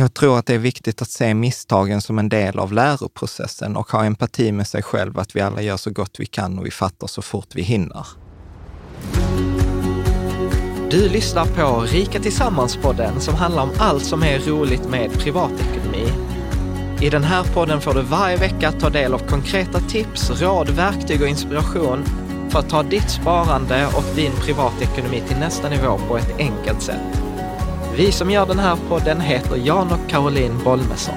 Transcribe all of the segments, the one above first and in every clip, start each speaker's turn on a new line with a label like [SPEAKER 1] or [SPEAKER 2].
[SPEAKER 1] Jag tror att det är viktigt att se misstagen som en del av läroprocessen och ha empati med sig själv, att vi alla gör så gott vi kan och vi fattar så fort vi hinner.
[SPEAKER 2] Du lyssnar på Rika Tillsammans-podden som handlar om allt som är roligt med privatekonomi. I den här podden får du varje vecka ta del av konkreta tips, råd, verktyg och inspiration för att ta ditt sparande och din privatekonomi till nästa nivå på ett enkelt sätt. Vi som gör den här podden heter Jan och Caroline Bolmesson.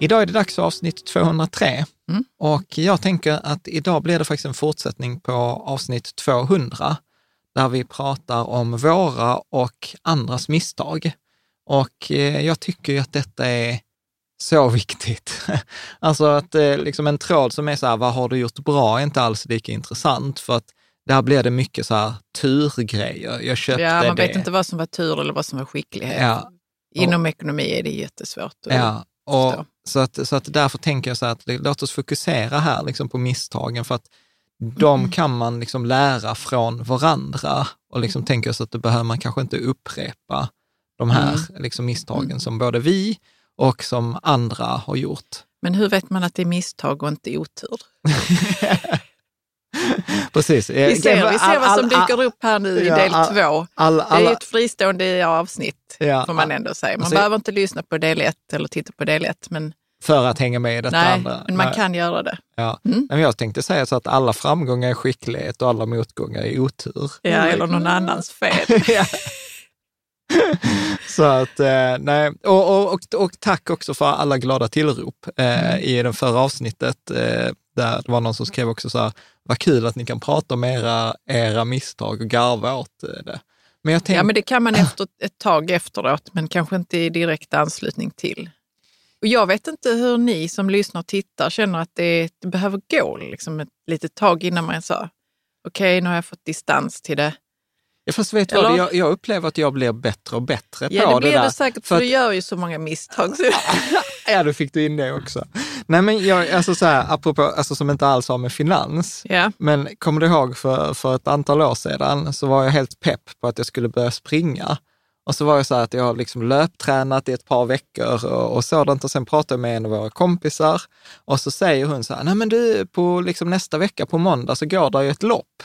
[SPEAKER 1] Idag är det dags för avsnitt 203
[SPEAKER 3] Mm.
[SPEAKER 1] och jag tänker att idag blir det faktiskt en fortsättning på avsnitt 200 där vi pratar om våra och andras misstag. Och eh, jag tycker ju att detta är så viktigt. Alltså att eh, liksom en tråd som är så här, vad har du gjort bra, är inte alls lika intressant för att där blir det mycket så här turgrejer. Jag köpte
[SPEAKER 3] Ja, man
[SPEAKER 1] det.
[SPEAKER 3] vet inte vad som var tur eller vad som var skicklighet.
[SPEAKER 1] Ja,
[SPEAKER 3] Inom ekonomi är det jättesvårt att
[SPEAKER 1] Ja, och
[SPEAKER 3] förstå.
[SPEAKER 1] så, att, så att därför tänker jag så här att låt oss fokusera här liksom på misstagen, för att de
[SPEAKER 3] Mm.
[SPEAKER 1] kan man liksom lära från varandra och liksom tänker så att det behöver man kanske inte upprepa de här
[SPEAKER 3] Mm.
[SPEAKER 1] liksom misstagen som både vi och som andra har gjort.
[SPEAKER 3] Men hur vet man att det är misstag och inte otur?
[SPEAKER 1] Precis.
[SPEAKER 3] Vi ser, vi ser vad som dyker upp här nu i del två. Det är ett fristående avsnitt,
[SPEAKER 1] Ja,
[SPEAKER 3] får man ändå säga. Man
[SPEAKER 1] alltså-
[SPEAKER 3] behöver inte lyssna på del ett eller titta på del ett, men,
[SPEAKER 1] för att hänga med i detta
[SPEAKER 3] nej,
[SPEAKER 1] andra.
[SPEAKER 3] men man
[SPEAKER 1] Nej.
[SPEAKER 3] kan göra det.
[SPEAKER 1] Ja.
[SPEAKER 3] Mm.
[SPEAKER 1] Men jag tänkte säga så att alla framgångar är skicklighet och alla motgångar är otur.
[SPEAKER 3] Ja, eller någon annans fel.
[SPEAKER 1] Ja. Så att, eh, nej. Och, och, och, och tack också för alla glada tillrop eh, i det förra avsnittet. Eh, där det var någon som skrev också så här, vad kul att ni kan prata om era, era misstag och garva åt eh, det. Men jag tänkte,
[SPEAKER 3] Ja, men det kan man efter ett tag efteråt, men kanske inte i direkt anslutning till. Och jag vet inte hur ni som lyssnar och tittar känner att det, det behöver gå liksom ett litet tag innan man sa okej, nu har jag fått distans till det.
[SPEAKER 1] Ja, fast vet du vad, jag, jag upplever att jag blir bättre och bättre
[SPEAKER 3] Ja,
[SPEAKER 1] på
[SPEAKER 3] det blir
[SPEAKER 1] där.
[SPEAKER 3] du säkert,
[SPEAKER 1] För
[SPEAKER 3] för
[SPEAKER 1] att-
[SPEAKER 3] du gör ju så många misstag. Så.
[SPEAKER 1] Ja, då fick du in det också. Nej, men jag, alltså så här, apropå, alltså som inte alls har med finans,
[SPEAKER 3] Ja.
[SPEAKER 1] Men kommer du ihåg för, för ett antal år sedan så var jag helt pepp på att jag skulle börja springa. Och så var jag så här att jag har liksom löptränat i ett par veckor och, och sådant och sen pratade jag med en av våra kompisar och så säger hon så här, nej men du, på liksom nästa vecka på måndag så går det ju ett lopp.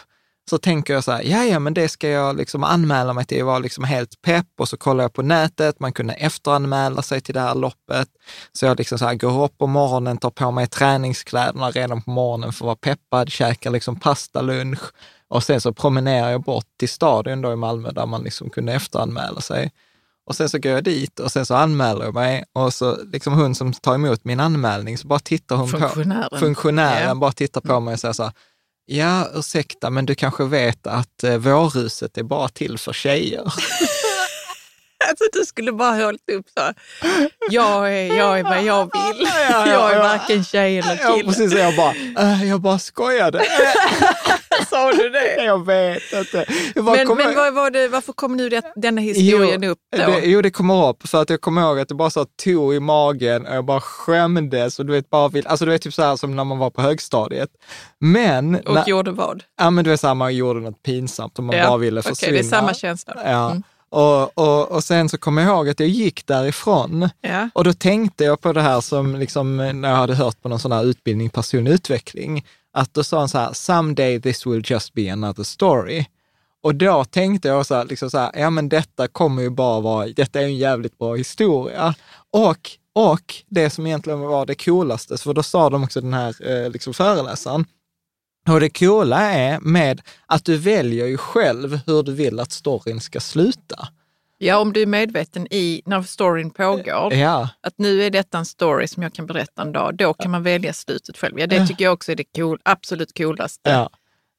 [SPEAKER 1] Så tänker jag så här, ja ja men det ska jag liksom anmäla mig till. Jag var liksom helt pepp och så kollar jag på nätet, man kunde efteranmäla sig till det här loppet. Så jag liksom så här går upp på morgonen, tar på mig träningskläderna redan på morgonen för att vara peppad, käkar liksom pastalunch och sen så promenerar jag bort till stadion då i Malmö där man liksom kunde efteranmäla sig. Och sen så går jag dit och sen så anmäler jag mig och så liksom hon som tar emot min anmälning så bara tittar hon på
[SPEAKER 3] Funktionären.
[SPEAKER 1] bara tittar på mig och säger så här, ja ursäkta men du kanske vet att eh, vårhuset är bara till för tjejer.
[SPEAKER 3] Alltså, du skulle bara hållit upp så. Jag är, jag är vad jag vill.
[SPEAKER 1] Ja, ja,
[SPEAKER 3] Jag är
[SPEAKER 1] ja.
[SPEAKER 3] varken tjej eller
[SPEAKER 1] Ja,
[SPEAKER 3] kille.
[SPEAKER 1] precis. Och Jag bara, äh, jag bara skojade.
[SPEAKER 3] Sa du det?
[SPEAKER 1] jag vet inte. Jag
[SPEAKER 3] Men,
[SPEAKER 1] kommer-
[SPEAKER 3] men vad var det, varför kom nu det, denna historien upp då?
[SPEAKER 1] Det, jo, det kommer upp för att jag kommer ihåg att det bara så tog i magen och jag bara skämdes och du vet, bara vill, alltså du vet typ så här som när man var på högstadiet. Men,
[SPEAKER 3] och
[SPEAKER 1] när,
[SPEAKER 3] gjorde vad?
[SPEAKER 1] ja men du vet så här, man gjorde något pinsamt och man bara ville
[SPEAKER 3] Okej,
[SPEAKER 1] försvinna.
[SPEAKER 3] det är samma känsla.
[SPEAKER 1] Ja.
[SPEAKER 3] Mm.
[SPEAKER 1] Och, och, och sen så kommer jag ihåg att jag gick därifrån
[SPEAKER 3] Ja.
[SPEAKER 1] och då tänkte jag på det här som liksom, när jag hade hört på någon sån här utbildning personlig utveckling, att då sa han så här, someday this will just be another story. Och då tänkte jag så här, liksom så här, ja men detta kommer ju bara vara, detta är en jävligt bra historia. Och, och det som egentligen var det coolaste, för då sa de också den här eh, liksom föreläsaren, och det coola är med att du väljer ju själv hur du vill att storyn ska sluta
[SPEAKER 3] ja, om du är medveten i, när storyn pågår,
[SPEAKER 1] Ja,
[SPEAKER 3] att nu är detta en story som jag kan berätta en dag, då kan man välja slutet själv. Ja, det tycker jag också är det cool, absolut coolaste
[SPEAKER 1] ja.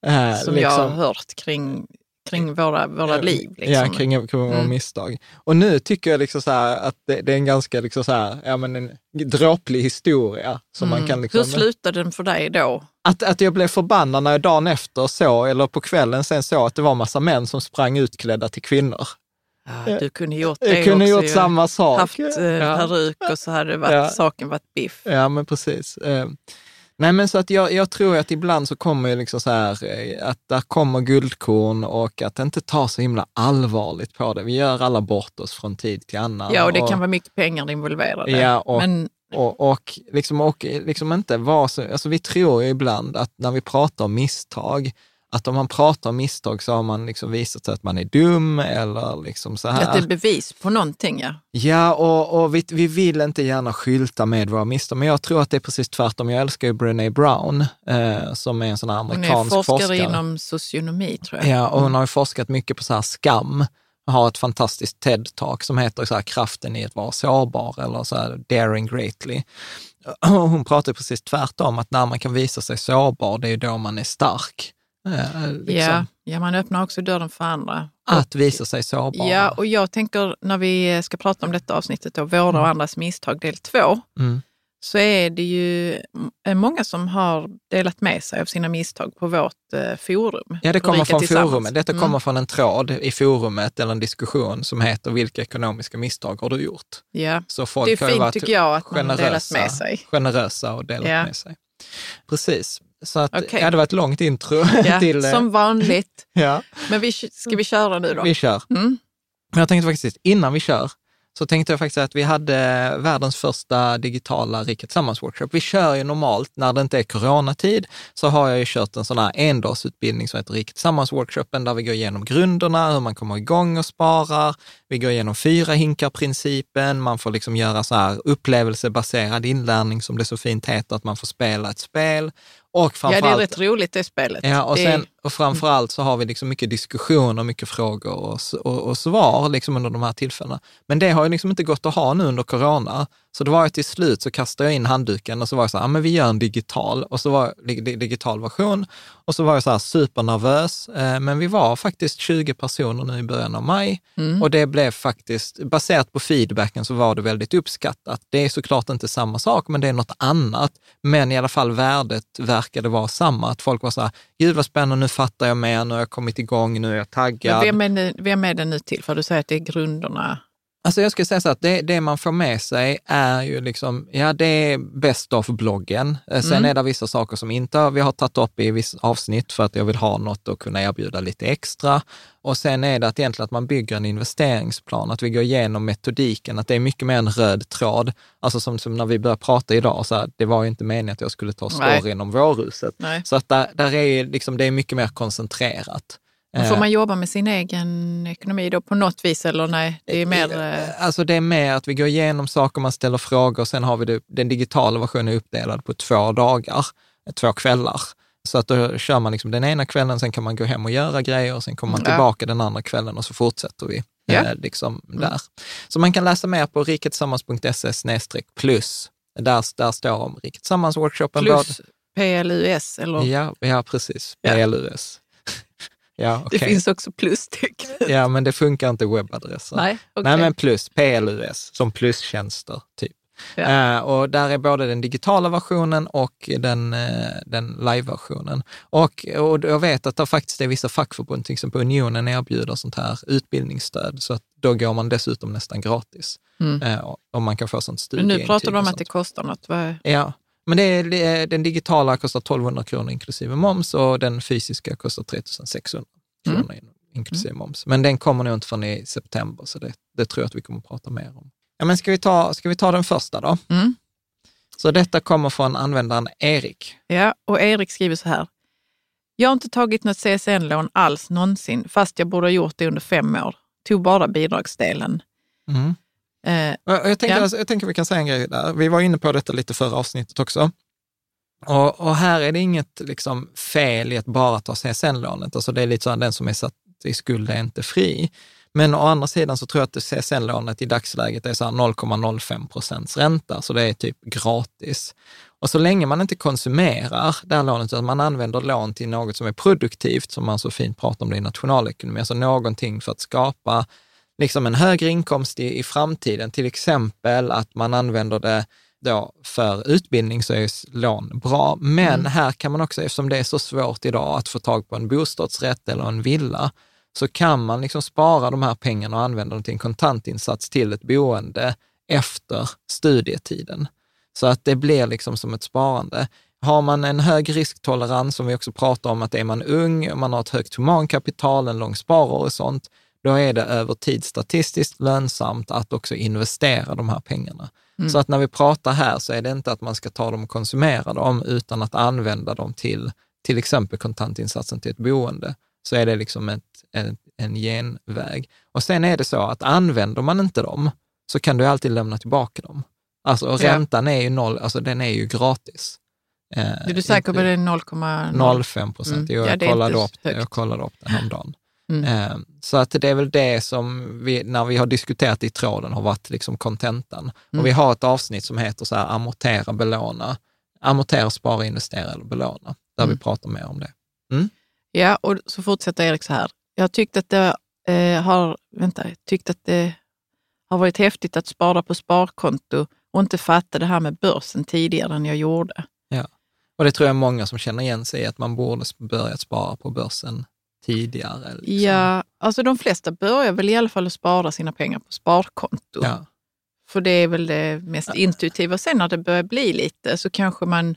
[SPEAKER 1] Eh,
[SPEAKER 3] som jag har hört kring, kring våra, våra liv. Liksom.
[SPEAKER 1] Ja, kring, kring våra
[SPEAKER 3] Mm.
[SPEAKER 1] misstag. Och nu tycker jag liksom så att det, det är en ganska liksom så här, ja, men en dråplig historia. Som man kan liksom,
[SPEAKER 3] Mm. Hur slutade den för dig då?
[SPEAKER 1] att, att jag blev förbannad när jag dagen efter såg, eller på kvällen sen såg att det var massa män som sprang utklädda till kvinnor.
[SPEAKER 3] Ja, du kunde gjort det
[SPEAKER 1] Jag kunde
[SPEAKER 3] också.
[SPEAKER 1] gjort
[SPEAKER 3] ju.
[SPEAKER 1] samma sak.
[SPEAKER 3] Haft eh,
[SPEAKER 1] ja.
[SPEAKER 3] peruk och så hade varit,
[SPEAKER 1] Ja.
[SPEAKER 3] saken varit biff.
[SPEAKER 1] ja, men precis. Eh, Nej, men så att jag, jag tror att ibland så kommer liksom så här, eh, att där kommer guldkorn och att inte ta så himla allvarligt på det. Vi gör alla bort oss från tid till annan.
[SPEAKER 3] Ja, och det kan vara mycket pengar involverade.
[SPEAKER 1] Ja, och,
[SPEAKER 3] men,
[SPEAKER 1] och, och, liksom, och liksom inte vara så, alltså vi tror ju ibland att när vi pratar om misstag, att om man pratar om misstag så har man liksom visat sig att man är dum eller liksom så här.
[SPEAKER 3] Att det är bevis på någonting, ja.
[SPEAKER 1] Ja, och, och vi, vi vill inte gärna skylta med våra misstag, men jag tror att det är precis tvärtom. Jag älskar ju Brené Brown, eh, som är en sån här amerikansk
[SPEAKER 3] Hon är forskare,
[SPEAKER 1] forskare.
[SPEAKER 3] inom socionomi, tror jag.
[SPEAKER 1] Ja, och hon har ju forskat mycket på så här skam. Har ett fantastiskt TED-talk som heter så här, kraften i att vara sårbar eller så här, daring greatly. Hon pratar precis tvärtom, att när man kan visa sig sårbar, det är då man är stark. Eh, liksom.
[SPEAKER 3] Ja, ja, man öppnar också dörren för andra.
[SPEAKER 1] Att visa sig sårbar.
[SPEAKER 3] Ja, och jag tänker när vi ska prata om detta avsnittet, då, våra och andras misstag del två,
[SPEAKER 1] Mm.
[SPEAKER 3] så är det ju många som har delat med sig av sina misstag på vårt eh, forum.
[SPEAKER 1] Ja, det kommer från forumet. Detta
[SPEAKER 3] Mm.
[SPEAKER 1] kommer från en tråd i forumet eller en diskussion som heter Vilka ekonomiska misstag har du gjort?
[SPEAKER 3] Ja,
[SPEAKER 1] Så folk
[SPEAKER 3] det är fint tycker jag att man har delat med sig.
[SPEAKER 1] generösa och delat
[SPEAKER 3] Ja.
[SPEAKER 1] med sig. Precis. Så att,
[SPEAKER 3] Okej.
[SPEAKER 1] ja, det var ett långt intro
[SPEAKER 3] Ja,
[SPEAKER 1] till... eh,
[SPEAKER 3] som vanligt.
[SPEAKER 1] ja,
[SPEAKER 3] Men vi, ska vi köra nu då?
[SPEAKER 1] vi kör.
[SPEAKER 3] Mm.
[SPEAKER 1] Men jag tänkte faktiskt, innan vi kör, så tänkte jag faktiskt att vi hade världens första digitala Rika Tillsammans-workshop. Vi kör ju normalt, när det inte är coronatid, så har jag ju kört en sån här endagsutbildning som heter Rika Tillsammans-workshopen, där vi går igenom grunderna, hur man kommer igång och sparar. Vi går igenom fyra hinkar-principen, man får liksom göra så här upplevelsebaserad inlärning, som det så fint heter, att man får spela ett spel. Och
[SPEAKER 3] Ja, det är rätt roligt det spelet.
[SPEAKER 1] Ja, och, sen, och framför allt så har vi liksom mycket diskussion och mycket frågor och, och, och svar liksom under de här tillfällena. Men det har ju liksom inte gått att ha nu under corona. Så det var ju till slut så kastade jag in handduken och så var jag så här, ja, men vi gör en digital, och så var dig- dig- digital version. Och så var jag så här supernervös, eh, men vi var faktiskt 20 personer nu i början av maj.
[SPEAKER 3] Mm.
[SPEAKER 1] Och det blev faktiskt, baserat på feedbacken så var det väldigt uppskattat. Det är såklart inte samma sak, men det är något annat. Men i alla fall värdet verkade vara samma. Att folk var så här, gud vad spännande, nu fattar jag mer, nu har jag kommit igång, nu är jag
[SPEAKER 3] Men
[SPEAKER 1] taggad.
[SPEAKER 3] vem, är, ni- vem är det nu till? För du säger att det är grunderna.
[SPEAKER 1] Alltså jag skulle säga så att det, det man får med sig är ju liksom, ja det är best of bloggen. Eh, Sen
[SPEAKER 3] Mm.
[SPEAKER 1] är det vissa saker som inte vi har tagit upp i vissa avsnitt för att jag vill ha något och kunna erbjuda lite extra. Och sen är det att egentligen att man bygger en investeringsplan, att vi går igenom metodiken, att det är mycket mer en röd tråd. Alltså som, som när vi började prata idag, så här, det var ju inte meningen att jag skulle ta storyn om vårhuset.
[SPEAKER 3] Nej.
[SPEAKER 1] Så att där, där är liksom, det är mycket mer koncentrerat.
[SPEAKER 3] Men Får
[SPEAKER 1] Eh,
[SPEAKER 3] man jobba med sin egen ekonomi då på något vis eller nej? Det är mer... eh,
[SPEAKER 1] Alltså det är mer att vi går igenom saker, man ställer frågor, sen har vi det, den digitala versionen uppdelad på två dagar, två kvällar. Så att då kör man liksom den ena kvällen, sen kan man gå hem och göra grejer och sen kommer man
[SPEAKER 3] Ja.
[SPEAKER 1] tillbaka den andra kvällen och så fortsätter vi
[SPEAKER 3] Ja.
[SPEAKER 1] eh, liksom där. Så man kan läsa mer på riketillsammans.se plus. Där, där står om Riket Tillsammans-workshopen.
[SPEAKER 3] plus PLUS eller?
[SPEAKER 1] Ja, ja, precis.
[SPEAKER 3] Ja.
[SPEAKER 1] PLUS. Ja,
[SPEAKER 3] Det
[SPEAKER 1] okej.
[SPEAKER 3] finns också plustecken.
[SPEAKER 1] Ja, men det funkar inte webbadresser.
[SPEAKER 3] Nej, okej.
[SPEAKER 1] Nej, men plus, PLUS, som plustjänster, typ.
[SPEAKER 3] Ja.
[SPEAKER 1] Eh, och där är både den digitala versionen och den, eh, den live-versionen. Och, och jag vet att det faktiskt är vissa fackförbund, till exempel Unionen, erbjuder sånt här utbildningsstöd, så att då går man dessutom nästan gratis.
[SPEAKER 3] Mm.
[SPEAKER 1] Och- om man kan få sånt
[SPEAKER 3] Men
[SPEAKER 1] studieintyg.
[SPEAKER 3] nu pratar du om att det kostar något. Vad-
[SPEAKER 1] Ja, men det är, det är, den digitala kostar 1200 kronor inklusive moms och den fysiska kostar 3600
[SPEAKER 3] Mm.
[SPEAKER 1] kronor in- inklusive moms. Men den kommer nog inte förrän i september, så det, det tror jag att vi kommer att prata mer om. Ja, men ska vi ta, ska vi ta den första då?
[SPEAKER 3] Mm.
[SPEAKER 1] Så detta kommer från användaren Erik.
[SPEAKER 3] Ja, och Erik skriver så här. Jag har inte tagit något CSN-lån alls någonsin, fast jag borde ha gjort det under fem år. Tog bara bidragsdelen.
[SPEAKER 1] Mm.
[SPEAKER 3] Eh,
[SPEAKER 1] Jag tänker,
[SPEAKER 3] Ja.
[SPEAKER 1] alltså, jag tänker vi kan säga en grej där. Vi var inne på detta lite förra avsnittet också. Och, och här är det inget liksom, fel i att bara ta CSN-lånet. Alltså det är lite så att den som är satt i skuld är inte fri. Men å andra sidan så tror jag att CSN-lånet i dagsläget är så här 0,05 procents ränta, så det är typ gratis. Och så länge man inte konsumerar det här lånet, utan man använder lån till något som är produktivt, som man så fint pratar om det i nationalekonomi, alltså någonting för att skapa liksom en högre inkomst i, i framtiden, till exempel att man använder det då för utbildning så är lån bra. Men
[SPEAKER 3] Mm.
[SPEAKER 1] här kan man också, eftersom det är så svårt idag att få tag på en bostadsrätt eller en villa, så kan man liksom spara de här pengarna och använda dem till en kontantinsats till ett boende efter studietiden. Så att det blir liksom som ett sparande. har man en hög risktolerans, som vi också pratar om, att är man ung, man har ett högt humankapital, en lång sparhorisont, då är det över tid statistiskt lönsamt att också investera de här pengarna. Mm. Så att när vi pratar här så är det inte att man ska ta dem och konsumera dem, utan att använda dem till till exempel kontantinsatsen till ett boende, så är det liksom ett, ett, en genväg. Och sen är det så att använder man inte dem, så kan du alltid lämna tillbaka dem. Alltså räntan är ju noll, alltså den är ju gratis.
[SPEAKER 3] Eh, är du säker på det är 0,05
[SPEAKER 1] procent? Mm. Jag, ja, kollade upp, jag kollade upp det häromdagen. Mm. Eh, så att det är väl det som vi, när vi har diskuterat i tråden, har varit liksom kontentan. Mm. Och vi har ett avsnitt som heter så här, amortera, belåna. Amortera, spara, investera eller belåna, där mm. vi pratar mer om det. Mm.
[SPEAKER 3] Ja, och så fortsätter Erik så här. Jag har tyckt att det eh, har, vänta, tyckt att det har varit häftigt att spara på sparkonto och inte fatta det här med börsen tidigare än jag gjorde.
[SPEAKER 1] Ja, och det tror jag många som känner igen sig i, att man borde börjat spara på börsen tidigare.
[SPEAKER 3] Liksom. Ja, alltså de flesta börjar väl i alla fall att spara sina pengar på sparkonto. Ja. För det är väl det mest intuitiva. Sen när det börjar bli lite så kanske man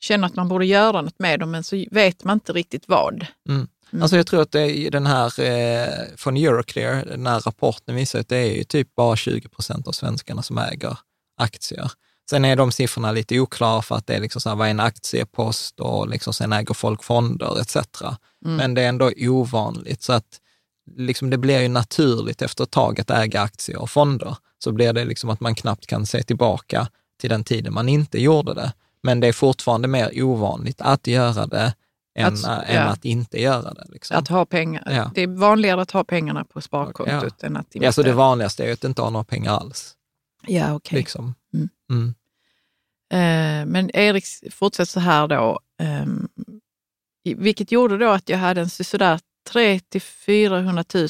[SPEAKER 3] känner att man borde göra något med dem, men så vet man inte riktigt vad.
[SPEAKER 1] Mm. Mm. Alltså jag tror att det är den här eh, från Euroclear, den här rapporten visar att det är ju typ bara 20 procent av svenskarna som äger aktier. Sen är de siffrorna lite oklara för att det är liksom så här, vad är en aktiepost och liksom sen äger folk fonder etc. Mm. Men det är ändå ovanligt så att liksom det blir ju naturligt efter ett tag att äga aktier och fonder. Så blir det liksom att man knappt kan se tillbaka till den tiden man inte gjorde det. Men det är fortfarande mer ovanligt att göra det än att, än ja. att inte göra det. Liksom.
[SPEAKER 3] Att ha pengar. Ja. Det är vanligare att ha pengarna på sparkontot ja. än att
[SPEAKER 1] investera. Ja, så det vanligaste är att inte ha några pengar alls.
[SPEAKER 3] Ja, okej. Okay.
[SPEAKER 1] Liksom.
[SPEAKER 3] Mm. Mm. Eh, men Erik fortsätter så här då, eh, vilket gjorde då att jag hade en sådär 3 till 400 000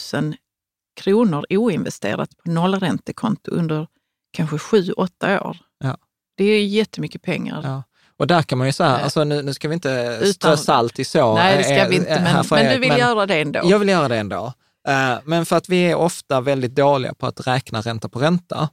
[SPEAKER 3] kronor oinvesterat på nollräntekonto under kanske 7-8 år.
[SPEAKER 1] Ja.
[SPEAKER 3] Det är jättemycket pengar.
[SPEAKER 1] Ja. Och där kan man ju säga, alltså nu, nu ska vi inte strö salt i så.
[SPEAKER 3] Nej, det ska eh, vi inte, men, men du vill men göra det ändå.
[SPEAKER 1] Jag vill göra det ändå. Men för att vi är ofta väldigt dåliga på att räkna ränta på ränta.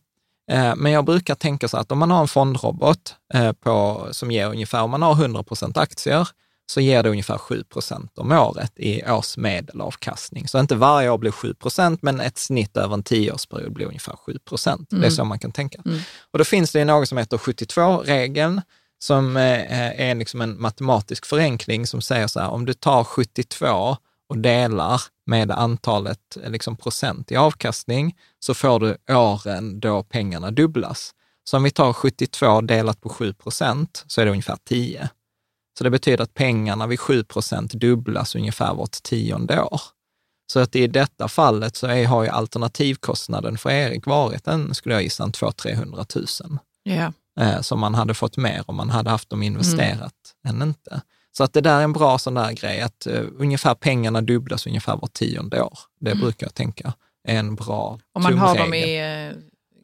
[SPEAKER 1] Uh, men jag brukar tänka så att om man har en fondrobot uh, på, som ger ungefär, om man har 100 procent aktier, så ger det ungefär 7 procent om året i årsmedelavkastning. Så inte varje år blir 7 procent, men ett snitt över en tioårsperiod blir ungefär 7 procent. Mm. Det är mm. så man kan tänka. Mm. Och då finns det något som heter 72-regeln, som eh, är liksom en matematisk förenkling som säger så här, om du tar 72 och delar med antalet liksom procent i avkastning, så får du åren då pengarna dubblas. Så om vi tar 72 delat på 7 procent, så är det ungefär 10. Så det betyder att pengarna vid 7 procent dubblas ungefär vart tionde år. Så att i detta fallet så är, har ju alternativkostnaden för Erik varit en, skulle jag gissa, 200 000-300 000.
[SPEAKER 3] Yeah
[SPEAKER 1] eh, som man hade fått mer om man hade haft dem investerat mm. än inte. Så att det där är en bra sån där grej, att uh, ungefär pengarna dubblas ungefär var tionde år. Det mm. brukar jag tänka är en bra
[SPEAKER 3] Om man har dem i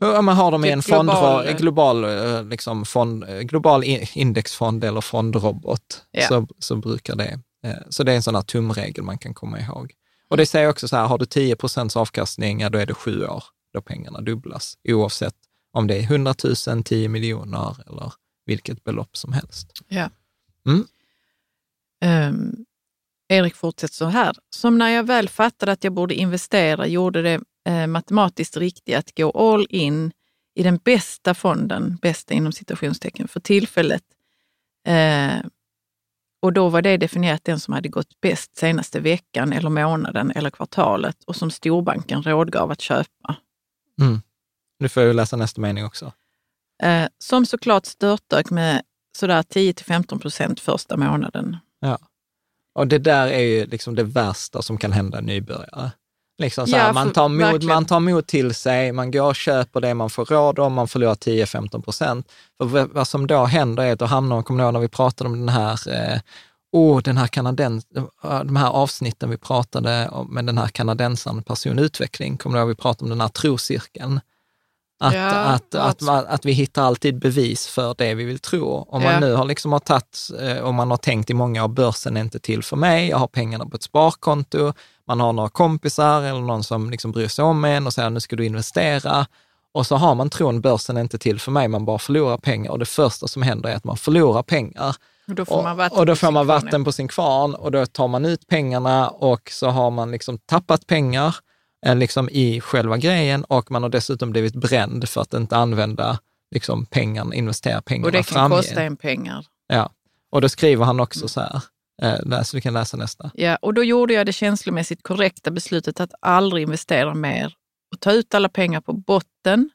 [SPEAKER 1] uh, om man har dem i en fond, global, global, liksom fond, global indexfond eller fondrobot, yeah. så, så brukar det. Så det är en sån här tumregel man kan komma ihåg. Och det säger också så här, har du 10 procents avkastning, ja, då är det sju år då pengarna dubblas, oavsett om det är 100 000, 10 miljoner eller vilket belopp som helst.
[SPEAKER 3] Ja. Mm. Um, Erik fortsätter så här. Som när jag väl fattade att jag borde investera gjorde det eh, matematiskt riktigt att gå all in i den bästa fonden, bästa inom citationstecken, för tillfället. Eh, och då var det definierat den som hade gått bäst senaste veckan eller månaden eller kvartalet och som storbanken rådgav att köpa.
[SPEAKER 1] Mm. Nu får jag läsa nästa mening också.
[SPEAKER 3] Eh, som såklart störtdök med sådär 10 till 15 procent första månaden.
[SPEAKER 1] Ja, och det där är ju liksom det värsta som kan hända en nybörjare. Liksom så här, ja, man, tar mod, man tar mod till sig, man går och köper det man får råd om, man förlorar 10-15 procent. För vad som då händer är att då hamnar kommer du ihåg när vi pratade om den här, eh, oh, den här kanadens, de här avsnitten vi pratade om med den här kanadensaren personutveckling, kommer du ihåg vi pratade om den här trocirkeln? Att, ja, att, att, att, att, vi hittar alltid bevis för det vi vill tro. Om man nu har liksom har tagit, eh, om man har tänkt i många år, börsen är inte till för mig, jag har pengarna på ett sparkonto, man har några kompisar eller någon som liksom bryr sig om en och säger nu ska du investera. Och så har man tron, börsen är inte till för mig, man bara förlorar pengar. Och det första som händer är att man förlorar pengar.
[SPEAKER 3] Och då får man vatten,
[SPEAKER 1] och, då
[SPEAKER 3] på
[SPEAKER 1] får
[SPEAKER 3] sin
[SPEAKER 1] man vatten på sin kvarn och då tar man ut pengarna och så har man liksom tappat pengar liksom i själva grejen och man har dessutom blivit bränd för att inte använda liksom pengarna, investera pengarna
[SPEAKER 3] Och det kan
[SPEAKER 1] framgent.
[SPEAKER 3] kosta en pengar.
[SPEAKER 1] Ja, och då skriver han också så här, eh, läs, du kan läsa nästa.
[SPEAKER 3] Ja, och då gjorde jag det känslomässigt korrekta beslutet att aldrig investera mer och ta ut alla pengar på botten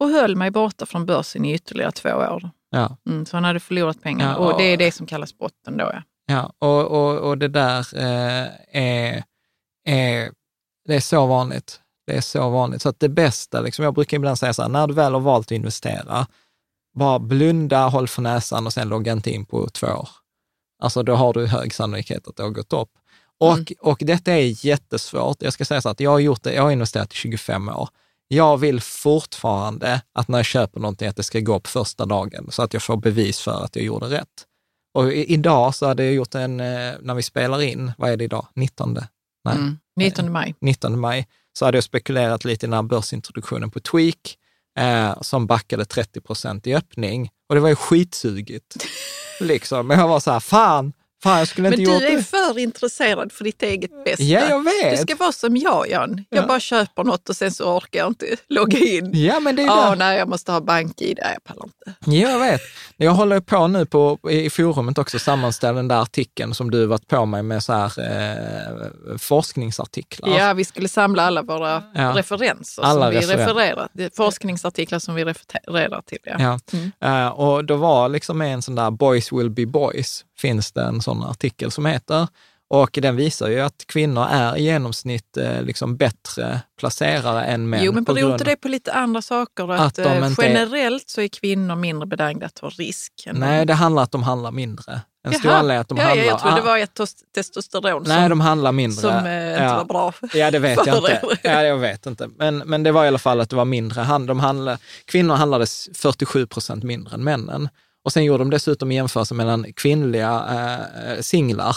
[SPEAKER 3] och höll mig borta från börsen i ytterligare två år.
[SPEAKER 1] Ja,
[SPEAKER 3] Mm, så han hade förlorat pengar
[SPEAKER 1] Ja,
[SPEAKER 3] och det är
[SPEAKER 1] och-
[SPEAKER 3] det som kallas botten då. Ja.
[SPEAKER 1] ja och, och, och det där eh, är, är, det är så vanligt. Det är så vanligt. Så att det bästa, liksom, jag brukar ibland säga så här, när du väl har valt att investera, bara blunda, håll för näsan och sen logga inte in på två år. Alltså då har du hög sannolikhet att det har gått upp. Och,
[SPEAKER 3] Mm.
[SPEAKER 1] och detta är jättesvårt. Jag ska säga så att jag har gjort det, jag har investerat i 25 år. Jag vill fortfarande att när jag köper någonting att det ska gå upp första dagen så att jag får bevis för att jag gjorde rätt. Och i, idag så hade jag gjort en, eh, när vi spelar in, vad är det idag? 19? Nej,
[SPEAKER 3] Mm. 19 maj.
[SPEAKER 1] 19 maj, så hade jag spekulerat lite i den här börsintroduktionen på Tweak, eh, som backade 30 procent i öppning. Och det var ju skitsugigt. liksom. Men jag var så här, fan, fan jag skulle
[SPEAKER 3] Men
[SPEAKER 1] inte
[SPEAKER 3] du
[SPEAKER 1] gjort
[SPEAKER 3] är
[SPEAKER 1] det.
[SPEAKER 3] för intresserad för ditt eget bästa.
[SPEAKER 1] Ja, jag
[SPEAKER 3] Du
[SPEAKER 1] vet.
[SPEAKER 3] ska vara som jag, Jan. Jag
[SPEAKER 1] Ja.
[SPEAKER 3] bara köper något och sen så orkar jag inte logga in.
[SPEAKER 1] Ja, men det är
[SPEAKER 3] Ja,
[SPEAKER 1] där.
[SPEAKER 3] nej, jag måste ha bank-id. Nej, jag pallar inte.
[SPEAKER 1] Ja, jag vet. Jag håller på nu på, i forumet också sammanställa den där artikeln som du varit på mig med så här, eh, forskningsartiklar.
[SPEAKER 3] Ja, vi skulle samla alla våra
[SPEAKER 1] Ja.
[SPEAKER 3] referenser
[SPEAKER 1] Alla
[SPEAKER 3] som vi
[SPEAKER 1] referen-
[SPEAKER 3] refererar. Forskningsartiklar som vi refererar till. Ja.
[SPEAKER 1] Ja.
[SPEAKER 3] Mm.
[SPEAKER 1] Eh, och då var liksom en sån där Boys will be boys, finns det en sån artikel som heter. Och den visar ju att kvinnor är i genomsnitt eh, liksom bättre placerare än män.
[SPEAKER 3] Jo, men beror inte det på lite andra saker? Att,
[SPEAKER 1] Att de
[SPEAKER 3] eh, generellt så är kvinnor mindre benägna att ta risk.
[SPEAKER 1] Nej,
[SPEAKER 3] de-
[SPEAKER 1] det handlar om att de handlar mindre. En stor att de
[SPEAKER 3] ja,
[SPEAKER 1] handlar...
[SPEAKER 3] ja, jag trodde det
[SPEAKER 1] ah,
[SPEAKER 3] var ett tos- testosteron
[SPEAKER 1] Nej,
[SPEAKER 3] som,
[SPEAKER 1] de handlar mindre.
[SPEAKER 3] som eh, inte
[SPEAKER 1] Ja.
[SPEAKER 3] var bra.
[SPEAKER 1] Ja, det vet jag inte. Ja, jag vet inte. Men, men det var i alla fall att det var mindre. De handlade, kvinnor handlade 47 procent mindre än männen. Och sen gjorde de dessutom jämförelse mellan kvinnliga eh, singlar,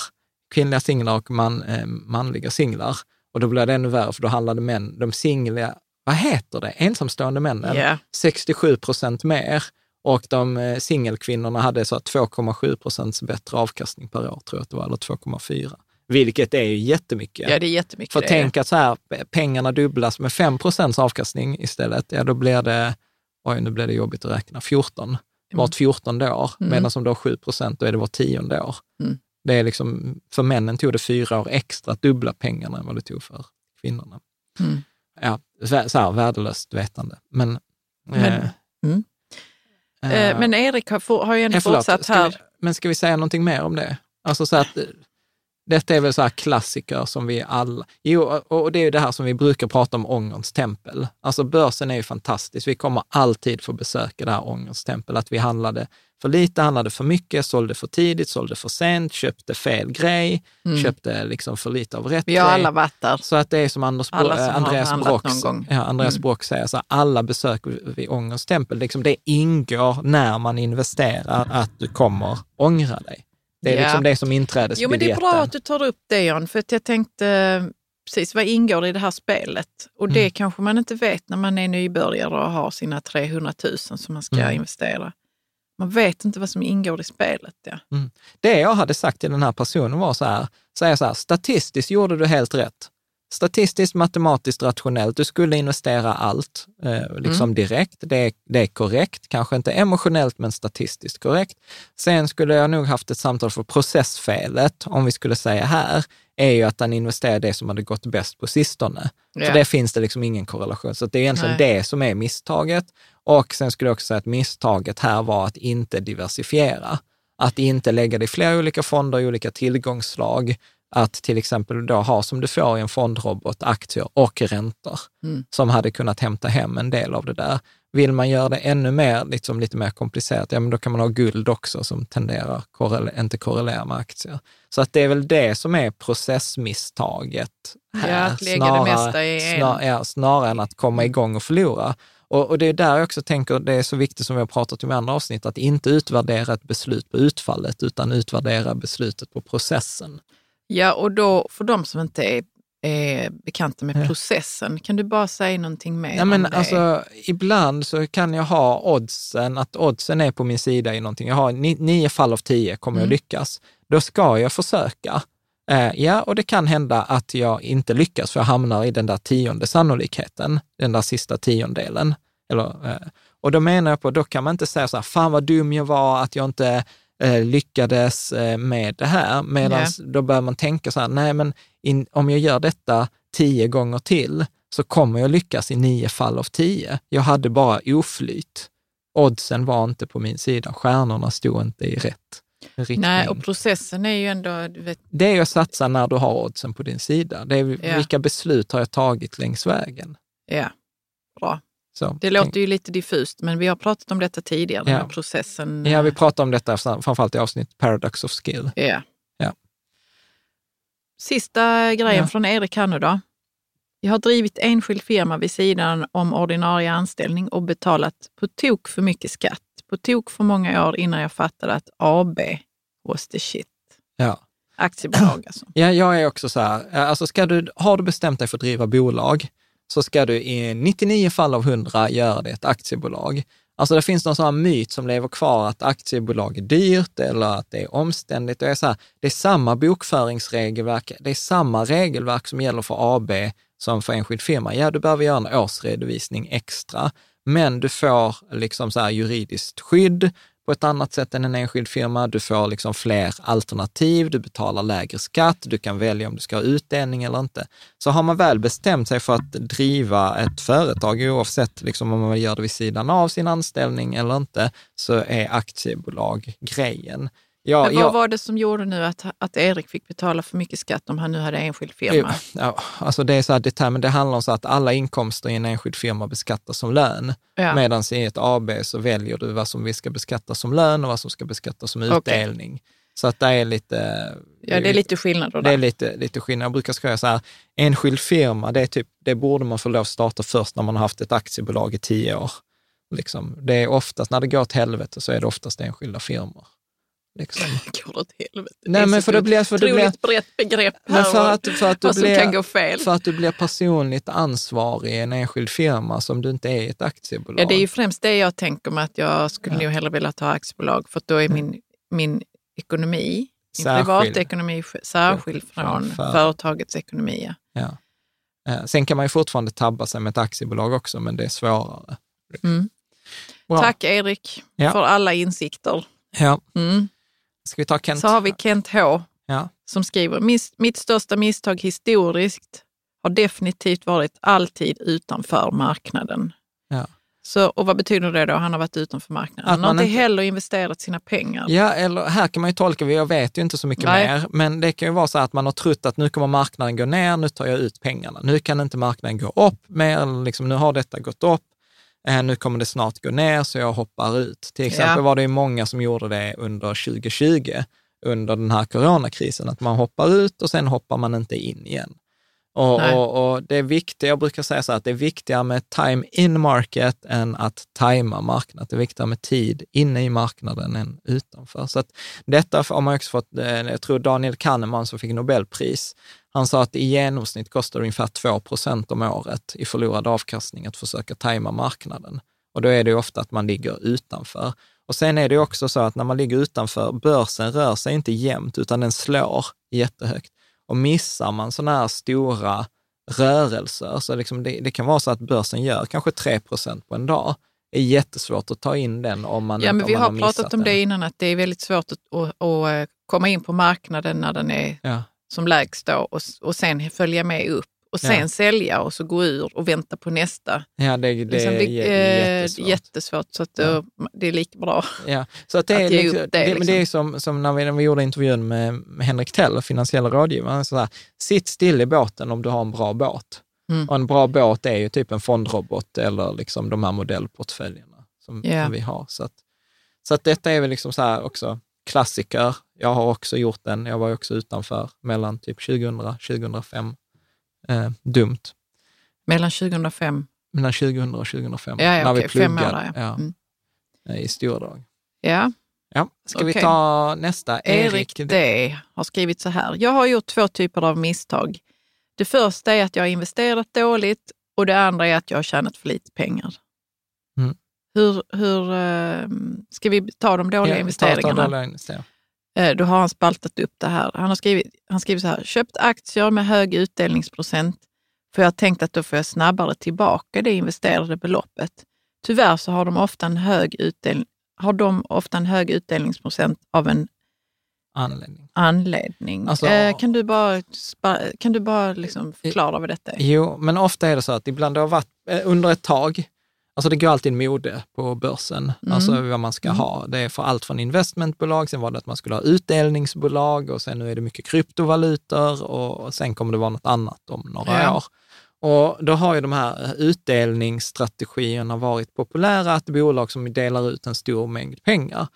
[SPEAKER 1] kvinnliga singlar och man, eh, manliga singlar. Och då blev det ännu värre, för då handlade män, de singliga, vad heter det, ensamstående männen,
[SPEAKER 3] Ja.
[SPEAKER 1] 67 procent mer. Och de eh, singelkvinnorna hade så att 2,7 procents bättre avkastning per år, tror jag att det var, eller 2,4. Vilket är ju jättemycket.
[SPEAKER 3] ja, det är jättemycket.
[SPEAKER 1] För tänk att så här, pengarna dubblas med 5 procents avkastning istället, ja då blir det, oj nu blir det jobbigt att räkna, 14 vart 14 år,
[SPEAKER 3] Mm.
[SPEAKER 1] medan som då 7 procent, då är det vart tionde år.
[SPEAKER 3] Mm.
[SPEAKER 1] Det är liksom, för männen tog det fyra år extra att dubbla pengarna än vad det tog för kvinnorna.
[SPEAKER 3] Mm.
[SPEAKER 1] Ja, så här, värdelöst vetande. Men,
[SPEAKER 3] Men-
[SPEAKER 1] eh,
[SPEAKER 3] mm.
[SPEAKER 1] eh,
[SPEAKER 3] Eh, men Erik har, for, har ju ändå
[SPEAKER 1] eh, förlåt,
[SPEAKER 3] fortsatt
[SPEAKER 1] ska
[SPEAKER 3] här.
[SPEAKER 1] Vi, men ska vi säga någonting mer om det? Alltså så att, eh, detta är väl så här klassiker som vi alla... Jo, och det är ju det här som vi brukar prata om ångerns tempel. Alltså börsen är ju fantastisk. Vi kommer alltid få besöka det här ångerns tempel. Att vi handlade för lite, handlade för mycket, sålde för tidigt, sålde för sent, köpte fel grej,
[SPEAKER 3] Mm.
[SPEAKER 1] köpte liksom för lite av rätt
[SPEAKER 3] Vi har
[SPEAKER 1] grej.
[SPEAKER 3] alla varit där.
[SPEAKER 1] Så att det är som Anders,
[SPEAKER 3] Alla som
[SPEAKER 1] eh, Andreas Brock. Ja, Andreas
[SPEAKER 3] Mm.
[SPEAKER 1] Säger, så här, alla besök vid ångerns tempel, liksom det ingår när man investerar att du kommer ångra dig. Det är
[SPEAKER 3] Ja.
[SPEAKER 1] liksom det som
[SPEAKER 3] Jo, men det är bra att du tar upp det Jan, för att jag tänkte precis vad ingår i det här spelet? Och det
[SPEAKER 1] Mm.
[SPEAKER 3] kanske man inte vet när man är nybörjare och har sina 300 000 som man ska
[SPEAKER 1] Mm.
[SPEAKER 3] investera. Man vet inte vad som ingår i spelet. Ja.
[SPEAKER 1] Det jag hade sagt till den här personen var så här, säga så här, statistiskt gjorde du helt rätt. Statistiskt, matematiskt, rationellt. Du skulle investera allt eh, liksom direkt. Det är, det är korrekt, kanske inte emotionellt, men statistiskt korrekt. Sen skulle jag nog haft ett samtal för processfelet, om vi skulle säga här, är ju att han investerade det som hade gått bäst på sistone.
[SPEAKER 3] Ja.
[SPEAKER 1] Så det finns det liksom ingen korrelation. Så det är egentligen
[SPEAKER 3] Nej.
[SPEAKER 1] det som är misstaget. Och sen skulle jag också säga att misstaget här var att inte diversifiera. Att inte lägga det i flera olika fonder i olika tillgångsslag. Att till exempel då ha som du får i en fondrobot aktier och räntor
[SPEAKER 3] Mm.
[SPEAKER 1] som hade kunnat hämta hem en del av det där. Vill man göra det ännu mer, liksom lite mer komplicerat, ja men då kan man ha guld också som tenderar korrel- inte korrelera med aktier. Så att det är väl det som är processmisstaget här.
[SPEAKER 3] Ja, att lägga det mesta i en.
[SPEAKER 1] snar, ja, snarare än att komma igång och förlora. Och, och det är där jag också tänker, det är så viktigt som vi har pratat om i andra avsnitt, att inte utvärdera ett beslut på utfallet, utan utvärdera beslutet på processen.
[SPEAKER 3] Ja, och då för de som inte är, är bekanta med
[SPEAKER 1] Ja.
[SPEAKER 3] processen. Kan du bara säga någonting mer
[SPEAKER 1] Ja, men alltså, ibland så kan jag ha oddsen, att oddsen är på min sida i någonting. Jag har ni, nio fall av tio kommer jag
[SPEAKER 3] Mm.
[SPEAKER 1] lyckas. Då ska jag försöka. Eh, ja, och det kan hända att jag inte lyckas, för jag hamnar i den där tionde sannolikheten, den där sista tiondelen. Eller, eh, och då menar jag på, då kan man inte säga så här, fan vad dum jag var att jag inte lyckades eh, med det här. Medan då bör man tänka så här, nej men in, om jag gör detta tio gånger till så kommer jag lyckas i nio fall av tio. Jag hade bara oflyt. Oddsen var inte på min sida, stjärnorna stod inte i rätt riktning.
[SPEAKER 3] Nej, och processen är ju ändå, vet,
[SPEAKER 1] Det är att satsa när du har oddsen på din sida. Det är
[SPEAKER 3] Ja.
[SPEAKER 1] vilka beslut har jag tagit längs vägen.
[SPEAKER 3] ja, bra.
[SPEAKER 1] Så,
[SPEAKER 3] Det låter ju lite diffust, men vi har pratat om detta tidigare, den
[SPEAKER 1] Ja.
[SPEAKER 3] här processen.
[SPEAKER 1] Ja, vi pratar om detta framförallt i avsnitt Paradox of Skill.
[SPEAKER 3] Ja.
[SPEAKER 1] Ja.
[SPEAKER 3] Sista grejen
[SPEAKER 1] Ja.
[SPEAKER 3] från Erik här nu då. Jag har drivit enskild firma vid sidan om ordinarie anställning och betalat på tok för mycket skatt. På tok för många år innan jag fattade att AB was the shit.
[SPEAKER 1] Ja.
[SPEAKER 3] Aktiebolag alltså.
[SPEAKER 1] Ja, jag är också så här, alltså ska du, har du bestämt dig för att driva bolag, så ska du i 99 fall av 100 göra det ett aktiebolag. Alltså det finns någon sån här myt som lever kvar att aktiebolag är dyrt eller att det är omständigt. Det är så här, det är samma bokföringsregelverk, det är samma regelverk som gäller för AB som för enskild firma. Ja, du behöver göra en årsredovisning extra, men du får liksom så här juridiskt skydd på ett annat sätt än en enskild firma. Du får liksom fler alternativ, du betalar lägre skatt, du kan välja om du ska ha utdelning eller inte. Så har man väl bestämt sig för att driva ett företag, oavsett liksom om man gör det vid sidan av sin anställning eller inte, så är aktiebolag grejen. Ja,
[SPEAKER 3] Men vad
[SPEAKER 1] ja,
[SPEAKER 3] var det som gjorde nu att, att Erik fick betala för mycket skatt om han nu hade enskild firma?
[SPEAKER 1] Ja, alltså det är så här, det, men det handlar om så att alla inkomster i en enskild firma beskattas som lön.
[SPEAKER 3] Ja.
[SPEAKER 1] Medan i ett AB så väljer du vad som vi ska beskattas som lön och vad som ska beskattas som utdelning. Så att det är lite...
[SPEAKER 3] ja, det är lite skillnader
[SPEAKER 1] Det är lite, lite skillnad. Jag brukar säga så här, enskild firma, det, är typ, det borde man få lov att starta först när man har haft ett aktiebolag i tio år. Liksom. Det är oftast, när det går åt helvete så är det oftast enskilda firmor. Liksom.
[SPEAKER 3] Går åt helvete?
[SPEAKER 1] Nej, men för det blir- för det blir-
[SPEAKER 3] brett begrepp här
[SPEAKER 1] för att, för att du
[SPEAKER 3] vad som
[SPEAKER 1] blir...
[SPEAKER 3] kan gå fel.
[SPEAKER 1] För att du blir personligt ansvarig i en enskild firma som du inte är i ett aktiebolag.
[SPEAKER 3] Ja, det är ju främst det jag tänker mig att jag skulle
[SPEAKER 1] Ja.
[SPEAKER 3] nog hellre vilja ha aktiebolag för att då är min, min ekonomi, min
[SPEAKER 1] Särskild.
[SPEAKER 3] privatekonomi särskild
[SPEAKER 1] Från för-
[SPEAKER 3] företagets ekonomi. ja.
[SPEAKER 1] Eh, Sen kan man ju fortfarande tabba sig med ett aktiebolag också, men det är svårare.
[SPEAKER 3] Mm. Tack Erik
[SPEAKER 1] Ja.
[SPEAKER 3] för alla insikter.
[SPEAKER 1] Ja.
[SPEAKER 3] Mm.
[SPEAKER 1] Ska vi ta Kent?
[SPEAKER 3] Så har vi Kent H
[SPEAKER 1] Ja.
[SPEAKER 3] som skriver, "Mis- mitt största misstag historiskt har definitivt varit alltid utanför marknaden.
[SPEAKER 1] Ja.
[SPEAKER 3] Så, och vad betyder det då? Han har varit utanför marknaden.
[SPEAKER 1] Att
[SPEAKER 3] Han har inte heller investerat sina pengar.
[SPEAKER 1] Ja, eller här kan man ju tolka, jag vet ju inte så mycket
[SPEAKER 3] Nej.
[SPEAKER 1] mer, men det kan ju vara så att man har trott att nu kommer marknaden gå ner, nu tar jag ut pengarna. Nu kan inte marknaden gå upp mer, liksom, nu har detta gått upp, eh, nu kommer det snart gå ner, så jag hoppar ut. Till exempel
[SPEAKER 3] Ja.
[SPEAKER 1] var det ju många som gjorde det under 2020, under den här coronakrisen, att man hoppar ut och sen hoppar man inte in igen. Och, och, och det är viktigt, jag brukar säga så här, att det är viktigare med time in market än att tajma marknaden. Det är viktigare med tid inne i marknaden än utanför. Så att detta har man också fått, eh, jag tror Daniel Kahneman som fick Nobelpris, han sa att i genomsnitt kostar det ungefär 2 procent om året i förlorad avkastning att försöka tajma marknaden. Och då är det ofta att man ligger utanför. Och sen är det också så att när man ligger utanför, börsen rör sig inte jämnt, utan den slår jättehögt. Och missar man sådana här stora rörelser, så liksom det, det kan vara så att börsen gör kanske 3 procent på en dag. Det är jättesvårt att ta in den om man,
[SPEAKER 3] Ja, men vi har
[SPEAKER 1] missat
[SPEAKER 3] pratat om
[SPEAKER 1] den.
[SPEAKER 3] det innan, att det är väldigt svårt att, att, att komma in på marknaden när den är
[SPEAKER 1] Ja.
[SPEAKER 3] som lägst då och, och sen följa med upp och sen
[SPEAKER 1] Ja.
[SPEAKER 3] sälja och så gå ur och vänta på nästa.
[SPEAKER 1] Ja, det, det
[SPEAKER 3] Liksom,
[SPEAKER 1] är
[SPEAKER 3] det, eh,
[SPEAKER 1] jättesvårt.
[SPEAKER 3] jättesvart, så att
[SPEAKER 1] Ja.
[SPEAKER 3] det är lika bra.
[SPEAKER 1] Ja, så att det,
[SPEAKER 3] Att
[SPEAKER 1] är
[SPEAKER 3] ge
[SPEAKER 1] liksom,
[SPEAKER 3] upp det,
[SPEAKER 1] det, men det är
[SPEAKER 3] liksom.
[SPEAKER 1] som, som när, vi, när vi gjorde intervjun med, med Henrik Tell, finansiella rådgivaren, så här, sitt still i båten om du har en bra båt.
[SPEAKER 3] Mm.
[SPEAKER 1] Och en bra båt är ju typ en fondrobot eller liksom de här modellportföljerna som,
[SPEAKER 3] Ja.
[SPEAKER 1] som vi har. Så att, så att detta är väl liksom så här också klassiker. Jag har också gjort den. Jag var också utanför mellan typ 2000 2005. Eh, dumt.
[SPEAKER 3] Mellan 2005,
[SPEAKER 1] Mellan 2000 och 2005.
[SPEAKER 3] ja, ja
[SPEAKER 1] när vi
[SPEAKER 3] fem år
[SPEAKER 1] pluggade,
[SPEAKER 3] där ja. Mm.
[SPEAKER 1] eh, i stora drag.
[SPEAKER 3] ja.
[SPEAKER 1] Ja, ska vi
[SPEAKER 3] Okej.
[SPEAKER 1] ta nästa?
[SPEAKER 3] Erik D har skrivit så här. Jag har gjort två typer av misstag. Det första är att jag har investerat dåligt och det andra är att jag har tjänat för lite pengar.
[SPEAKER 1] Mm.
[SPEAKER 3] Hur, hur eh, ska vi ta de dåliga
[SPEAKER 1] Ja, ta-
[SPEAKER 3] investeringarna?
[SPEAKER 1] ta dåliga investeringar.
[SPEAKER 3] Eh, Då har han spaltat upp det här. Han har skrivit, han skriver så här, köpt aktier med hög utdelningsprocent för jag har tänkt att då får jag snabbare tillbaka det investerade beloppet. Tyvärr så har de ofta en hög, utdelning, har de ofta en hög utdelningsprocent av en
[SPEAKER 1] Anledning.
[SPEAKER 3] anledning.
[SPEAKER 1] Alltså-
[SPEAKER 3] eh, kan du bara, kan du bara liksom förklara vad detta är?
[SPEAKER 1] Jo, men ofta är det så att ibland det har varit eh, under ett tag, alltså det går alltid mode på börsen,
[SPEAKER 3] Mm.
[SPEAKER 1] alltså vad man ska ha. Det är för allt från investmentbolag, sen var det att man skulle ha utdelningsbolag och sen nu är det mycket kryptovalutor och sen kommer det vara något annat om några
[SPEAKER 3] Ja.
[SPEAKER 1] år. Och då har ju de här utdelningsstrategierna varit populära, att bolag som delar ut en stor mängd pengar.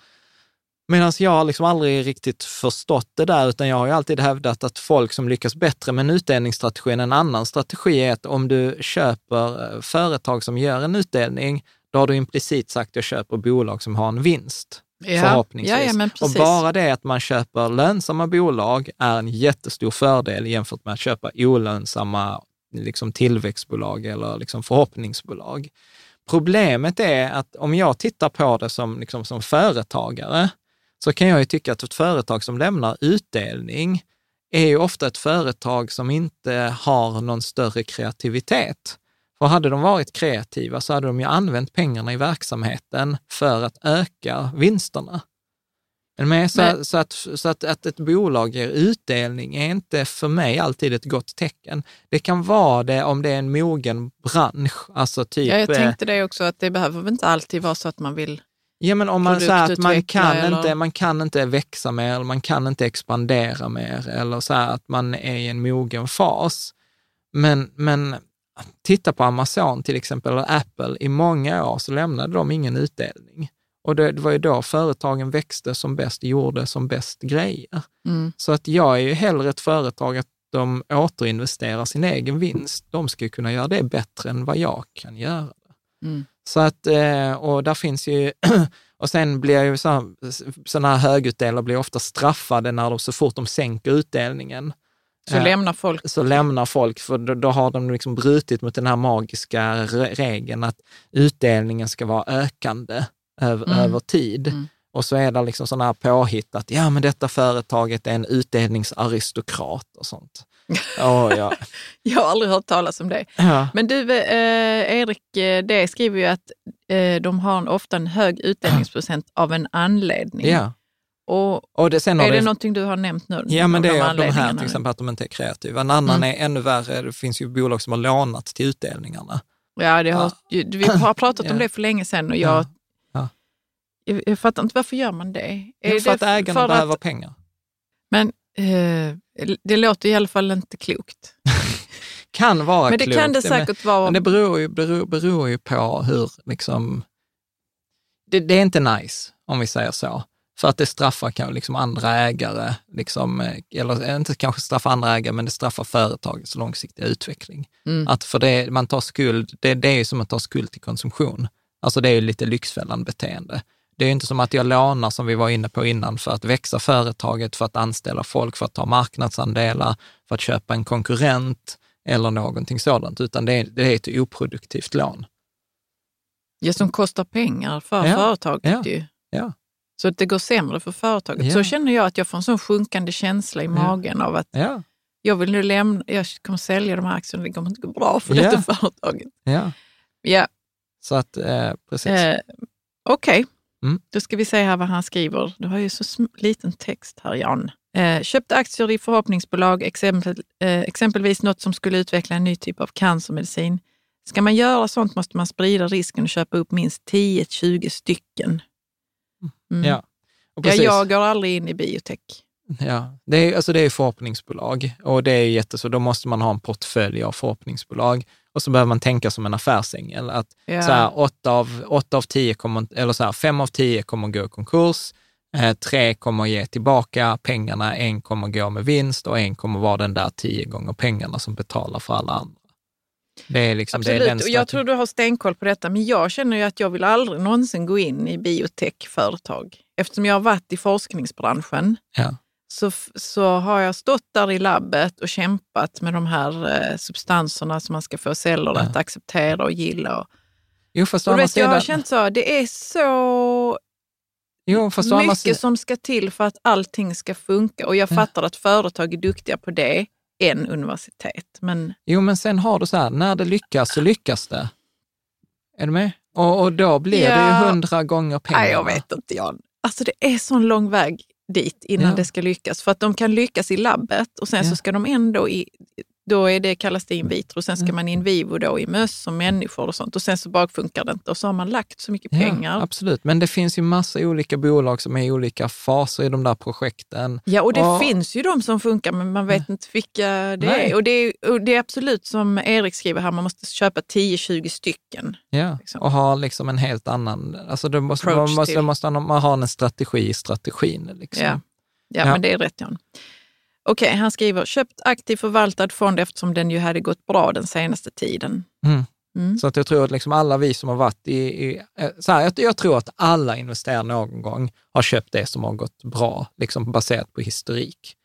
[SPEAKER 1] Medan jag har liksom aldrig riktigt förstått det där, utan jag har ju alltid hävdat att folk som lyckas bättre med en utdelningsstrategi än en annan strategi är att om du köper eh, företag som gör en utdelning, då har du implicit sagt att jag köper bolag som har en vinst. Förhoppningsvis.
[SPEAKER 3] Ja, ja,
[SPEAKER 1] och bara det att man köper lönsamma bolag är en jättestor fördel jämfört med att köpa olönsamma liksom tillväxtbolag eller liksom förhoppningsbolag. Problemet är att om jag tittar på det som, liksom som företagare, så kan jag ju tycka att ett företag som lämnar utdelning är ju ofta ett företag som inte har någon större kreativitet. För hade de varit kreativa så hade de ju använt pengarna i verksamheten för att öka vinsterna. Med? Så,
[SPEAKER 3] Men-
[SPEAKER 1] så, att, så att, att ett bolag ger utdelning är inte för mig alltid ett gott tecken. Det kan vara det om det är en mogen bransch, alltså typ...
[SPEAKER 3] Ja, jag
[SPEAKER 1] eh,
[SPEAKER 3] tänkte det också, att det behöver inte alltid vara så att man vill...
[SPEAKER 1] Ja, men om man säger att man kan,
[SPEAKER 3] eller-
[SPEAKER 1] inte, man kan inte växa mer, eller man kan inte expandera mer, eller så här att man är i en mogen fas. Men, men titta på Amazon till exempel, eller Apple, i många år så lämnade de ingen utdelning. Och det, det var ju då företagen växte som bäst, gjorde som bäst grejer.
[SPEAKER 3] Mm.
[SPEAKER 1] Så att jag är ju hellre ett företag att de återinvesterar sin egen vinst. De ska ju kunna göra det bättre än vad jag kan göra.
[SPEAKER 3] Mm.
[SPEAKER 1] Så att, eh, och där finns ju, och sen blir ju sådana här högutdelare blir ofta straffade när de, så fort de sänker utdelningen,
[SPEAKER 3] Så
[SPEAKER 1] eh,
[SPEAKER 3] lämnar folk...
[SPEAKER 1] så lämnar folk, för då, då har de liksom brutit mot den här magiska re- regeln att utdelningen ska vara ökande över,
[SPEAKER 3] Mm.
[SPEAKER 1] över tid.
[SPEAKER 3] Mm.
[SPEAKER 1] Och så är det liksom sådana här påhitt att ja, men detta företaget är en utdelningsaristokrat och sånt. Åh, ja.
[SPEAKER 3] Jag har aldrig hört talas om det.
[SPEAKER 1] ja.
[SPEAKER 3] Men du, eh, Erik eh, det skriver ju att eh, de har en, ofta en hög utdelningsprocent av en anledning.
[SPEAKER 1] ja.
[SPEAKER 3] Och
[SPEAKER 1] Och det, sen
[SPEAKER 3] är det
[SPEAKER 1] det
[SPEAKER 3] någonting du har nämnt nu?
[SPEAKER 1] Ja, men det
[SPEAKER 3] de
[SPEAKER 1] är de här till exempel att de inte är kreativa. En annan
[SPEAKER 3] Mm.
[SPEAKER 1] är ännu värre, det finns ju bolag som har lånat till utdelningarna.
[SPEAKER 3] Ja, det har, ju- vi har pratat om
[SPEAKER 1] Ja.
[SPEAKER 3] det för länge sedan och jag,
[SPEAKER 1] Ja. Ja.
[SPEAKER 3] jag, jag fattar inte varför gör man det? Är
[SPEAKER 1] Ja, för
[SPEAKER 3] det
[SPEAKER 1] att ägarna
[SPEAKER 3] för
[SPEAKER 1] behöver
[SPEAKER 3] Att,
[SPEAKER 1] pengar.
[SPEAKER 3] men eh, det låter i alla fall inte klokt.
[SPEAKER 1] Kan vara
[SPEAKER 3] Men det
[SPEAKER 1] klokt.
[SPEAKER 3] kan det
[SPEAKER 1] men-
[SPEAKER 3] säkert vara.
[SPEAKER 1] Men det beror ju, beror, beror ju på hur, liksom, det, det är inte nice, om vi säger så. För att det straffar kan- liksom andra ägare, liksom, eh, eller inte kanske straffar andra ägare, men det straffar företagets långsiktiga utveckling.
[SPEAKER 3] Mm.
[SPEAKER 1] Att för det, man tar skuld, det, det är ju som att ta skuld till konsumtion. Alltså det är ju lite lyxfällan beteende. Det är inte som att jag lånar, som vi var inne på innan, för att växa företaget, för att anställa folk, för att ta marknadsandelar, för att köpa en konkurrent eller någonting sådant, utan det är, det är ett oproduktivt lån.
[SPEAKER 3] Ja, som kostar pengar för
[SPEAKER 1] Ja,
[SPEAKER 3] företaget
[SPEAKER 1] ja,
[SPEAKER 3] ju.
[SPEAKER 1] ja.
[SPEAKER 3] Så att det går sämre för företaget.
[SPEAKER 1] Ja.
[SPEAKER 3] Så känner jag att jag får en sån sjunkande känsla i magen av att
[SPEAKER 1] Ja,
[SPEAKER 3] jag vill nu lämna, jag kommer sälja de här aktierna, det kommer inte gå bra för detta företaget.
[SPEAKER 1] ja.
[SPEAKER 3] Ja,
[SPEAKER 1] Så att, eh, precis.
[SPEAKER 3] eh, okej.
[SPEAKER 1] Mm.
[SPEAKER 3] Då ska vi se här vad han skriver. Du har ju så liten text här, Jan. Eh, köpte aktier i förhoppningsbolag, exempel, eh, exempelvis något som skulle utveckla en ny typ av cancermedicin. Ska man göra sånt måste man sprida risken och köpa upp minst 10-20 stycken. Mm.
[SPEAKER 1] ja.
[SPEAKER 3] Ja, jag går aldrig in i biotech.
[SPEAKER 1] Ja, det är, alltså det är förhoppningsbolag och det är jätteså, då måste man ha en portfölj av förhoppningsbolag och så behöver man tänka som en affärsängel, att
[SPEAKER 3] Ja.
[SPEAKER 1] så här, åtta, av, åtta av tio kommer, eller så här, fem av tio kommer gå i konkurs, eh, tre kommer ge tillbaka pengarna, en kommer gå med vinst och en kommer vara den där tio gånger pengarna som betalar för alla andra. Det är liksom, det är
[SPEAKER 3] Absolut, och jag tror du har stenkoll på detta, men jag känner ju att jag vill aldrig någonsin gå in i biotechföretag. Eftersom jag har varit i forskningsbranschen
[SPEAKER 1] Ja.
[SPEAKER 3] Så, så har jag stått där i labbet och kämpat med de här eh, substanserna som man ska få cellerna
[SPEAKER 1] Ja.
[SPEAKER 3] att acceptera och gilla. Och,
[SPEAKER 1] Jo, fast
[SPEAKER 3] och vet, jag har
[SPEAKER 1] sidan...
[SPEAKER 3] känt så, det är så
[SPEAKER 1] Jo, fast
[SPEAKER 3] mycket
[SPEAKER 1] sidan...
[SPEAKER 3] som ska till för att allting ska funka. Och jag
[SPEAKER 1] Ja.
[SPEAKER 3] fattar att företag är duktiga på det än universitet. Men
[SPEAKER 1] Jo, men sen har du så här, när det lyckas så lyckas det. Är du med? Och, och då blir det
[SPEAKER 3] Ja.
[SPEAKER 1] ju hundra gånger pengar.
[SPEAKER 3] nej, jag vet inte Jan. Alltså det är sån lång väg dit innan
[SPEAKER 1] Ja.
[SPEAKER 3] det ska lyckas. För att de kan lyckas i labbet och sen
[SPEAKER 1] Ja.
[SPEAKER 3] så ska de ändå i, då är det, kallas det in vitro, sen ska
[SPEAKER 1] Ja.
[SPEAKER 3] man in vivo då i möss och människor och sånt och sen så bara funkar det inte och så har man lagt så mycket pengar.
[SPEAKER 1] Ja, absolut, men det finns ju massa olika bolag som är i olika faser i de där projekten.
[SPEAKER 3] Ja, och det
[SPEAKER 1] Och-
[SPEAKER 3] finns ju de som funkar, men man vet inte vilka det
[SPEAKER 1] Nej.
[SPEAKER 3] är. Och det är. Och det är absolut som Erik skriver här, man måste köpa 10-20 stycken.
[SPEAKER 1] Ja,
[SPEAKER 3] Liksom.
[SPEAKER 1] och ha liksom en helt annan... Alltså det måste,
[SPEAKER 3] Approach
[SPEAKER 1] man måste,
[SPEAKER 3] till.
[SPEAKER 1] måste man ha en strategi i strategin. Liksom.
[SPEAKER 3] Ja. Ja,
[SPEAKER 1] Ja.
[SPEAKER 3] men det är rätt Jan. Okej, han skriver, köpt aktiv förvaltad fond eftersom den ju hade gått bra den senaste tiden.
[SPEAKER 1] Mm.
[SPEAKER 3] Mm.
[SPEAKER 1] Så att jag tror att liksom alla vi som har varit i... i eh, så här, jag, jag tror att alla investerare någon gång har köpt det som har gått bra, liksom baserat på historik.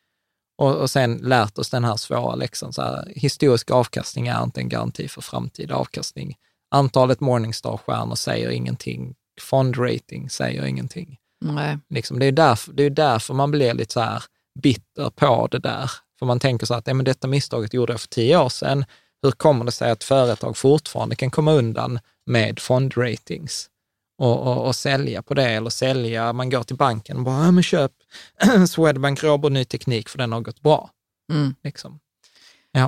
[SPEAKER 1] Och, och sen lärt oss den här svåra läxan. Så här, historisk avkastning är inte en garanti för framtida avkastning. Antalet Morningstar-stjärnor säger ingenting. Fondrating säger ingenting.
[SPEAKER 3] Nej.
[SPEAKER 1] Liksom, det, är därför, det är därför man blir lite så här bitter på det där. För man tänker så att ja, men detta misstaget gjorde jag för tio år sedan. Hur kommer det sig att företag fortfarande kan komma undan med fondratings och, och, och sälja på det? Eller sälja, man går till banken och bara, ja, men köp Swedbank Robur ny teknik för den har gått bra.
[SPEAKER 3] Mm.
[SPEAKER 1] Liksom.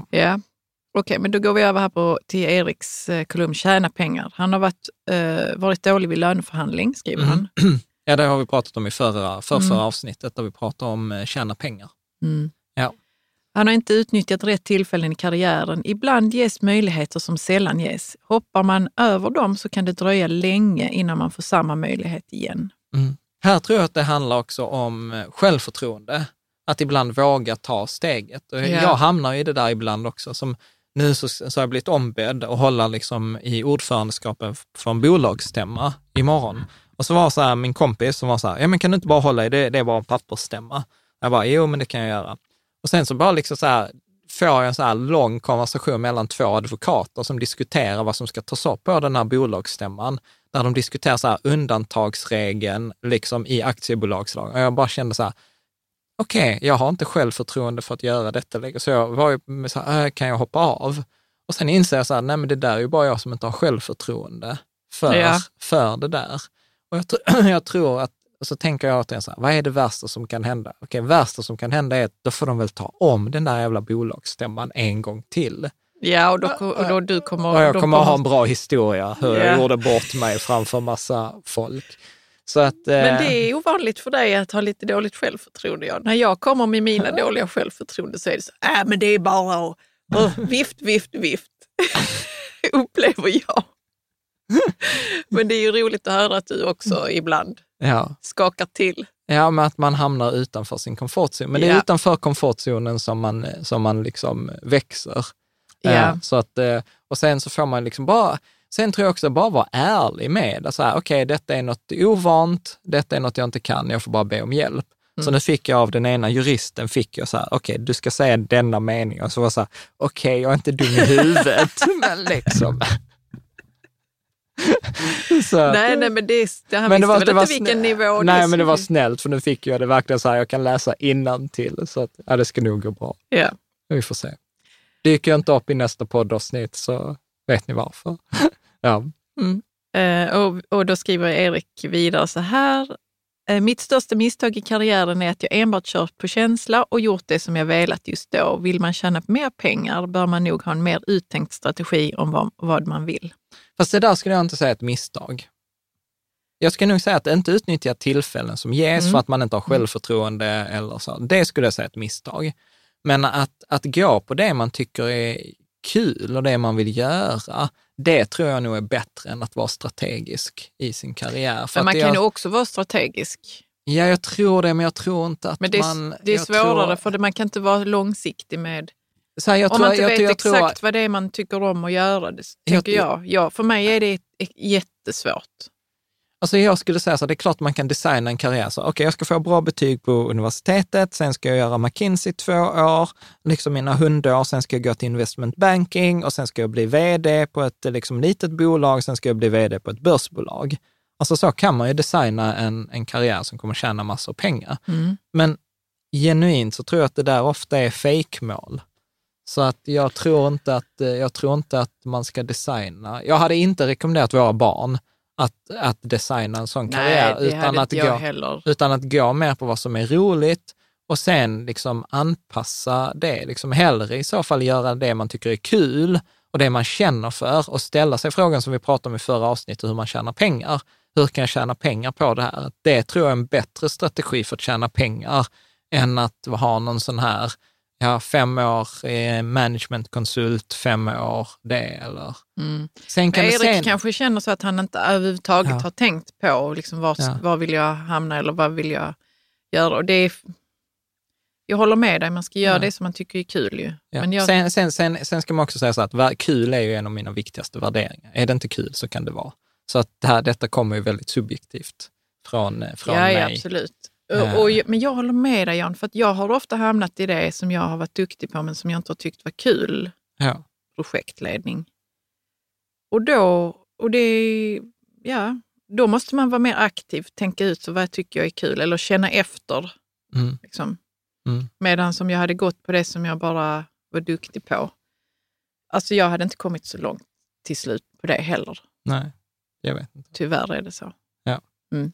[SPEAKER 3] Ja, okej, men då går vi över här på, till Eriks eh, kolumn Tjäna pengar. Han har varit, eh, varit dålig vid löneförhandling, skriver
[SPEAKER 1] Mm.
[SPEAKER 3] han.
[SPEAKER 1] Ja, det har vi pratat om i förra, för,
[SPEAKER 3] Mm.
[SPEAKER 1] förra avsnittet, där vi pratade om eh, tjäna pengar.
[SPEAKER 3] Mm.
[SPEAKER 1] Ja.
[SPEAKER 3] Han har inte utnyttjat rätt tillfällen i karriären. Ibland ges möjligheter som sällan ges. Hoppar man över dem så kan det dröja länge innan man får samma möjlighet igen.
[SPEAKER 1] Mm. Här tror jag att det handlar också om eh, självförtroende. Att ibland våga ta steget. Och
[SPEAKER 3] Ja.
[SPEAKER 1] Jag hamnar i det där ibland också. Som nu så, så har jag blivit ombedd att hålla liksom i ordförandeskapen för en bolagsstämma imorgon. Och så var så här, min kompis som var så här, ja men kan du inte bara hålla i det, det är bara en pappersstämma. Jag bara, jo men det kan jag göra. Och sen så bara liksom så här, får jag en så här lång konversation mellan två advokater som diskuterar vad som ska tas upp på den här bolagsstämman. Där de diskuterar så här undantagsregeln liksom i aktiebolagslagen. Och jag bara kände så här, okej, jag har inte självförtroende för att göra detta längre. Så jag var ju så här, äh, kan jag hoppa av? Och sen inser jag så här, nej men det där är ju bara jag som inte har självförtroende för,
[SPEAKER 3] Ja.
[SPEAKER 1] för det där. Och jag, tr- jag tror att, och så tänker jag återigen så här, vad är det värsta som kan hända? Okej, värsta som kan hända är att då får de väl ta om den där jävla bolagsstämman en gång till.
[SPEAKER 3] Ja, och då, och då du kommer...
[SPEAKER 1] Och jag kommer att ha en bra historia hur
[SPEAKER 3] Ja.
[SPEAKER 1] jag gjorde bort mig framför massa folk. Så att,
[SPEAKER 3] Men
[SPEAKER 1] eh,
[SPEAKER 3] det är ovanligt för dig att ha lite dåligt självförtroende. Ja. När jag kommer med mina dåliga självförtroende så är det så, äh, men det är bara att vift, vift, vift. Upplever jag. men det är ju roligt att höra att du också ibland
[SPEAKER 1] ja.
[SPEAKER 3] skakar till.
[SPEAKER 1] Ja, men att man hamnar utanför sin komfortzon. Men det är
[SPEAKER 3] Ja.
[SPEAKER 1] utanför komfortzonen som man, som man liksom växer.
[SPEAKER 3] Ja.
[SPEAKER 1] Eh, Så att, eh, och sen så får man liksom bara, sen tror jag också bara vara ärlig med, alltså, okej, detta är något ovant, detta är något jag inte kan, jag får bara be om hjälp.
[SPEAKER 3] Mm.
[SPEAKER 1] Så nu fick jag av den ena juristen, fick jag så här, okej, du ska säga denna mening. Och så var jag så här, okej, jag är inte dum i huvudet, men liksom. så,
[SPEAKER 3] Nej, nej, men det, det, han
[SPEAKER 1] men
[SPEAKER 3] visste väl inte vilken nivå
[SPEAKER 1] Nej, men det var snällt, för nu fick jag det verkligen så här, jag kan läsa till så att, ja, det ska nog gå bra.
[SPEAKER 3] Ja.
[SPEAKER 1] Vi får se. Dyker jag inte upp i nästa poddavsnitt så vet ni varför. ja.
[SPEAKER 3] Eh, och, och då skriver Erik vidare så här. Eh, Mitt största misstag i karriären är att jag enbart kört på känsla och gjort det som jag velat just då. Vill man tjäna mer pengar bör man nog ha en mer uttänkt strategi om vad, vad man vill.
[SPEAKER 1] Fast det där skulle jag inte säga är ett misstag. Jag skulle nog säga att inte utnyttja tillfällen som ges
[SPEAKER 3] Mm.
[SPEAKER 1] för att man inte har självförtroende eller så. Det skulle jag säga är ett misstag. Men att, att gå på det man tycker är kul och det man vill göra, det tror jag nog är bättre än att vara strategisk i sin karriär. För
[SPEAKER 3] Men man kan
[SPEAKER 1] jag,
[SPEAKER 3] ju också vara strategisk.
[SPEAKER 1] Ja, jag tror det, men jag tror inte att
[SPEAKER 3] Men det är,
[SPEAKER 1] man...
[SPEAKER 3] det är
[SPEAKER 1] jag
[SPEAKER 3] svårare
[SPEAKER 1] tror,
[SPEAKER 3] för det, man kan inte vara långsiktig med...
[SPEAKER 1] så här, jag
[SPEAKER 3] om
[SPEAKER 1] tror,
[SPEAKER 3] man inte
[SPEAKER 1] jag,
[SPEAKER 3] vet
[SPEAKER 1] jag, jag
[SPEAKER 3] exakt
[SPEAKER 1] tror,
[SPEAKER 3] vad det är man tycker om att göra, det
[SPEAKER 1] Jag-
[SPEAKER 3] tänker jag. Ja, för mig är det jättesvårt.
[SPEAKER 1] Alltså jag skulle säga så här, det är klart man kan designa en karriär så, okej, okay, jag ska få bra betyg på universitetet, sen ska jag göra McKinsey två år, liksom mina hundår, sen ska jag gå till investment banking och sen ska jag bli vd på ett liksom, litet bolag, sen ska jag bli vd på ett börsbolag. Alltså så kan man ju designa en, en karriär som kommer tjäna massor pengar.
[SPEAKER 3] Mm.
[SPEAKER 1] Men genuint så tror jag att det där ofta är fejkmål. Så att jag tror, inte att, jag tror inte att man ska designa. Jag hade inte rekommenderat våra barn att, att designa en sån karriär, utan att, gå,
[SPEAKER 3] heller.
[SPEAKER 1] utan att gå mer på vad som är roligt och sen liksom anpassa det. Liksom hellre i så fall göra det man tycker är kul och det man känner för och ställa sig frågan som vi pratade om i förra avsnittet, hur man tjänar pengar. Hur kan jag tjäna pengar på det här? Det tror jag är en bättre strategi för att tjäna pengar än att ha någon sån här, ja, fem år eh, managementkonsult, fem år det eller...
[SPEAKER 3] Mm.
[SPEAKER 1] Sen kan
[SPEAKER 3] Erik
[SPEAKER 1] sen,
[SPEAKER 3] kanske känner så att han inte överhuvudtaget
[SPEAKER 1] Ja.
[SPEAKER 3] har tänkt på liksom var,
[SPEAKER 1] Ja.
[SPEAKER 3] var vill jag hamna eller vad vill jag göra. Och det är, jag håller med dig, man ska göra
[SPEAKER 1] Ja.
[SPEAKER 3] det som man tycker är kul ju.
[SPEAKER 1] Ja.
[SPEAKER 3] Men jag,
[SPEAKER 1] Sen, sen, sen, sen ska man också säga så att kul är ju en av mina viktigaste värderingar. Är det inte kul så kan det vara. Så att det här, detta kommer ju väldigt subjektivt från, eh, från
[SPEAKER 3] ja,
[SPEAKER 1] mig.
[SPEAKER 3] ja, absolut.
[SPEAKER 1] Eh.
[SPEAKER 3] Och, och, men jag håller med dig Jan, för att jag har ofta hamnat i det som jag har varit duktig på men som jag inte har tyckt var kul,
[SPEAKER 1] Ja.
[SPEAKER 3] projektledning. Och då, och det, ja, då måste man vara mer aktiv, tänka ut så vad tycker jag är kul eller känna efter.
[SPEAKER 1] Mm.
[SPEAKER 3] Liksom.
[SPEAKER 1] Mm.
[SPEAKER 3] Medan som jag hade gått på det som jag bara var duktig på. Alltså jag hade inte kommit så långt till slut på det heller.
[SPEAKER 1] Nej, jag vet inte.
[SPEAKER 3] Tyvärr är det så.
[SPEAKER 1] Ja.
[SPEAKER 3] Mm.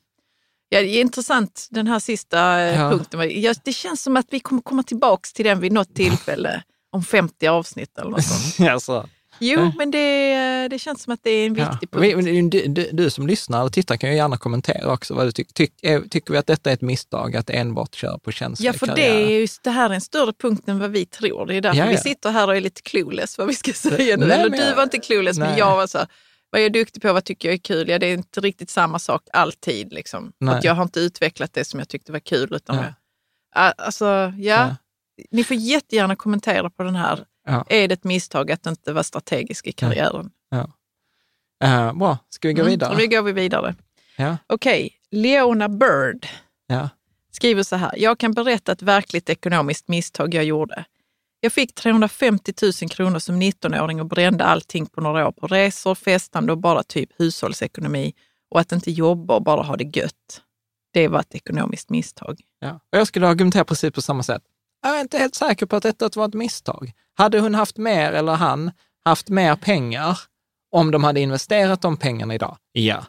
[SPEAKER 3] Ja, det är intressant den här sista eh,
[SPEAKER 1] Ja.
[SPEAKER 3] punkten. Ja, det känns som att vi kommer komma tillbaka till den vid något tillfälle om 50 avsnitt eller något sånt.
[SPEAKER 1] alltså,
[SPEAKER 3] Jo,
[SPEAKER 1] Ja.
[SPEAKER 3] men det, det känns som att det är en
[SPEAKER 1] ja.
[SPEAKER 3] viktig punkt.
[SPEAKER 1] Vi- Du, du, du som lyssnar och tittar kan ju gärna kommentera också. Vad du tyck, tyck, är, tycker vi att detta är ett misstag, att enbart köra på känsla
[SPEAKER 3] Ja, för det, är just, det här är en större punkt än vad vi tror. Det är därför
[SPEAKER 1] Ja,
[SPEAKER 3] vi
[SPEAKER 1] ja.
[SPEAKER 3] sitter här och är lite clueless vad vi ska säga nu.
[SPEAKER 1] Nej,
[SPEAKER 3] Eller
[SPEAKER 1] men
[SPEAKER 3] du var inte clueless, men
[SPEAKER 1] nej.
[SPEAKER 3] jag var så här, vad är jag duktig på, vad tycker jag är kul? Ja, det är inte riktigt samma sak alltid. Liksom. Att jag har inte utvecklat det som jag tyckte var kul. Utan
[SPEAKER 1] Ja.
[SPEAKER 3] jag, Ah, alltså, ja,
[SPEAKER 1] Ja.
[SPEAKER 3] Ni får jättegärna kommentera på den här.
[SPEAKER 1] Ja.
[SPEAKER 3] Är det ett misstag att inte vara strategisk i karriären?
[SPEAKER 1] Eh, bra, ska vi gå
[SPEAKER 3] Mm,
[SPEAKER 1] vidare?
[SPEAKER 3] och nu går vi vidare.
[SPEAKER 1] Ja.
[SPEAKER 3] Okej, Leona Bird
[SPEAKER 1] Ja.
[SPEAKER 3] skriver så här. Jag kan berätta ett verkligt ekonomiskt misstag jag gjorde. Jag fick 350 000 kronor som 19-åring och brände allting på några år på resor, festande och bara typ hushållsekonomi och att inte jobba och bara ha det gött. Det var ett ekonomiskt misstag.
[SPEAKER 1] Ja. Och jag skulle argumentera precis på samma sätt. Jag är inte helt säker på att detta var ett misstag. Hade hon haft mer, eller han, haft mer pengar om de hade investerat de pengarna idag? Ja.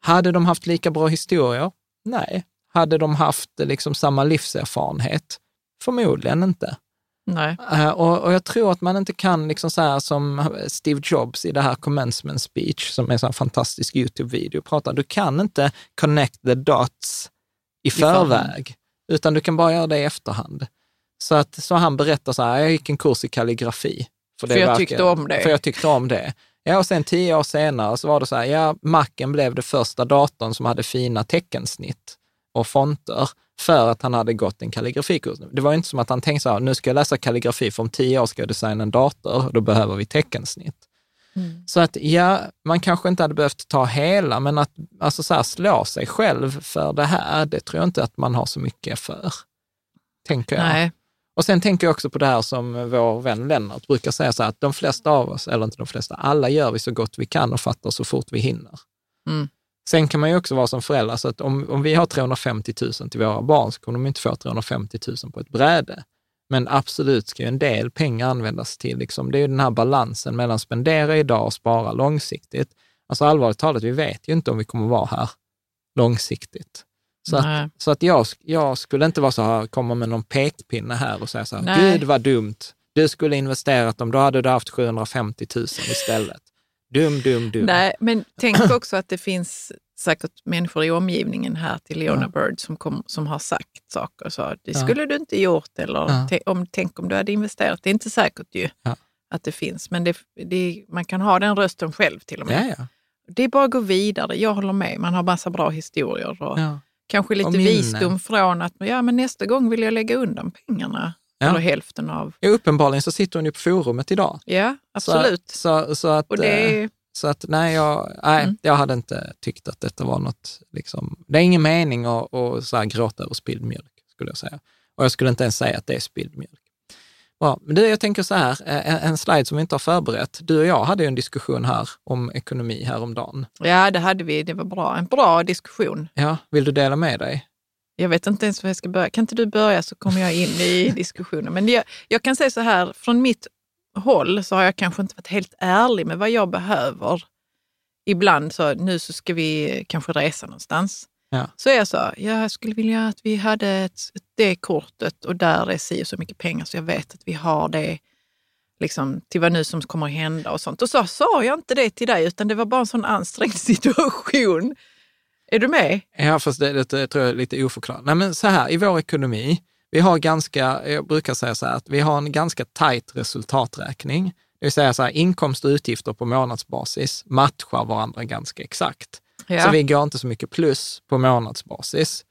[SPEAKER 1] Hade de haft lika bra historier? Nej. Hade de haft eh, liksom samma livserfarenhet? Förmodligen inte.
[SPEAKER 3] Nej.
[SPEAKER 1] Eh, och, och jag tror att man inte kan, liksom så här som Steve Jobs i det här commencement speech, som är en sån fantastisk YouTube-video, pratar. Du kan inte connect the dots i
[SPEAKER 3] förhand.
[SPEAKER 1] förväg, utan du kan bara göra det i efterhand. Så, att, så han berättar så här, jag gick en kurs i kalligrafi. det
[SPEAKER 3] För jag
[SPEAKER 1] verkar-
[SPEAKER 3] tyckte om det.
[SPEAKER 1] För jag tyckte om det. Ja, och sen tio år senare så var det så här, ja, Macen blev det första datorn som hade fina teckensnitt och fonter för att han hade gått en kalligrafikurs. Det var inte som att han tänkte så här, nu ska jag läsa kalligrafi, för om tio år ska jag designa en dator, då behöver vi teckensnitt.
[SPEAKER 3] Mm.
[SPEAKER 1] Så att ja, man kanske inte hade behövt ta hela, men att alltså så här, slå sig själv för det här, det tror jag inte att man har så mycket för. Tänker jag.
[SPEAKER 3] Nej.
[SPEAKER 1] Och sen tänker jag också på det här som vår vän Lennart brukar säga, så här, att de flesta av oss, eller inte de flesta, alla gör vi så gott vi kan och fattar så fort vi hinner.
[SPEAKER 3] Mm.
[SPEAKER 1] Sen kan man ju också vara som förälder, så att om, om vi har 350 000 till våra barn så kommer de inte få 350 000 på ett bräde. Men absolut ska ju en del pengar användas till, liksom, det är ju den här balansen mellan spendera idag och spara långsiktigt. Alltså allvarligt talat, vi vet ju inte om vi kommer vara här långsiktigt. Så att, så att jag, jag skulle inte vara så här, komma med någon pekpinne här och säga så här,
[SPEAKER 3] Nej.
[SPEAKER 1] gud vad dumt, du skulle investerat dem, då hade du haft 750 000 istället. Dum, dum, dum.
[SPEAKER 3] Nej, men tänk också att det finns säkert människor i omgivningen här till Leona
[SPEAKER 1] Ja.
[SPEAKER 3] Bird som, kom, som har sagt saker. Så det
[SPEAKER 1] Ja.
[SPEAKER 3] skulle du inte gjort eller
[SPEAKER 1] Ja.
[SPEAKER 3] om, tänk om du hade investerat. Det är inte säkert ju
[SPEAKER 1] Ja.
[SPEAKER 3] att det finns, men det, det, man kan ha den rösten själv till och med.
[SPEAKER 1] Ja, ja.
[SPEAKER 3] Det är bara att gå vidare. Jag håller med. Man har massa bra historier och
[SPEAKER 1] ja.
[SPEAKER 3] kanske lite visdom från att ja, men nästa gång vill jag lägga undan pengarna.
[SPEAKER 1] Ja.
[SPEAKER 3] Eller hälften av.
[SPEAKER 1] Ja, uppenbarligen så sitter hon ju på forumet idag.
[SPEAKER 3] Ja, absolut.
[SPEAKER 1] Så, så, så att,
[SPEAKER 3] och det
[SPEAKER 1] eh,
[SPEAKER 3] är,
[SPEAKER 1] Så att nej, jag, nej
[SPEAKER 3] Mm.
[SPEAKER 1] jag hade inte tyckt att detta var något, liksom, det är ingen mening att, att så här gråta över spilld mjölk, skulle jag säga. Och jag skulle inte ens säga att det är spilld mjölk. Bra, men du, jag tänker så här, en, en slide som vi inte har förberett. Du och jag hade ju en diskussion här om ekonomi häromdagen.
[SPEAKER 3] Ja, det hade vi. Det var bra. En bra diskussion.
[SPEAKER 1] Ja, vill du dela med dig?
[SPEAKER 3] Jag vet inte ens var jag ska börja. Kan inte du börja så kommer jag in i diskussionen. Men jag, jag kan säga så här, från mitt håll så har jag kanske inte varit helt ärlig med vad jag behöver. Ibland så, nu så ska vi kanske resa någonstans.
[SPEAKER 1] Ja.
[SPEAKER 3] Så jag så, jag skulle vilja att vi hade ett, det kortet och där är si och så mycket pengar så jag vet att vi har det liksom, till vad nu som kommer att hända och sånt. Och så sa jag inte det till dig utan det var bara en sån ansträngd situation. Är du med?
[SPEAKER 1] Ja, fast det, det, det tror jag är lite oförklarat. Nej, men så här, i vår ekonomi, vi har ganska, jag brukar säga så här, att vi har en ganska tajt resultaträkning. Det vill säga så här, inkomst och utgifter på månadsbasis matchar varandra ganska exakt.
[SPEAKER 3] Ja.
[SPEAKER 1] Så vi går inte så mycket plus på månadsbasis.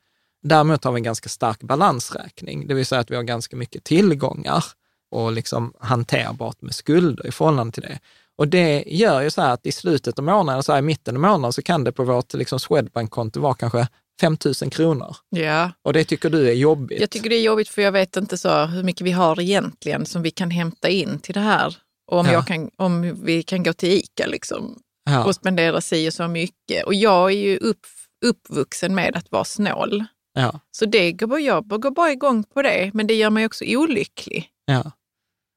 [SPEAKER 1] Däremot har vi en ganska stark balansräkning, det vill säga att vi har ganska mycket tillgångar och liksom hanterbart med skulder i förhållande till det. Och det gör ju så här att i slutet av månaden, så i mitten av månaden, så kan det på vårt liksom Swedbank-konto vara kanske 5 000 kronor.
[SPEAKER 3] ja.
[SPEAKER 1] Och det tycker du är jobbigt?
[SPEAKER 3] Jag tycker det är jobbigt för jag vet inte så hur mycket vi har egentligen som vi kan hämta in till det här. Och om,
[SPEAKER 1] Ja.
[SPEAKER 3] jag kan, om vi kan gå till ICA liksom
[SPEAKER 1] ja.
[SPEAKER 3] och spendera si och så mycket. Och jag är ju upp, uppvuxen med att vara snål.
[SPEAKER 1] ja,
[SPEAKER 3] Så det går, jag går bara igång på det, men det gör mig också olycklig
[SPEAKER 1] ja.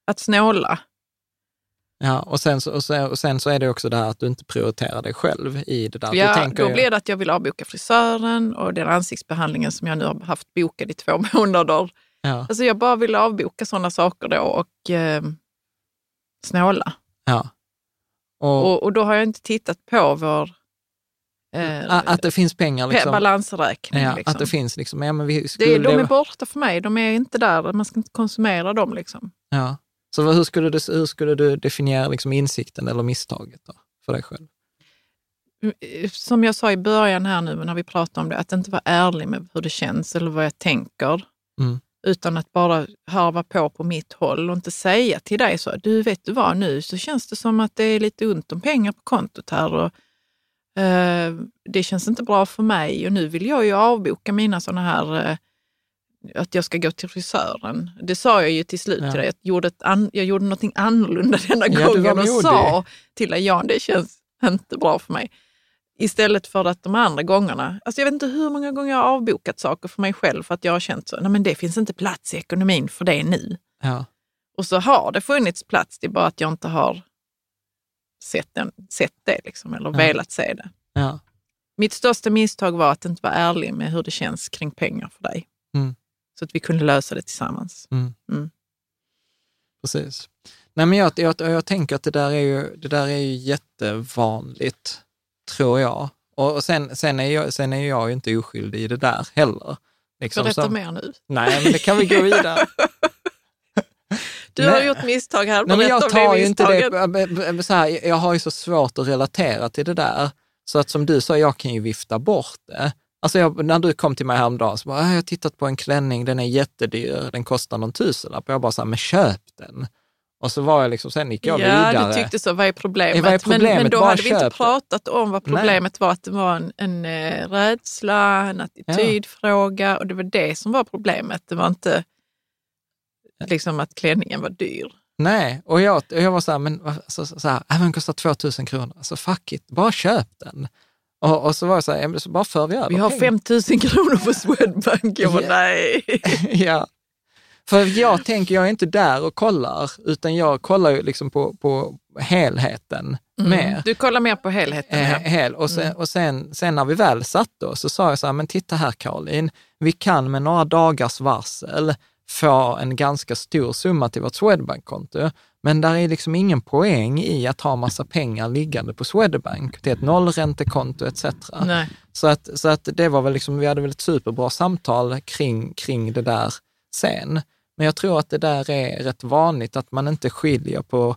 [SPEAKER 3] att snåla.
[SPEAKER 1] Ja, och sen, så, och, sen, och sen så är det också det här att du inte prioriterar dig själv i det där. du
[SPEAKER 3] Ja,
[SPEAKER 1] tänker
[SPEAKER 3] då blir det att jag vill avboka frisören och den ansiktsbehandlingen som jag nu har haft bokad i två månader.
[SPEAKER 1] ja,
[SPEAKER 3] Alltså jag bara vill avboka sådana saker då och eh, snåla.
[SPEAKER 1] ja. Och,
[SPEAKER 3] Och, och då har jag inte tittat på vår eh,
[SPEAKER 1] a- att det finns pengar liksom.
[SPEAKER 3] balansräkning.
[SPEAKER 1] Ja,
[SPEAKER 3] liksom.
[SPEAKER 1] Att det finns liksom, ja men vi
[SPEAKER 3] det,
[SPEAKER 1] skulle...
[SPEAKER 3] de är borta för mig, de är inte där, man ska inte konsumera dem. Liksom.
[SPEAKER 1] ja. Så hur skulle, du, hur skulle du definiera liksom insikten eller misstaget då, för dig själv?
[SPEAKER 3] Som jag sa i början här nu när vi pratade om det, att inte vara ärlig med hur det känns eller vad jag tänker.
[SPEAKER 1] Mm.
[SPEAKER 3] Utan att bara harva på på mitt håll och inte säga till dig så, du vet du vad, nu så känns det som att det är lite ont om pengar på kontot här och eh, det känns inte bra för mig och nu vill jag ju avboka mina sådana här eh, att jag ska gå till frisören. Det sa jag ju till slut
[SPEAKER 1] Ja.
[SPEAKER 3] till dig, jag gjorde, ett an, jag gjorde någonting annorlunda denna
[SPEAKER 1] Ja,
[SPEAKER 3] gången och sa till dig, Jan, det känns inte bra för mig. Istället för att de andra gångerna, alltså jag vet inte hur många gånger jag har avbokat saker för mig själv för att jag har känt så, nej men det finns inte plats i ekonomin för det nu.
[SPEAKER 1] Ja,
[SPEAKER 3] Och så har det funnits plats, det är bara att jag inte har sett, den, sett det liksom, eller
[SPEAKER 1] Ja.
[SPEAKER 3] velat se det.
[SPEAKER 1] ja,
[SPEAKER 3] Mitt största misstag var att inte vara ärlig med hur det känns kring pengar för dig.
[SPEAKER 1] Mm.
[SPEAKER 3] Så att vi kunde lösa det tillsammans.
[SPEAKER 1] precis. Nej, men jag, jag, jag tänker att det där är ju, det där är ju jättevanligt, tror jag. Och, sen, sen, är jag, sen är jag ju inte oskyldig i det där heller. Liksom,
[SPEAKER 3] Berätta
[SPEAKER 1] så-
[SPEAKER 3] mer nu.
[SPEAKER 1] Nej, men det kan vi gå vidare.
[SPEAKER 3] Du
[SPEAKER 1] Nej.
[SPEAKER 3] har gjort misstag här.
[SPEAKER 1] Nej, men
[SPEAKER 3] Berätta
[SPEAKER 1] jag
[SPEAKER 3] om
[SPEAKER 1] tar
[SPEAKER 3] det
[SPEAKER 1] ju inte det, så här, jag har ju så svårt att relatera till det där. Så att som du sa, jag kan ju vifta bort det. Alltså jag, när du kom till mig häromdagen så bara, "Ah, jag har tittat på en klänning, den är jättedyr, den kostar någon tusenlapp. Jag bara så här, men köp den. Och så var jag liksom, sen gick jag
[SPEAKER 3] ja,
[SPEAKER 1] vidare.
[SPEAKER 3] du tyckte så. Vad är problemet?
[SPEAKER 1] Ja, vad är
[SPEAKER 3] Men,
[SPEAKER 1] problemet?
[SPEAKER 3] men då
[SPEAKER 1] Bara
[SPEAKER 3] hade vi inte pratat om vad problemet var. Att det var en, en eh, rädsla, en attitydfråga och det var det som var problemet. Det var inte liksom att klänningen var dyr.
[SPEAKER 1] Nej, och jag, och jag var så här, men vad- så, här, "Ah, men den kostar 2000 kronor. Alltså fuck it, bara köp den. Och, och så var jag så här, "Ja, men så bara för vi över
[SPEAKER 3] Vi har
[SPEAKER 1] pengar."
[SPEAKER 3] 5 000 kronor på Swedbank. Jag bara,
[SPEAKER 1] Ja.
[SPEAKER 3] nej.
[SPEAKER 1] ja. För jag tänker, jag är inte där och kollar, utan jag kollar ju liksom på, på helheten mer.
[SPEAKER 3] Mm. Du kollar mer på helheten.
[SPEAKER 1] Eh, hel. Och, sen,
[SPEAKER 3] Mm.
[SPEAKER 1] och sen, sen när vi väl satt oss så sa jag så här, men titta här Caroline, vi kan med några dagars varsel få en ganska stor summa till vårt Swedbank-konto, men där är liksom ingen poäng i att ha massa pengar liggande på Swedbank. Är ett nollräntekonto etc.
[SPEAKER 3] Nej.
[SPEAKER 1] Så att, så att det var väl liksom, vi hade väl ett superbra samtal kring, kring det där sen. Men jag tror att det där är rätt vanligt, att man inte skiljer på,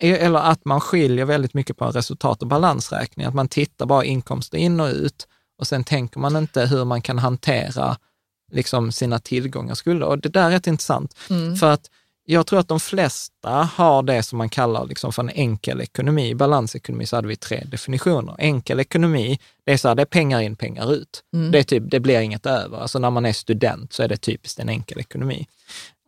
[SPEAKER 1] eller att man skiljer väldigt mycket på en resultat och balansräkning, att man tittar bara inkomster in och ut och sen tänker man inte hur man kan hantera liksom sina tillgångar skulder. Och det där är rätt intressant,
[SPEAKER 3] Mm.
[SPEAKER 1] för att jag tror att de flesta har det som man kallar liksom för en enkel ekonomi. I balansekonomi så hade vi tre definitioner. Enkel ekonomi, det är så här, det är pengar in, pengar ut. Mm. Det, är typ, det blir inget över. Alltså när man är student så är det typiskt en enkel ekonomi.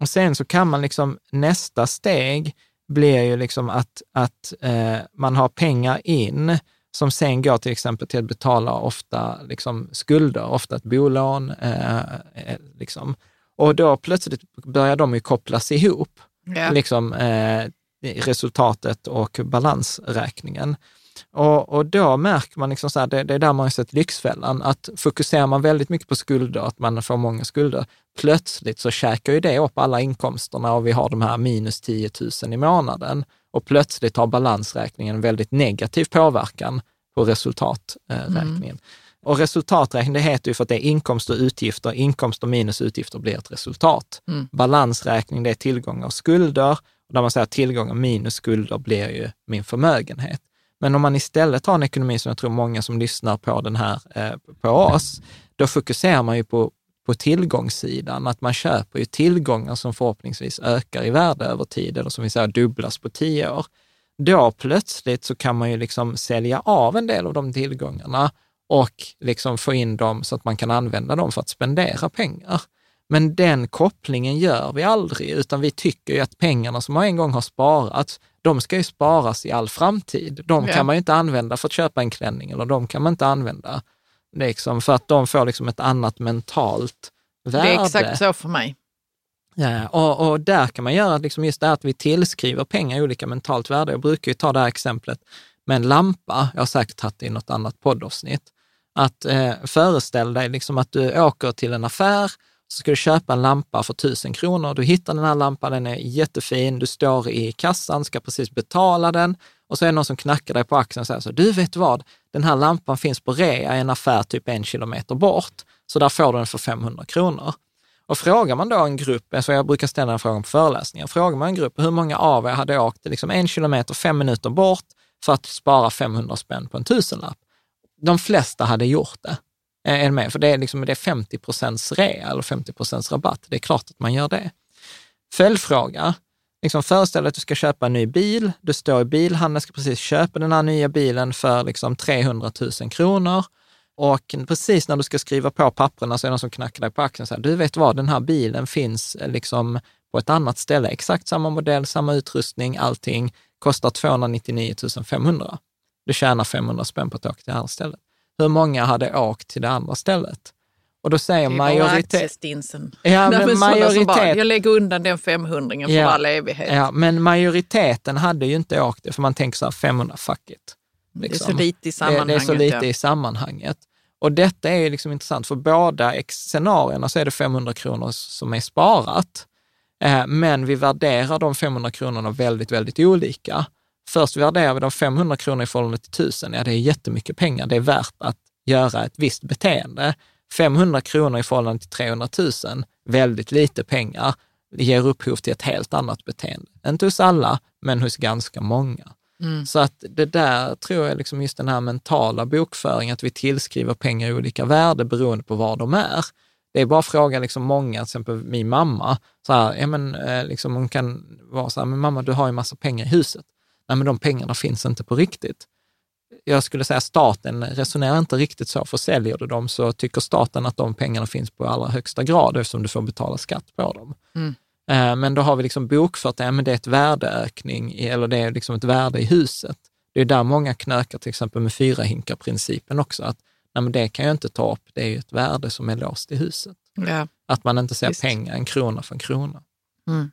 [SPEAKER 1] Och sen så kan man liksom, nästa steg blir ju liksom att, att eh, man har pengar in som sen går till exempel till att betala ofta liksom skulder, ofta ett bolån. Eh, eh liksom. Och då plötsligt börjar de ju kopplas ihop, ja. liksom, eh, resultatet och balansräkningen. Och, och då märker man, liksom så här, det, det, är där man har sett Lyxfällan, att fokuserar man väldigt mycket på skulder, att man får många skulder, plötsligt så käkar ju det upp alla inkomsterna och vi har de här minus 10 000 i månaden. Och plötsligt har balansräkningen väldigt negativ påverkan på resultaträkningen. Mm. Och resultaträkning, det heter ju för att det är inkomst och utgifter. Inkomst och minus utgifter blir ett resultat. Mm. Balansräkning, det är tillgångar och skulder. Och där man säger att tillgångar minus skulder blir ju min förmögenhet. Men om man istället har en ekonomi som jag tror många som lyssnar på den här, eh, på oss, då fokuserar man ju på, på tillgångssidan, att man köper ju tillgångar som förhoppningsvis ökar i värde över tid, eller som vi säger dubblas på tio år. Då plötsligt så kan man ju liksom sälja av en del av de tillgångarna och liksom få in dem så att man kan använda dem för att spendera pengar. Men den kopplingen gör vi aldrig, utan vi tycker ju att pengarna som en gång har sparats, de ska ju sparas i all framtid. De kan man ju inte använda för att köpa en klänning eller de kan man inte använda liksom, för att de får liksom ett annat mentalt värde.
[SPEAKER 3] Det är exakt så för mig.
[SPEAKER 1] Ja, och, och där kan man göra liksom just det att vi tillskriver pengar olika mentalt värde. Jag brukar ju ta det här exemplet med en lampa, jag har säkert tagit det i något annat poddavsnitt, att eh, föreställ dig liksom att du åker till en affär, så ska du köpa en lampa för tusen kronor. Du hittar den här lampan, den är jättefin, du står i kassan, ska precis betala den och så är det någon som knackar dig på axeln och säger så, du vet vad, den här lampan finns på rea i en affär typ en kilometer bort, så där får du den för 500 kronor. Och frågar man då en grupp, alltså jag brukar ställa den frågan på föreläsningar, frågar man en grupp, hur många av er hade åkt liksom en kilometer, fem minuter bort för att spara 500 spänn på en tusenlapp? De flesta hade gjort det. Är med? För det är, liksom, det är 50 procents rea eller 50 procents rabatt. Det är klart att man gör det. Följdfråga. Liksom föreställ dig att du ska köpa en ny bil. Du står i bilhandeln, ska precis köpa den här nya bilen för liksom 300 000 kronor. Och precis när du ska skriva på papperna så är det någon som knackar dig på axeln och säger, du vet vad, den här bilen finns eh, liksom på ett annat ställe. Exakt samma modell, samma utrustning, allting. Kostar 299 500. Du tjänar 500 spänn på att åka till det här stället hur många hade åkt till det andra stället? Och då säger majoriteten...
[SPEAKER 3] Ja, men majoritet... jag lägger undan den 500 för ja, all evighet.
[SPEAKER 1] Ja, men majoriteten hade ju inte åkt det, för man tänker så här, 500, fuck it.
[SPEAKER 3] Liksom. Det är så lite i sammanhanget.
[SPEAKER 1] Det, det är så lite ja. i sammanhanget. Och detta är ju liksom intressant, för båda scenarierna så är det 500 kronor som är sparat. Eh, men vi värderar de 500 kronorna väldigt, väldigt olika. Först värderar vi de 500 kronor i förhållande till 1000. Ja, det är jättemycket pengar. Det är värt att göra ett visst beteende. 500 kronor i förhållande till 300 000, väldigt lite pengar, ger upphov till ett helt annat beteende. Inte hos alla, men hos ganska många. Mm. Så att det där tror jag, liksom just den här mentala bokföringen, att vi tillskriver pengar olika värde beroende på var de är. Det är bara att fråga liksom många, till exempel min mamma, så här, ja, men, eh, liksom hon kan vara så här, men mamma du har ju massa pengar i huset nej men de pengarna finns inte på riktigt. Jag skulle säga staten resonerar inte riktigt så, för säljer du dem så tycker staten att de pengarna finns på allra högsta grad eftersom du får betala skatt på dem. Mm. Eh, men då har vi liksom bokfört det, men det är ett värdeökning, eller det är liksom ett värde i huset. Det är där många knökar till exempel med fyra hinkar-principen också, att nej, men det kan jag inte ta upp, det är ju ett värde som är låst i huset. Ja. Att man inte ser Visst. pengar, en krona för en krona. Mm.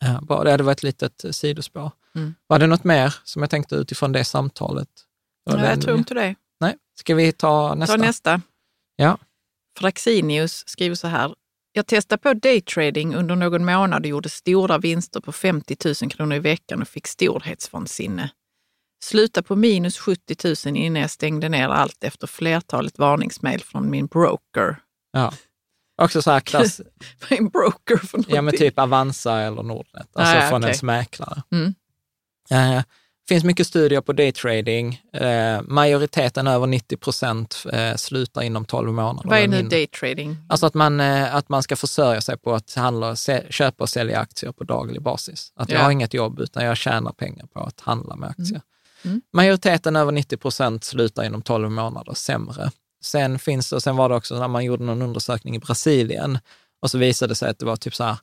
[SPEAKER 1] Ja, bara, det varit ett litet sidospår. Mm. Var det något mer som jag tänkte utifrån det samtalet?
[SPEAKER 3] Nej, jag tror inte det.
[SPEAKER 1] Nej, ska vi ta nästa?
[SPEAKER 3] Ta nästa.
[SPEAKER 1] Ja.
[SPEAKER 3] Fraxinius skriver så här. Jag testade på daytrading under någon månad och gjorde stora vinster på 50 000 kronor i veckan och fick storhetsvansinne. Sluta på minus 70 000 innan jag stängde ner allt efter flertalet varningsmejl från min broker.
[SPEAKER 1] Ja. Också så här klass...
[SPEAKER 3] Vad är en broker för någonting?
[SPEAKER 1] Ja, men typ Avanza eller Nordnet, alltså ah, ja, från okay. ens mäklare. Mm. Eh, Det finns mycket studier på daytrading. Eh, majoriteten, över 90 procent, eh, slutar inom 12 månader.
[SPEAKER 3] Vad är nu daytrading?
[SPEAKER 1] Alltså att man, eh, att man ska försörja sig på att handla, köpa och sälja aktier på daglig basis. Att jag
[SPEAKER 3] Ja.
[SPEAKER 1] har inget jobb utan jag tjänar pengar på att handla med aktier.
[SPEAKER 3] Mm.
[SPEAKER 1] Majoriteten, över 90 procent, slutar inom 12 månader sämre. Sen finns det, sen var det också när man gjorde någon undersökning i Brasilien och så visade det sig att det var typ så här,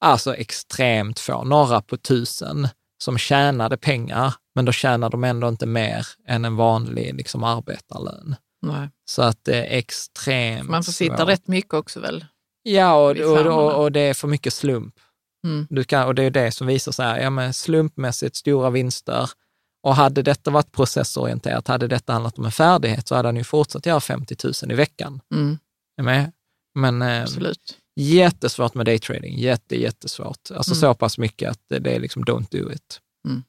[SPEAKER 1] alltså extremt få, några på tusen som tjänade pengar, men då tjänade de ändå inte mer än en vanlig liksom, arbetarlön.
[SPEAKER 3] Nej.
[SPEAKER 1] Så att det är extremt
[SPEAKER 3] Man får sitta
[SPEAKER 1] svårt.
[SPEAKER 3] rätt mycket också väl?
[SPEAKER 1] Ja, och, och, och, och det är för mycket slump.
[SPEAKER 3] Mm.
[SPEAKER 1] Du kan, och det är det som visar sig, ja men slumpmässigt stora vinster. Och hade detta varit processorienterat, hade detta handlat om en färdighet, så hade han ju fortsatt göra 50 000 i veckan.
[SPEAKER 3] Mm.
[SPEAKER 1] Med? Men eh,
[SPEAKER 3] Absolut.
[SPEAKER 1] Jättesvårt med daytrading, jätte, jättesvårt. Alltså
[SPEAKER 3] Mm.
[SPEAKER 1] så pass mycket att det, det är liksom don't do it.
[SPEAKER 3] Mm.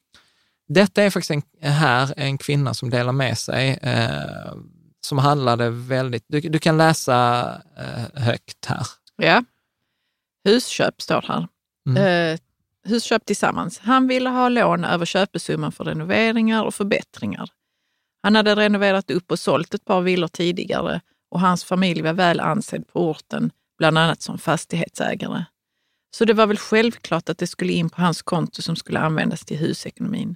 [SPEAKER 1] Detta är faktiskt en, här en kvinna som delar med sig, eh, som handlade väldigt, du, du kan läsa eh, högt här.
[SPEAKER 3] Ja. Husköp står här.
[SPEAKER 1] Mm.
[SPEAKER 3] Eh, husköp tillsammans. Han ville ha lån över köpesumman för renoveringar och förbättringar. Han hade renoverat upp och sålt ett par villor tidigare och hans familj var väl ansedd på orten, bland annat som fastighetsägare. Så det var väl självklart att det skulle in på hans konto som skulle användas till husekonomin.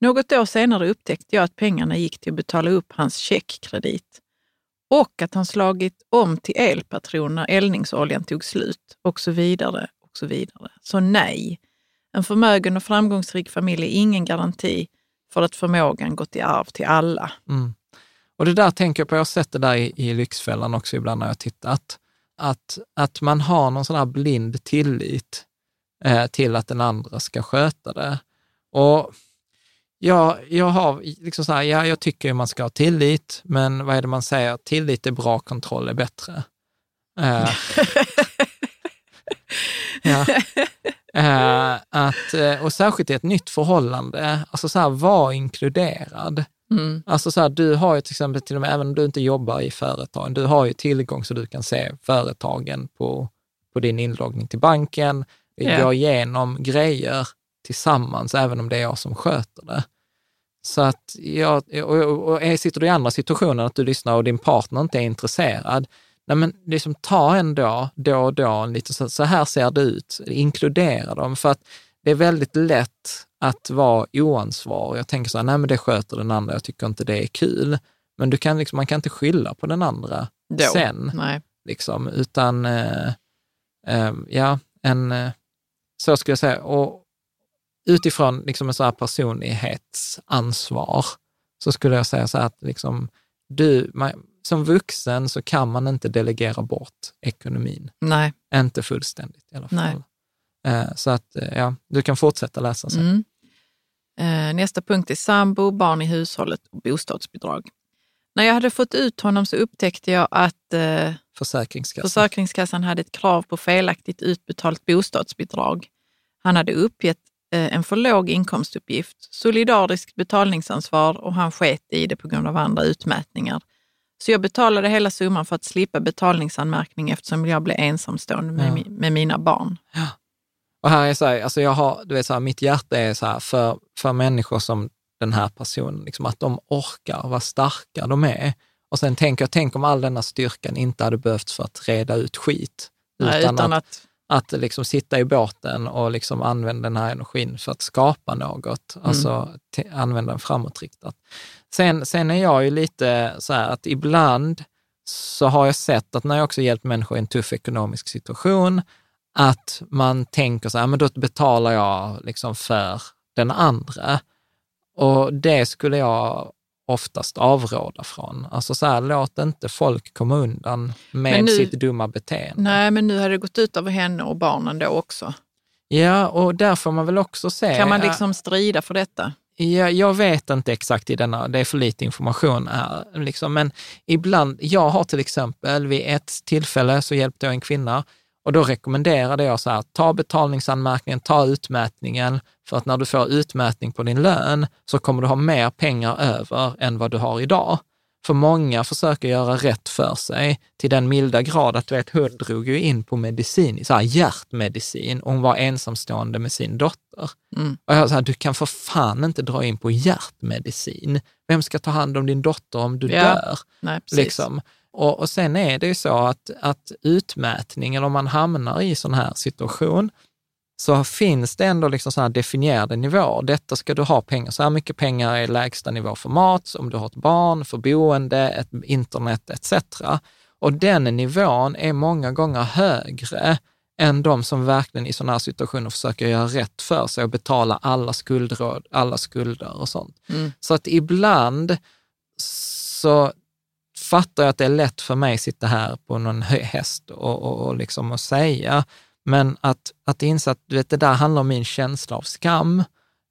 [SPEAKER 3] Något år senare upptäckte jag att pengarna gick till att betala upp hans checkkredit och att han slagit om till elpatron när eldningsoljan tog slut och så vidare och så vidare. Så nej, en förmögen och framgångsrik familj är ingen garanti för att förmågan gått i arv till alla.
[SPEAKER 1] Mm. Och det där tänker jag på, jag har sett det där i, i Lyxfällan också ibland när jag tittat, att, att man har någon sån här blind tillit eh, till att den andra ska sköta det. Och jag, jag har liksom så här, ja, jag tycker ju man ska ha tillit, men vad är det man säger? Tillit är bra, kontroll är bättre. Eh, ja. Eh, att, eh, och särskilt i ett nytt förhållande, alltså så här, var inkluderad.
[SPEAKER 3] Mm.
[SPEAKER 1] Alltså så här, du har ju till exempel, till och med, även om du inte jobbar i företag, du har ju tillgång så du kan se företagen på, på din inloggning till banken.
[SPEAKER 3] Ja.
[SPEAKER 1] går igenom grejer tillsammans, även om det är jag som sköter det. Så att jag, och, och, och sitter du i andra situationer, att du lyssnar och din partner inte är intresserad, nej men liksom ta ändå då och då, lite så, så här ser det ut, inkludera dem, för att det är väldigt lätt att vara oansvarig. Jag tänker så här, nej men det sköter den andra, jag tycker inte det är kul. Men du kan liksom, man kan inte skylla på den andra
[SPEAKER 3] Då.
[SPEAKER 1] sen,
[SPEAKER 3] Nej.
[SPEAKER 1] liksom, utan eh, eh, ja, en, eh, så skulle jag säga. Och utifrån liksom en så här personlighetsansvar så skulle jag säga så här att liksom, du, man, som vuxen så kan man inte delegera bort ekonomin.
[SPEAKER 3] Nej.
[SPEAKER 1] Inte fullständigt i alla fall.
[SPEAKER 3] Nej.
[SPEAKER 1] Eh, Så att, eh, ja, du kan fortsätta läsa sen.
[SPEAKER 3] Mm. Eh, nästa punkt är sambo, barn i hushållet och bostadsbidrag. När jag hade fått ut honom så upptäckte jag att eh,
[SPEAKER 1] Försäkringskassan.
[SPEAKER 3] Försäkringskassan hade ett krav på felaktigt utbetalt bostadsbidrag. Han hade uppgett eh, en för låg inkomstuppgift, solidariskt betalningsansvar och han sket i det på grund av andra utmätningar. Så jag betalade hela summan för att slippa betalningsanmärkning eftersom jag blev ensamstående med,
[SPEAKER 1] Ja.
[SPEAKER 3] med mina barn.
[SPEAKER 1] Och här är så här, alltså jag har, du vet så här, mitt hjärta är så här, för, för människor som den här personen, liksom att de orkar, vad starka de är. Och sen tänker jag, tänk om all denna styrkan inte hade behövts för att reda ut skit.
[SPEAKER 3] Nej, utan att,
[SPEAKER 1] att liksom sitta i båten och liksom använda den här energin för att skapa något,
[SPEAKER 3] Mm.
[SPEAKER 1] alltså använda den framåtriktat. Sen, sen är jag ju lite så här att ibland så har jag sett att när jag också hjälpt människor i en tuff ekonomisk situation, att man tänker så här, men då betalar jag liksom för den andra. Och det skulle jag oftast avråda från. Alltså så här, låt inte folk komma undan med
[SPEAKER 3] nu-
[SPEAKER 1] sitt dumma beteende.
[SPEAKER 3] nej, men nu har det gått ut över henne och barnen då också.
[SPEAKER 1] Ja, och där får man väl också se...
[SPEAKER 3] Kan man liksom strida för detta?
[SPEAKER 1] Ja, jag vet inte exakt i denna, det är för lite information här, liksom, men ibland, jag har till exempel vid ett tillfälle så hjälpte jag en kvinna och då rekommenderade jag så här, ta betalningsanmärkningen, ta utmätningen, för att när du får utmätning på din lön så kommer du ha mer pengar över än vad du har idag. För många försöker göra rätt för sig till den milda grad att du vet, hon drog ju in på medicin, så här hjärtmedicin, och hon var ensamstående med sin dotter.
[SPEAKER 3] Mm.
[SPEAKER 1] Och jag sa, du kan för fan inte dra in på hjärtmedicin. Vem ska ta hand om din dotter om du
[SPEAKER 3] Ja,
[SPEAKER 1] dör?
[SPEAKER 3] Nej, precis.
[SPEAKER 1] Liksom. Och, och sen är det ju så att, att utmätning, eller om man hamnar i sån här situation, så finns det ändå liksom sådana definierade nivåer. Detta ska du ha pengar, så här mycket pengar är lägsta nivå för mat, om du har ett barn, för boende, ett internet etc. Och den nivån är många gånger högre än de som verkligen i sådana här situationer försöker göra rätt för sig och betala alla skulder, alla skulder och sånt.
[SPEAKER 3] Mm.
[SPEAKER 1] Så att ibland så fattar jag att det är lätt för mig att sitta här på någon häst och, och, och, liksom och säga, men att, att inse att du vet, det där handlar om min känsla av skam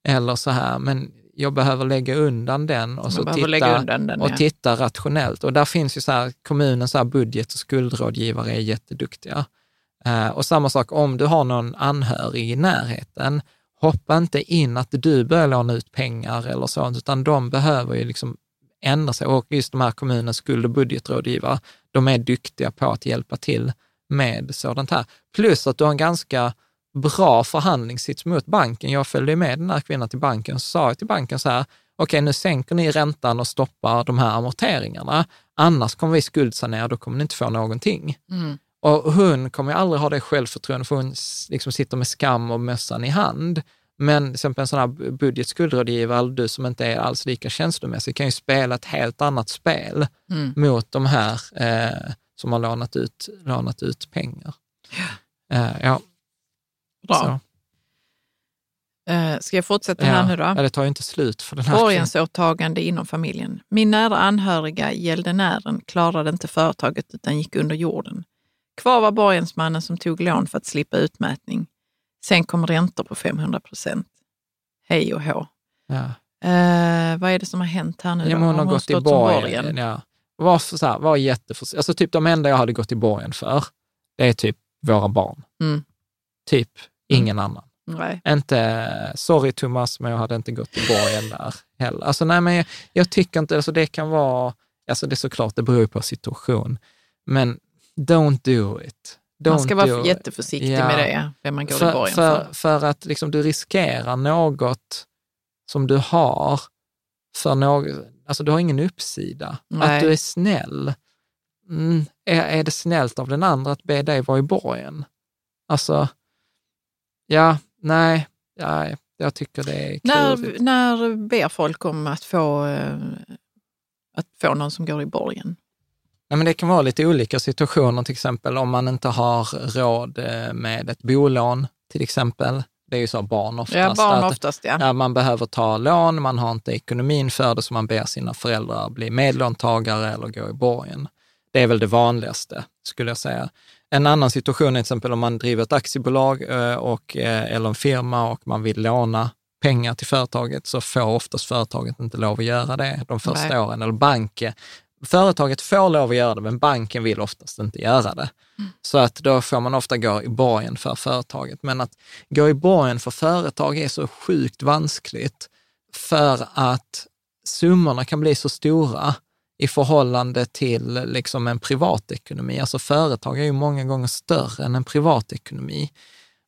[SPEAKER 1] eller så här, men jag behöver lägga undan den och, så titta,
[SPEAKER 3] den.
[SPEAKER 1] och
[SPEAKER 3] ja.
[SPEAKER 1] titta rationellt. Och där finns ju så här, kommunens så här budget och skuldrådgivare är jätteduktiga. Eh, och samma sak om du har någon anhörig i närheten, hoppa inte in att du börjar låna ut pengar eller sånt, utan de behöver ju liksom ändra sig. Och just de här kommunens skuld och budgetrådgivare, de är duktiga på att hjälpa till med sådant här. Plus att du har en ganska bra förhandlingssits mot banken. Jag följde med den här kvinnan till banken och sa till banken så här, okej nu sänker ni räntan och stoppar de här amorteringarna, annars kommer vi skuldsanera, då kommer ni inte få någonting.
[SPEAKER 3] Mm.
[SPEAKER 1] Och hon kommer ju aldrig ha det självförtroende, för hon liksom sitter med skam och mössan i hand. Men till exempel en sån här budgetskuldrådgivare, du som inte är alls lika känslomässig, kan ju spela ett helt annat spel
[SPEAKER 3] Mm.
[SPEAKER 1] mot de här eh, som har lånat ut, lånat ut pengar. Eh, ja,
[SPEAKER 3] Bra.
[SPEAKER 1] så.
[SPEAKER 3] Eh, ska jag fortsätta här nu då?
[SPEAKER 1] Ja, det tar ju inte slut för den här
[SPEAKER 3] Borgensåtagande inom familjen. Min nära anhöriga, gäldenären, klarade inte företaget utan gick under jorden. Kvar var borgensmannen som tog lån för att slippa utmätning. Sen kom räntor på 500 procent. Hej och hå.
[SPEAKER 1] Ja.
[SPEAKER 3] Eh, vad är det som har hänt här nu?
[SPEAKER 1] Ja, men hon har gått i borgen. Ja. Var, så här, var. Alltså typ de enda jag hade gått i borgen för, det är typ våra barn.
[SPEAKER 3] Mm.
[SPEAKER 1] Typ ingen annan.
[SPEAKER 3] Nej.
[SPEAKER 1] Inte, sorry Thomas, men jag hade inte gått i borgen där heller. Alltså nej, men jag, jag tycker inte, alltså det kan vara, alltså det är såklart, det beror på situation, men don't do it.
[SPEAKER 3] Man ska vara jätteförsiktig
[SPEAKER 1] Ja.
[SPEAKER 3] med det, vem man går i
[SPEAKER 1] för,
[SPEAKER 3] borgen
[SPEAKER 1] för,
[SPEAKER 3] för.
[SPEAKER 1] för att liksom du riskerar något som du har för något, alltså du har ingen uppsida.
[SPEAKER 3] Nej.
[SPEAKER 1] Att du är snäll. Mm, är, är det snällt av den andra att be dig vara i borgen? Alltså, ja, nej, nej jag tycker det är klurigt.
[SPEAKER 3] När, när ber folk om att få, eh, att få någon som går i borgen?
[SPEAKER 1] Nej, men det kan vara lite olika situationer, till exempel om man inte har råd eh, med ett bolån, till exempel. Det är ju så barn oftast.
[SPEAKER 3] Ja, barn
[SPEAKER 1] att-
[SPEAKER 3] oftast ja.
[SPEAKER 1] Ja, man behöver ta lån, man har inte ekonomin för det, så man ber sina föräldrar bli medlåntagare eller gå i borgen. Det är väl det vanligaste, skulle jag säga. En annan situation är till exempel om man driver ett aktiebolag eh, och, eh, eller en firma och man vill låna pengar till företaget, så får oftast företaget inte lov att göra det de första
[SPEAKER 3] Nej.
[SPEAKER 1] åren. Eller banken. Företaget får lov att göra det, men banken vill oftast inte göra det. Så att då får man ofta gå i borgen för företaget. Men att gå i borgen för företag är så sjukt vanskligt för att summorna kan bli så stora i förhållande till liksom en privatekonomi. Alltså företag är ju många gånger större än en privatekonomi.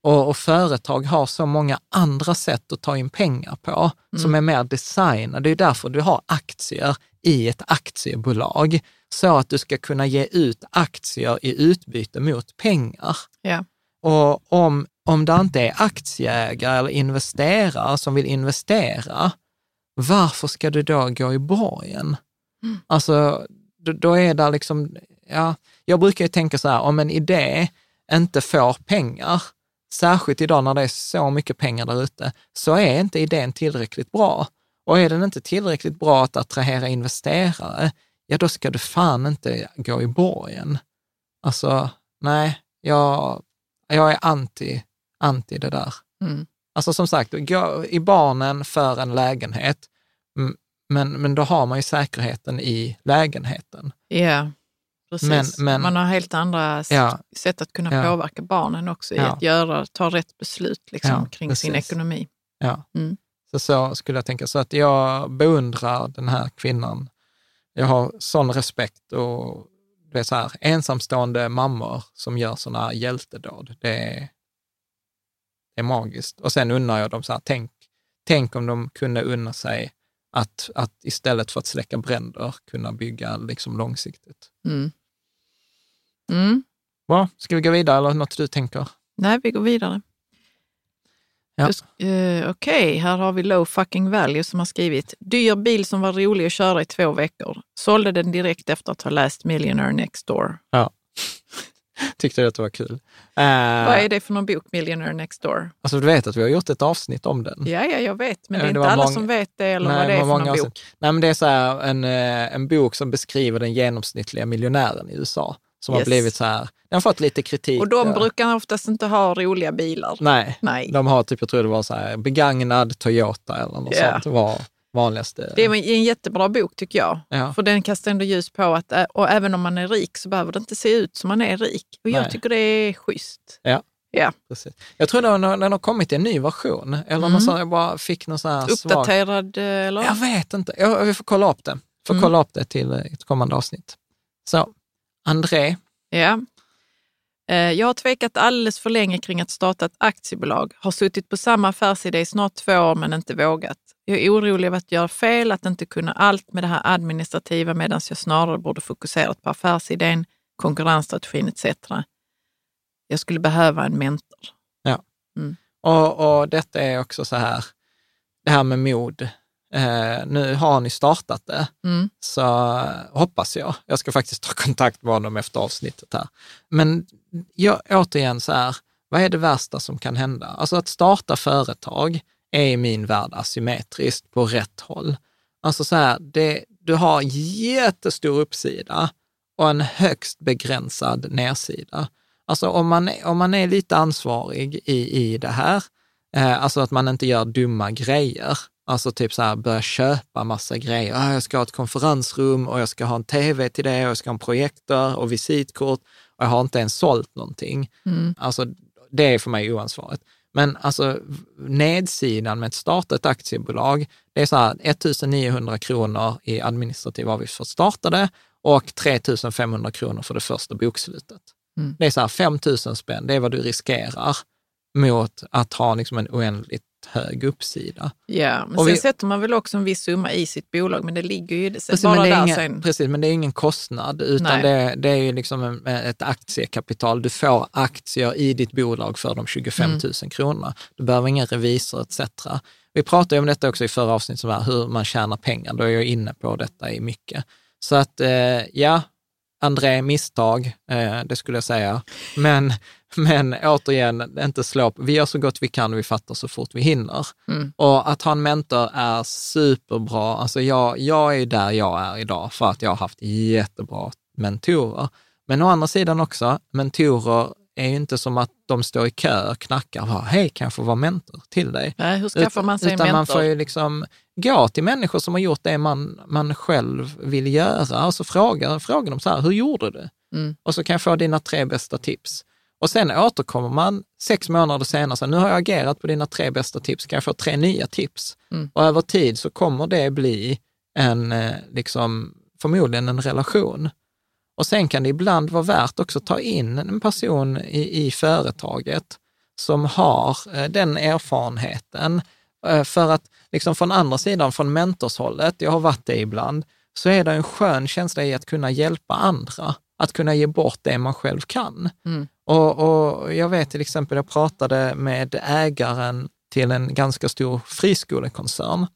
[SPEAKER 1] Och, och företag har så många andra sätt att ta in pengar på som är mer designade. Det är därför du har aktier i ett aktiebolag, så att du ska kunna ge ut aktier i utbyte mot pengar.
[SPEAKER 3] Ja.
[SPEAKER 1] Och om, om det inte är aktieägare eller investerare som vill investera, varför ska du då gå i borgen? Alltså, då, då är det liksom, ja, jag brukar ju tänka så här, om en idé inte får pengar, särskilt idag när det är så mycket pengar där ute, så är inte idén tillräckligt bra. Och är den inte tillräckligt bra att attrahera investerare, ja då ska du fan inte gå i borgen. Alltså, nej, jag, jag är anti, anti det där.
[SPEAKER 3] Mm.
[SPEAKER 1] Alltså som sagt, gå i barnen för en lägenhet, men, men då har man ju säkerheten i lägenheten.
[SPEAKER 3] Ja, precis.
[SPEAKER 1] Men- men-
[SPEAKER 3] Man har helt andra
[SPEAKER 1] Ja.
[SPEAKER 3] sätt att kunna
[SPEAKER 1] Ja.
[SPEAKER 3] påverka barnen också i
[SPEAKER 1] Ja.
[SPEAKER 3] att göra, ta rätt beslut liksom, kring sin
[SPEAKER 1] precis.
[SPEAKER 3] ekonomi.
[SPEAKER 1] Ja.
[SPEAKER 3] Mm.
[SPEAKER 1] Så, så skulle jag tänka. Så att jag beundrar den här kvinnan jag har sån respekt och det är så här, ensamstående mammor som gör sådana hjältedåd. Det är, det är magiskt. Och sen undrar jag dem så här, tänk, tänk om de kunde unna sig att, att istället för att släcka bränder kunna bygga liksom långsiktigt.
[SPEAKER 3] Mm. Mm.
[SPEAKER 1] Bra, ska vi gå vidare eller något du tänker?
[SPEAKER 3] Nej, vi går vidare.
[SPEAKER 1] Ja.
[SPEAKER 3] Uh, Okej, okay. här har vi Low fucking value som har skrivit dyr bil som var rolig att köra i två veckor. Sålde den direkt efter att ha läst Millionaire Next Door.
[SPEAKER 1] Ja. Tyckte att det var kul. Uh,
[SPEAKER 3] Vad är det för någon bok, Millionaire Next Door?
[SPEAKER 1] Alltså du vet att vi har gjort ett avsnitt om den.
[SPEAKER 3] Ja, ja jag vet, men
[SPEAKER 1] Ja,
[SPEAKER 3] det är
[SPEAKER 1] det
[SPEAKER 3] inte alla
[SPEAKER 1] många-
[SPEAKER 3] som vet det eller
[SPEAKER 1] Nej,
[SPEAKER 3] vad det är för någon
[SPEAKER 1] år
[SPEAKER 3] bok.
[SPEAKER 1] Nej, men det är så här, en, eh, en bok som beskriver den genomsnittliga miljonären i USA. Som har
[SPEAKER 3] Yes.
[SPEAKER 1] blivit så här, den har fått lite kritik.
[SPEAKER 3] Och de brukar oftast inte ha roliga bilar.
[SPEAKER 1] Nej,
[SPEAKER 3] Nej.
[SPEAKER 1] de har typ, jag tror det var så här, begagnad Toyota eller något
[SPEAKER 3] Ja.
[SPEAKER 1] sånt. Det var vanligaste.
[SPEAKER 3] Det är en jättebra bok tycker jag.
[SPEAKER 1] Ja.
[SPEAKER 3] För den kastar ändå ljus på att och även om man är rik så behöver det inte se ut som man är rik. Och jag
[SPEAKER 1] Nej.
[SPEAKER 3] tycker det är schysst.
[SPEAKER 1] Ja.
[SPEAKER 3] Ja.
[SPEAKER 1] Precis. Jag tror den har, den har kommit i en ny version. Eller
[SPEAKER 3] Mm.
[SPEAKER 1] något sånt, jag bara fick någon sån här svag...
[SPEAKER 3] Uppdaterad eh, eller?
[SPEAKER 1] Jag vet inte. Jag, vi får kolla upp det. Får
[SPEAKER 3] Mm.
[SPEAKER 1] kolla upp det till ett kommande avsnitt. Så, André.
[SPEAKER 3] Ja. Eh, Jag har tvekat alldeles för länge kring att starta ett aktiebolag. Har suttit på samma affärsidé i snart två år men inte vågat. Jag är orolig över att göra fel, att inte kunna allt med det här administrativa medan jag snarare borde fokuserat på affärsidén, konkurrensstrategin etc. Jag skulle behöva en mentor.
[SPEAKER 1] Och, och detta är också så här, det här med mod. Eh, nu har ni startat det,
[SPEAKER 3] Mm.
[SPEAKER 1] så eh, hoppas jag. Jag ska faktiskt ta kontakt med honom efter avsnittet här. Men jag, återigen så här, vad är det värsta som kan hända? Alltså att starta företag är i min värld asymmetriskt på rätt håll. Alltså så här, det, du har jättestor uppsida och en högst begränsad nedsida. Alltså om man, är- om man är lite ansvarig i, i det här, eh, alltså att man inte gör dumma grejer, alltså typ så här börja köpa massa grejer. Ah, jag ska ha ett konferensrum och jag ska ha en tv till det och jag ska ha en projektor och visitkort och jag har inte ens sålt någonting.
[SPEAKER 3] Mm.
[SPEAKER 1] Alltså det är för mig oansvarigt. Men alltså nedsidan med att starta ett aktiebolag, det är så här 1900 kronor i administrativ avgift för att starta det och 3500 kronor för det första bokslutet.
[SPEAKER 3] Mm.
[SPEAKER 1] Det är så här 5 000 spänn, det är vad du riskerar mot att ha liksom en oändligt hög uppsida.
[SPEAKER 3] Ja, men
[SPEAKER 1] Och
[SPEAKER 3] sen
[SPEAKER 1] vi-
[SPEAKER 3] sätter man väl också en viss summa i sitt bolag, men det ligger ju
[SPEAKER 1] Precis,
[SPEAKER 3] bara där
[SPEAKER 1] ingen,
[SPEAKER 3] sen.
[SPEAKER 1] precis, men det är ingen kostnad, utan det, det är ju liksom en, ett aktiekapital. Du får aktier i ditt bolag för de 25
[SPEAKER 3] Mm.
[SPEAKER 1] 000 kronorna. Du behöver ingen revisor etc. Vi pratade om detta också i förra avsnittet, som var hur man tjänar pengar. Då är jag inne på detta i mycket. Så att eh, ja, André, misstag, eh, det skulle jag säga. Men, men återigen, inte slå. Vi gör så gott vi kan och vi fattar så fort vi hinner.
[SPEAKER 3] Mm.
[SPEAKER 1] Och att ha en mentor är superbra. Alltså jag, jag är där jag är idag för att jag har haft jättebra mentorer. Men å andra sidan också, mentorer är ju inte som att de står i kö och knackar och bara, hej, kan jag få vara mentor till dig?
[SPEAKER 3] Nej, hur skaffar man sig en
[SPEAKER 1] utan
[SPEAKER 3] mentor?
[SPEAKER 1] man får ju liksom gå till människor som har gjort det man, man själv vill göra och så frågar, frågar de så här, hur gjorde du?
[SPEAKER 3] Mm.
[SPEAKER 1] Och så kan jag få dina tre bästa tips. Och sen återkommer man sex månader senare, så nu har jag agerat på dina tre bästa tips, kan jag få tre nya tips?
[SPEAKER 3] Mm.
[SPEAKER 1] Och över tid så kommer det bli en, eh, liksom, förmodligen en relation. Och sen kan det ibland vara värt också att ta in en person i, i företaget som har eh, den erfarenheten. Eh, För att liksom från andra sidan, från mentorshållet, jag har varit det ibland, så är det en skön känsla i att kunna hjälpa andra, att kunna ge bort det man själv kan.
[SPEAKER 3] Mm.
[SPEAKER 1] Och, och jag vet till exempel, jag pratade med ägaren till en ganska stor friskolekoncern.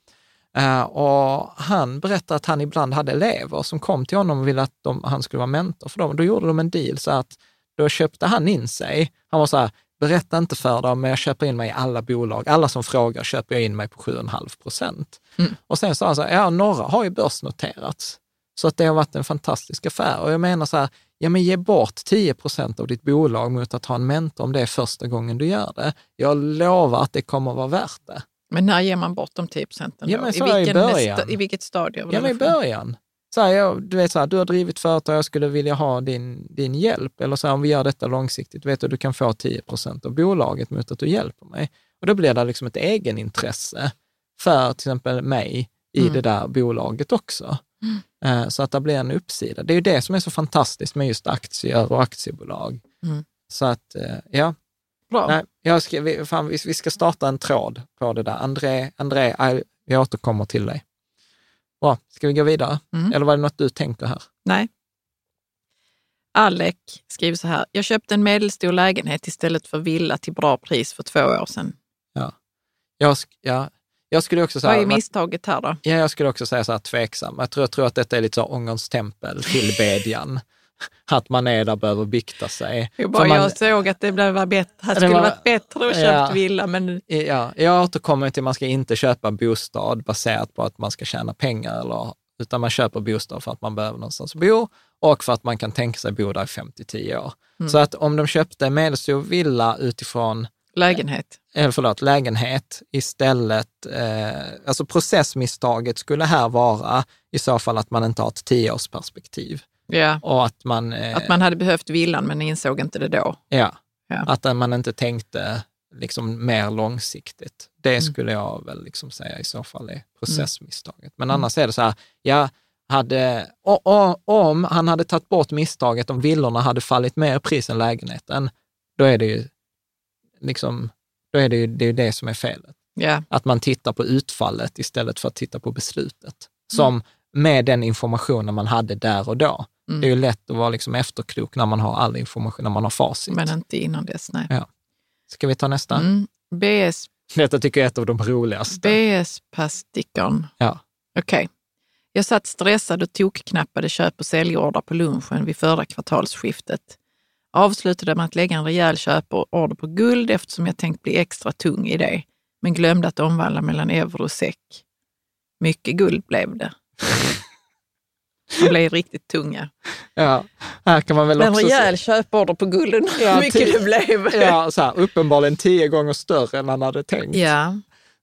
[SPEAKER 1] Eh, och han berättade att han ibland hade elever som kom till honom och ville att de, han skulle vara mentor för dem. Då gjorde de en deal så att då köpte han in sig. Han var så här, berätta inte för dem, men jag köper in mig i alla bolag. Alla som frågar köper jag in mig på 7,5 procent.
[SPEAKER 3] Mm.
[SPEAKER 1] Och sen sa han så här, ja, några har ju börsnoterats. Så att det har varit en fantastisk affär. Och jag menar så här, ja men ge bort 10 procent av ditt bolag mot att ha en mentor om det är första gången du gör det. Jag lovar att det kommer att vara värt det.
[SPEAKER 3] Men när ger man bort de 10 procenten?
[SPEAKER 1] Ja, men
[SPEAKER 3] I,
[SPEAKER 1] så i
[SPEAKER 3] vilken
[SPEAKER 1] början.
[SPEAKER 3] sta- I vilket stadie? av
[SPEAKER 1] Ja, men i början. Så här, jag, du vet, så här, du har drivit företag, jag skulle vilja ha din, din hjälp. Eller så här, om vi gör detta långsiktigt, vet du, du kan få 10 procent av bolaget mot att du hjälper mig. Och då blir det liksom ett egenintresse för till exempel mig i
[SPEAKER 3] Mm.
[SPEAKER 1] det där bolaget också. Eh, Så att det blir en uppsida. Det är ju det som är så fantastiskt med just aktier och aktiebolag.
[SPEAKER 3] Mm.
[SPEAKER 1] Så att, eh, ja,
[SPEAKER 3] Bra.
[SPEAKER 1] Nej, jag ska, vi, fan, vi, ska starta en tråd på det där. André, André jag, jag återkommer till dig. Bra, ska vi gå vidare?
[SPEAKER 3] Mm.
[SPEAKER 1] Eller var det något du tänkte här?
[SPEAKER 3] Nej. Alec skriver så här. Jag köpte en medelstor lägenhet istället för villa till bra pris för två år sedan.
[SPEAKER 1] Jag, sk- ja, jag skulle också säga...
[SPEAKER 3] Vad är misstaget här då?
[SPEAKER 1] Ja, jag skulle också säga så här tveksam. Jag tror, jag tror att detta är lite så ångerns tempel till bedjan. att man är där behöver bikta sig.
[SPEAKER 3] Jag, bara,
[SPEAKER 1] man-
[SPEAKER 3] jag såg att det blev bättre, det skulle
[SPEAKER 1] var-
[SPEAKER 3] varit bättre att köpt
[SPEAKER 1] Ja.
[SPEAKER 3] villa, men
[SPEAKER 1] Ja, jag återkommer till att man ska inte köpa bostad baserat på att man ska tjäna pengar, eller, utan man köper bostad för att man behöver någonstans att bo och för att man kan tänka sig bo där i 5-10 år.
[SPEAKER 3] Mm.
[SPEAKER 1] Så att om de köpte en medelstor villa utifrån,
[SPEAKER 3] lägenhet.
[SPEAKER 1] Eller förlåt, lägenhet istället, eh, alltså processmisstaget skulle här vara i så fall att man inte har ett tioårsperspektiv
[SPEAKER 3] Ja.
[SPEAKER 1] och att man, eh,
[SPEAKER 3] Att man hade behövt villan men insåg inte det då.
[SPEAKER 1] ja,
[SPEAKER 3] Ja.
[SPEAKER 1] att man inte tänkte liksom mer långsiktigt. Det
[SPEAKER 3] Mm.
[SPEAKER 1] skulle jag väl liksom säga i så fall är processmisstaget. Men annars är det så här, jag hade, o- o- om han hade tagit bort misstaget om villorna hade fallit mer i pris än lägenheten, då är det ju liksom, då är det ju det, är det som är felet.
[SPEAKER 3] Ja.
[SPEAKER 1] Att man tittar på utfallet istället för att titta på beslutet.
[SPEAKER 3] Mm.
[SPEAKER 1] Som med den informationen man hade där och då.
[SPEAKER 3] Mm.
[SPEAKER 1] Det är ju lätt att vara liksom efterklok när man har all information, när man har facit.
[SPEAKER 3] Men inte innan dess, nej.
[SPEAKER 1] Ska vi ta nästa?
[SPEAKER 3] Mm. BS,
[SPEAKER 1] Detta tycker jag är ett av de roligaste.
[SPEAKER 3] BS-pastikern.
[SPEAKER 1] Ja.
[SPEAKER 3] Okej. Jag satt stressad och tokknappade köp och säljorder på lunchen vid förra kvartalsskiftet. Avslutade med att lägga en rejäl köporder på guld eftersom jag tänkt bli extra tung i det, men glömde att omvandla mellan euro och SEK. Mycket guld blev det. De blev riktigt tunga.
[SPEAKER 1] Ja, här kan man väl
[SPEAKER 3] En
[SPEAKER 1] också
[SPEAKER 3] rejäl köporder på gulden,
[SPEAKER 1] Ja,
[SPEAKER 3] hur mycket
[SPEAKER 1] tio-
[SPEAKER 3] det blev.
[SPEAKER 1] se, ja, så här, uppenbarligen tio gånger större än man hade tänkt.
[SPEAKER 3] Ja.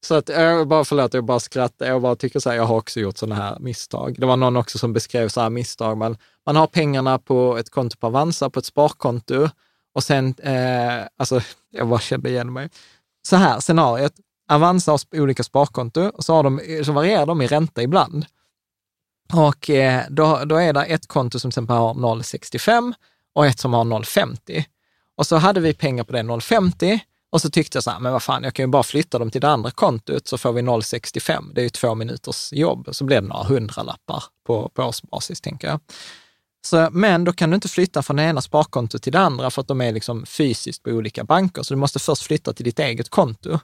[SPEAKER 1] Så att, jag bara förlåt, jag bara skrattar. Jag bara tycker så här, jag har också gjort sådana här misstag. Det var någon också som beskrev så här misstag. Man, man har pengarna på ett konto på Avanza, på ett sparkonto och sen, eh, alltså jag bara kände igen mig. Så här, scenariot. Avanza har olika sparkonto och så, har de, eh, så varierar de i ränta ibland. Och eh, då, då är det ett konto som till exempel har 0,65 och ett som har 0,50. Och så hade vi pengar på det 0,50 och så tyckte jag så här, men vad fan, jag kan ju bara flytta dem till det andra kontot så får vi 0,65. Det är ju två minuters jobb. Så blir det några hundralappar på, på årsbasis, tänker jag. Så, men då kan du inte flytta från det ena sparkontot till det andra för att de är liksom fysiskt på olika banker. Så du måste först flytta till ditt eget konto.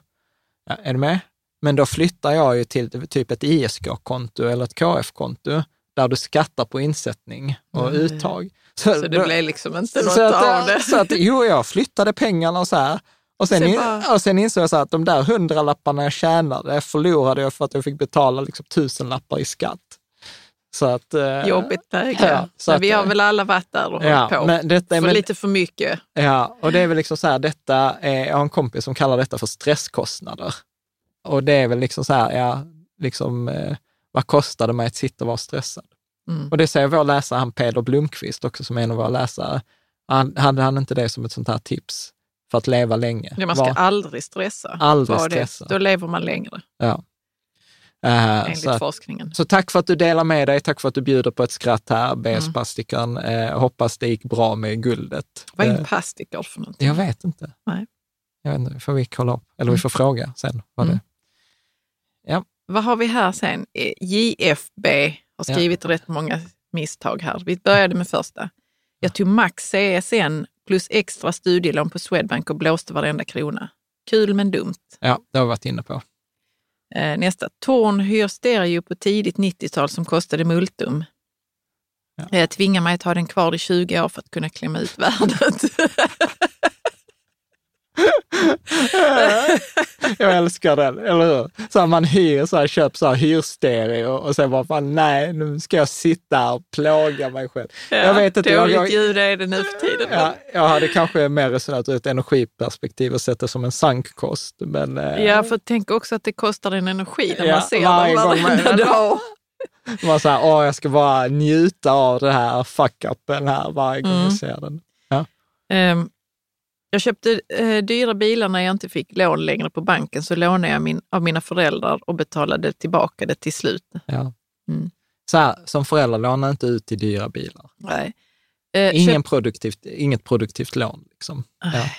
[SPEAKER 1] Ja, är du med? Men då flyttar jag ju till typ ett ISK-konto eller ett KF-konto där du skattar på insättning och
[SPEAKER 3] Mm.
[SPEAKER 1] uttag.
[SPEAKER 3] Så det
[SPEAKER 1] då-
[SPEAKER 3] blev liksom inte något
[SPEAKER 1] så att,
[SPEAKER 3] av det.
[SPEAKER 1] Så att, jo, jag flyttade pengarna och så här. Och sen, in, och sen insåg jag så här att de där hundralapparna jag tjänade förlorade jag för att jag fick betala liksom tusenlappar i skatt. Så att... eh,
[SPEAKER 3] Jobbigt läge.
[SPEAKER 1] Ja, så
[SPEAKER 3] men
[SPEAKER 1] att-
[SPEAKER 3] vi har väl alla varit där och
[SPEAKER 1] Ja,
[SPEAKER 3] hållit på.
[SPEAKER 1] men detta
[SPEAKER 3] för
[SPEAKER 1] men,
[SPEAKER 3] lite för mycket.
[SPEAKER 1] ja, och det är väl liksom så här, detta är, jag har en kompis som kallar detta för stresskostnader. Och det är väl liksom så här, ja, liksom, eh, vad kostar det mig att sitta och vara stressad?
[SPEAKER 3] Mm.
[SPEAKER 1] Och det säger vår läsare, han Peder Blomqvist också, som är en av våra läsare. Han, hade han inte det som ett sånt här tips för att leva länge?
[SPEAKER 3] Ja, man ska
[SPEAKER 1] Var-
[SPEAKER 3] aldrig stressa.
[SPEAKER 1] Aldrig
[SPEAKER 3] Var det.
[SPEAKER 1] stressa.
[SPEAKER 3] Då lever man längre,
[SPEAKER 1] ja. Eh,
[SPEAKER 3] enligt
[SPEAKER 1] så, att,
[SPEAKER 3] forskningen.
[SPEAKER 1] så tack för att du delar med dig, tack för att du bjuder på ett skratt här,
[SPEAKER 3] Mm.
[SPEAKER 1] BS-pastikern. Eh, hoppas det gick bra med guldet.
[SPEAKER 3] Vad är
[SPEAKER 1] Eh,
[SPEAKER 3] en pastiker för någonting?
[SPEAKER 1] jag vet inte.
[SPEAKER 3] Nej.
[SPEAKER 1] Jag vet inte, får vi kolla upp, eller vi
[SPEAKER 3] Mm.
[SPEAKER 1] får fråga sen. Vad
[SPEAKER 3] Mm.
[SPEAKER 1] det.
[SPEAKER 3] Vad har vi här sen? Eh, JFB har skrivit rätt många misstag här. Vi började med första. Jag tog max CSN plus extra studielån på Swedbank och blåste varenda krona. Kul men dumt.
[SPEAKER 1] Ja, det har vi varit inne på.
[SPEAKER 3] Eh, nästa. Torn hyr stereo på tidigt 90-tal som kostade multum.
[SPEAKER 1] Ja.
[SPEAKER 3] Jag tvingar mig att ha den kvar i 20 år för att kunna klämma ut värdet.
[SPEAKER 1] Jag älskar den, eller hur? Så här, man hyr, så här, köper så här hyrstereo och sen bara, fan, nej, nu ska jag sitta här och plåga mig själv. jag vet inte,
[SPEAKER 3] Dåligt
[SPEAKER 1] jag,
[SPEAKER 3] ljud är det nu för tiden.
[SPEAKER 1] ja, jag hade kanske mer resonerat ur ett energiperspektiv och sett det som en sankkost, men eh,
[SPEAKER 3] Ja, för tänk också att det kostar en energi när
[SPEAKER 1] Ja,
[SPEAKER 3] man ser
[SPEAKER 1] varje
[SPEAKER 3] dem varenda dag.
[SPEAKER 1] man här, åh, jag ska bara njuta av det här fuck-upen här varje gång
[SPEAKER 3] Mm.
[SPEAKER 1] jag ser den.
[SPEAKER 3] Ehm, jag köpte eh, dyra bilar när jag inte fick lån längre på banken, så lånade jag min, av mina föräldrar och betalade tillbaka det till slut.
[SPEAKER 1] Ja.
[SPEAKER 3] Mm.
[SPEAKER 1] Så här, som förälder, låna inte ut till dyra bilar.
[SPEAKER 3] Nej. Eh,
[SPEAKER 1] Ingen produktivt, inget produktivt lån. Liksom. Ja.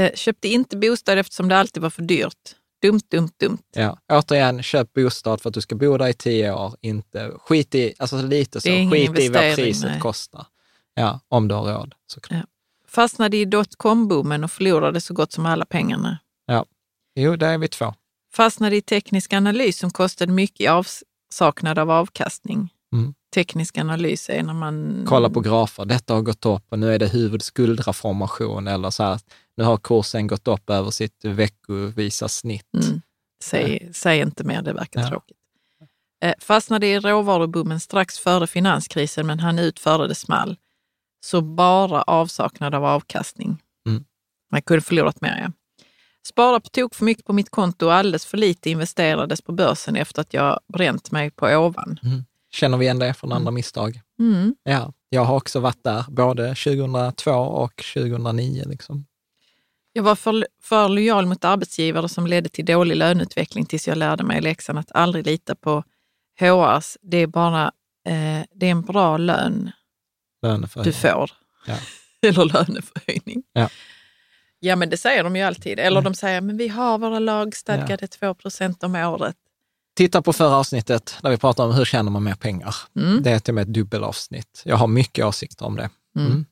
[SPEAKER 3] Eh, köpte inte bostad eftersom det alltid var för dyrt. Dumt, dumt, dumt.
[SPEAKER 1] Ja. Återigen, köp bostad för att du ska bo där i tio år. Inte, skit i, alltså lite så, skit i vad priset
[SPEAKER 3] nej.
[SPEAKER 1] kostar. Ja, om du har råd såklart.
[SPEAKER 3] Ja. Fastnade i dotcom-boomen och förlorade så gott som alla pengarna.
[SPEAKER 1] Jo, där är vi två.
[SPEAKER 3] Fastnade i teknisk analys som kostade mycket i avsaknad av avkastning.
[SPEAKER 1] Mm.
[SPEAKER 3] Teknisk analys är när man...
[SPEAKER 1] Kolla på grafer, detta har gått upp och nu är det huvudskuldraformation eller så här, nu har kursen gått upp över sitt veckovisa snitt.
[SPEAKER 3] Mm. Säg, säg inte mer, det verkar
[SPEAKER 1] Ja.
[SPEAKER 3] tråkigt. Eh, fastnade i råvaruboomen strax före finanskrisen men han ut före det small. Så bara avsaknad av avkastning.
[SPEAKER 1] Mm.
[SPEAKER 3] Man kunde förlorat mer, ja. Sparade på tok för mycket på mitt konto och alldeles för lite investerades på börsen efter att jag bränt mig på ovan.
[SPEAKER 1] Känner vi igen det från andra misstag?
[SPEAKER 3] Mm.
[SPEAKER 1] Ja, jag har också varit där, både 2002 och 2009. Liksom.
[SPEAKER 3] Jag var för, för lojal mot arbetsgivare som ledde till dålig löneutveckling tills jag lärde mig läxan att aldrig lita på HRs. Det är bara eh, det är en bra lön
[SPEAKER 1] Löneförhöjning.
[SPEAKER 3] du får.
[SPEAKER 1] Ja.
[SPEAKER 3] Eller löneförhöjning.
[SPEAKER 1] Ja.
[SPEAKER 3] ja, men det säger de ju alltid. Eller
[SPEAKER 1] Mm.
[SPEAKER 3] de säger, men vi har våra lagstadgade 2 procent om året.
[SPEAKER 1] Titta på förra avsnittet där vi pratar om hur tjänar man mer pengar.
[SPEAKER 3] Mm.
[SPEAKER 1] Det är till och med ett dubbelavsnitt. Jag har mycket åsikter om det.
[SPEAKER 3] Mm.
[SPEAKER 1] Mm.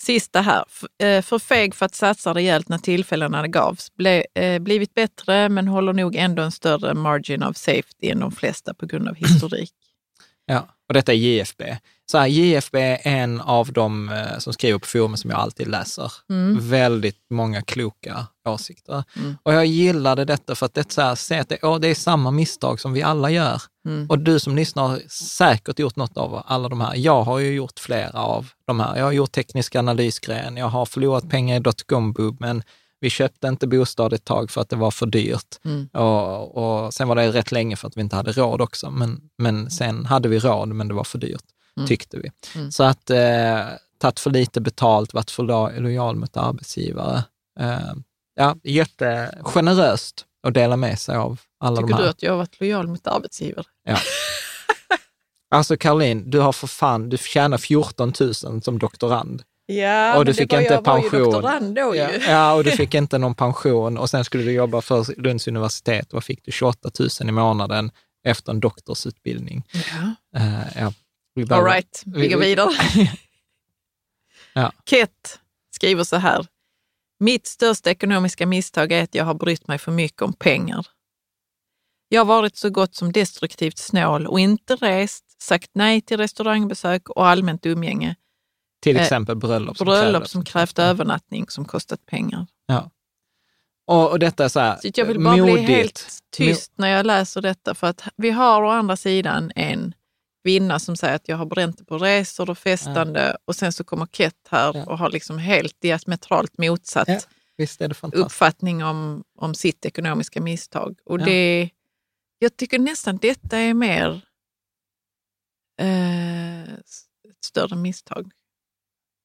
[SPEAKER 3] Sista här. Eh, För feg för att satsa rejält när tillfällena gavs. Ble, eh, blivit bättre men håller nog ändå en större margin of safety än de flesta på grund av historik.
[SPEAKER 1] Ja, och detta är JFB. Så här, JFB är en av de eh, som skriver på forumet som jag alltid läser.
[SPEAKER 3] Mm.
[SPEAKER 1] Väldigt många kloka åsikter.
[SPEAKER 3] Mm.
[SPEAKER 1] Och jag gillade detta för att det, är så här, se att det, åh, det är samma misstag som vi alla gör.
[SPEAKER 3] Mm.
[SPEAKER 1] Och du som lyssnar har säkert gjort något av alla de här. Jag har ju gjort flera av de här. Jag har gjort teknisk analysgren, jag har förlorat pengar i dotcom men vi köpte inte bostad ett tag för att det var för dyrt.
[SPEAKER 3] Mm.
[SPEAKER 1] Och, och sen var det rätt länge för att vi inte hade råd också. Men, men sen hade vi råd, men det var för dyrt,
[SPEAKER 3] Mm.
[SPEAKER 1] tyckte vi.
[SPEAKER 3] Mm.
[SPEAKER 1] Så att eh, tagit för lite betalt, varit för lo- lojal mot arbetsgivare. Eh, ja, jättegeneröst att dela med sig av alla de
[SPEAKER 3] Tycker
[SPEAKER 1] här.
[SPEAKER 3] du att jag har varit lojal mot arbetsgivare?
[SPEAKER 1] Alltså Caroline, du har för fan, du tjänar 14 000 som doktorand.
[SPEAKER 3] Ja,
[SPEAKER 1] Och du fick var- inte jag var ju pension.
[SPEAKER 3] doktorand då
[SPEAKER 1] Ja, ja, och du fick inte någon pension och sen skulle du jobba för Lunds universitet. Vad fick du? 28 000 i månaden efter en doktorsutbildning.
[SPEAKER 3] Ja.
[SPEAKER 1] Eh, ja. Vi
[SPEAKER 3] All
[SPEAKER 1] behöver-
[SPEAKER 3] right, vi går vidare.
[SPEAKER 1] Ja.
[SPEAKER 3] Ket skriver så här. Mitt största ekonomiska misstag är att jag har brytt mig för mycket om pengar. Jag har varit så gott som destruktivt snål och inte rest, sagt nej till restaurangbesök och allmänt umgänge.
[SPEAKER 1] Till
[SPEAKER 3] Eh,
[SPEAKER 1] exempel bröllop. som
[SPEAKER 3] Bröllop
[SPEAKER 1] krävde-
[SPEAKER 3] som krävt övernattning som kostat pengar.
[SPEAKER 1] Och, och detta är så här,
[SPEAKER 3] Så jag vill bara
[SPEAKER 1] modigt.
[SPEAKER 3] bli helt tyst när jag läser detta för att vi har å andra sidan en kvinna som säger att jag har bränt det på resor och festande och sen så kommer Ket här
[SPEAKER 1] Ja.
[SPEAKER 3] och har liksom helt diametralt motsatt
[SPEAKER 1] Ja, Visst är det
[SPEAKER 3] uppfattning om, om sitt ekonomiska misstag. Och
[SPEAKER 1] Ja.
[SPEAKER 3] det, jag tycker nästan detta är mer eh, ett större misstag.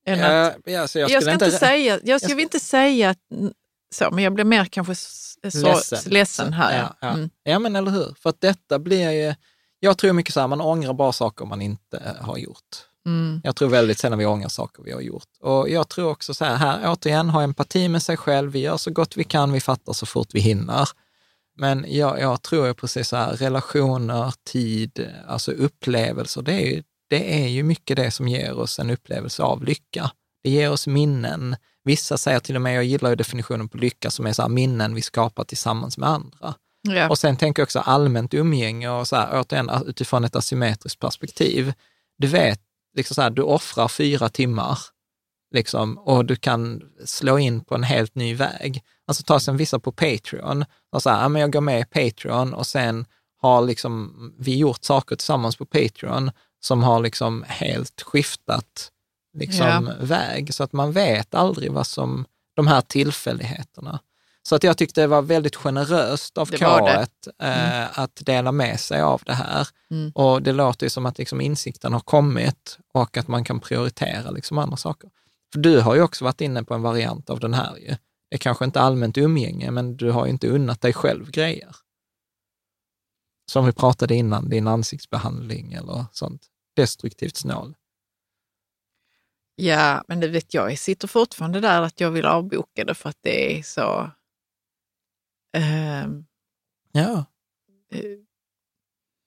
[SPEAKER 3] Än att,
[SPEAKER 1] Ja, jag,
[SPEAKER 3] jag,
[SPEAKER 1] skulle
[SPEAKER 3] ska inte, säga, jag ska
[SPEAKER 1] ska-
[SPEAKER 3] inte säga att, så, men jag blir mer kanske så,
[SPEAKER 1] Ledsen.
[SPEAKER 3] ledsen, här.
[SPEAKER 1] Ja, ja.
[SPEAKER 3] Mm.
[SPEAKER 1] Ja, men eller hur? För att detta blir ju... Jag tror mycket så här, man ångrar bara saker man inte eh, har gjort.
[SPEAKER 3] Mm.
[SPEAKER 1] Jag tror väldigt sällan vi ångrar saker vi har gjort. Och jag tror också så här, här återigen, ha empati med sig själv. Vi gör så gott vi kan, vi fattar så fort vi hinner. Men jag, jag tror ju precis så här, relationer, tid, alltså upplevelser, det är, ju, det är ju mycket det som ger oss en upplevelse av lycka. Det ger oss minnen. Vissa säger till och med, jag gillar ju definitionen på lycka, som är så här, minnen vi skapar tillsammans med andra.
[SPEAKER 3] Ja.
[SPEAKER 1] Och sen tänker jag också allmänt umgänge och så här, återigen utifrån ett asymmetriskt perspektiv. Du vet, liksom så här, du offrar fyra timmar liksom, och du kan slå in på en helt ny väg. Alltså ta sen vissa på Patreon, och så här, ja, men jag går med i Patreon och sen har liksom vi gjort saker tillsammans på Patreon som har liksom helt skiftat liksom väg, så att man vet aldrig vad som, de här tillfälligheterna. Så att jag tyckte det var väldigt generöst av
[SPEAKER 3] Det var det.
[SPEAKER 1] K eh, att dela med sig av det här.
[SPEAKER 3] Mm.
[SPEAKER 1] Och det låter ju som att liksom insikten har kommit och att man kan prioritera liksom andra saker. För du har ju också varit inne på en variant av den här ju. Det är kanske inte allmänt umgänge, men du har ju inte unnat dig själv grejer. som vi pratade innan, din ansiktsbehandling eller sånt. Destruktivt snål.
[SPEAKER 3] Ja, men det vet jag, jag sitter fortfarande där att jag vill avboka det för att det är så... ehm,
[SPEAKER 1] Ja.
[SPEAKER 3] eh,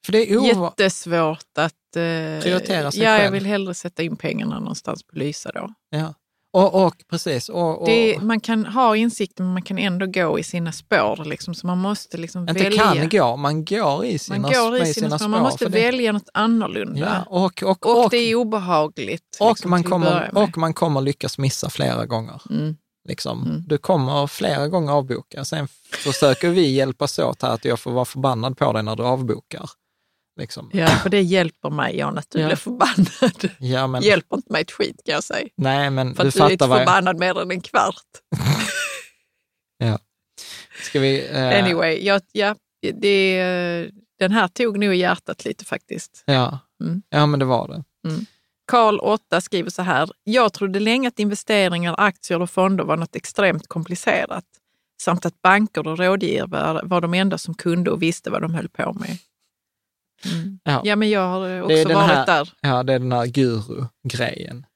[SPEAKER 1] För det är ova-
[SPEAKER 3] jättesvårt att... eh,
[SPEAKER 1] Prioritera sig
[SPEAKER 3] Ja, jag
[SPEAKER 1] själv.
[SPEAKER 3] vill hellre sätta in pengarna någonstans på Lysa då.
[SPEAKER 1] Ja. Och, och precis. Och, och,
[SPEAKER 3] Det, man kan ha insikten, men man kan ändå gå i sina spår. Liksom, så man måste liksom
[SPEAKER 1] inte
[SPEAKER 3] välja.
[SPEAKER 1] kan gå, man går i sina,
[SPEAKER 3] man går i
[SPEAKER 1] med
[SPEAKER 3] sina, spår. Man måste
[SPEAKER 1] det-
[SPEAKER 3] välja något annorlunda.
[SPEAKER 1] Ja, och, och,
[SPEAKER 3] och,
[SPEAKER 1] och,
[SPEAKER 3] det är obehagligt.
[SPEAKER 1] och,
[SPEAKER 3] liksom,
[SPEAKER 1] man kommer, och man kommer lyckas missa flera gånger.
[SPEAKER 3] Mm.
[SPEAKER 1] Liksom.
[SPEAKER 3] Mm.
[SPEAKER 1] Du kommer flera gånger avboka. Sen försöker vi hjälpas åt här att jag får vara förbannad på dig när du avbokar. Liksom.
[SPEAKER 3] Ja, för det hjälper mig, Jan, att du
[SPEAKER 1] Ja.
[SPEAKER 3] blir förbannad.
[SPEAKER 1] Ja, men,
[SPEAKER 3] hjälper inte mig ett skit kan jag säga.
[SPEAKER 1] nej, men
[SPEAKER 3] För
[SPEAKER 1] du
[SPEAKER 3] att du är inte
[SPEAKER 1] vad jag...
[SPEAKER 3] förbannad mer än en kvart.
[SPEAKER 1] Ska vi... eh,
[SPEAKER 3] Anyway, ja, ja, det, den här tog nog i hjärtat lite faktiskt.
[SPEAKER 1] Ja.
[SPEAKER 3] Mm.
[SPEAKER 1] ja, men det var det.
[SPEAKER 3] Karl 8 skriver så här. Jag trodde länge att investeringar, aktier och fonder var något extremt komplicerat. Samt att banker och rådgivare var de enda som kunde och visste vad de höll på med. Mm.
[SPEAKER 1] Ja.
[SPEAKER 3] Ja, men jag har
[SPEAKER 1] är
[SPEAKER 3] också varit
[SPEAKER 1] här-
[SPEAKER 3] där.
[SPEAKER 1] Ja, det är den här guru-grejen.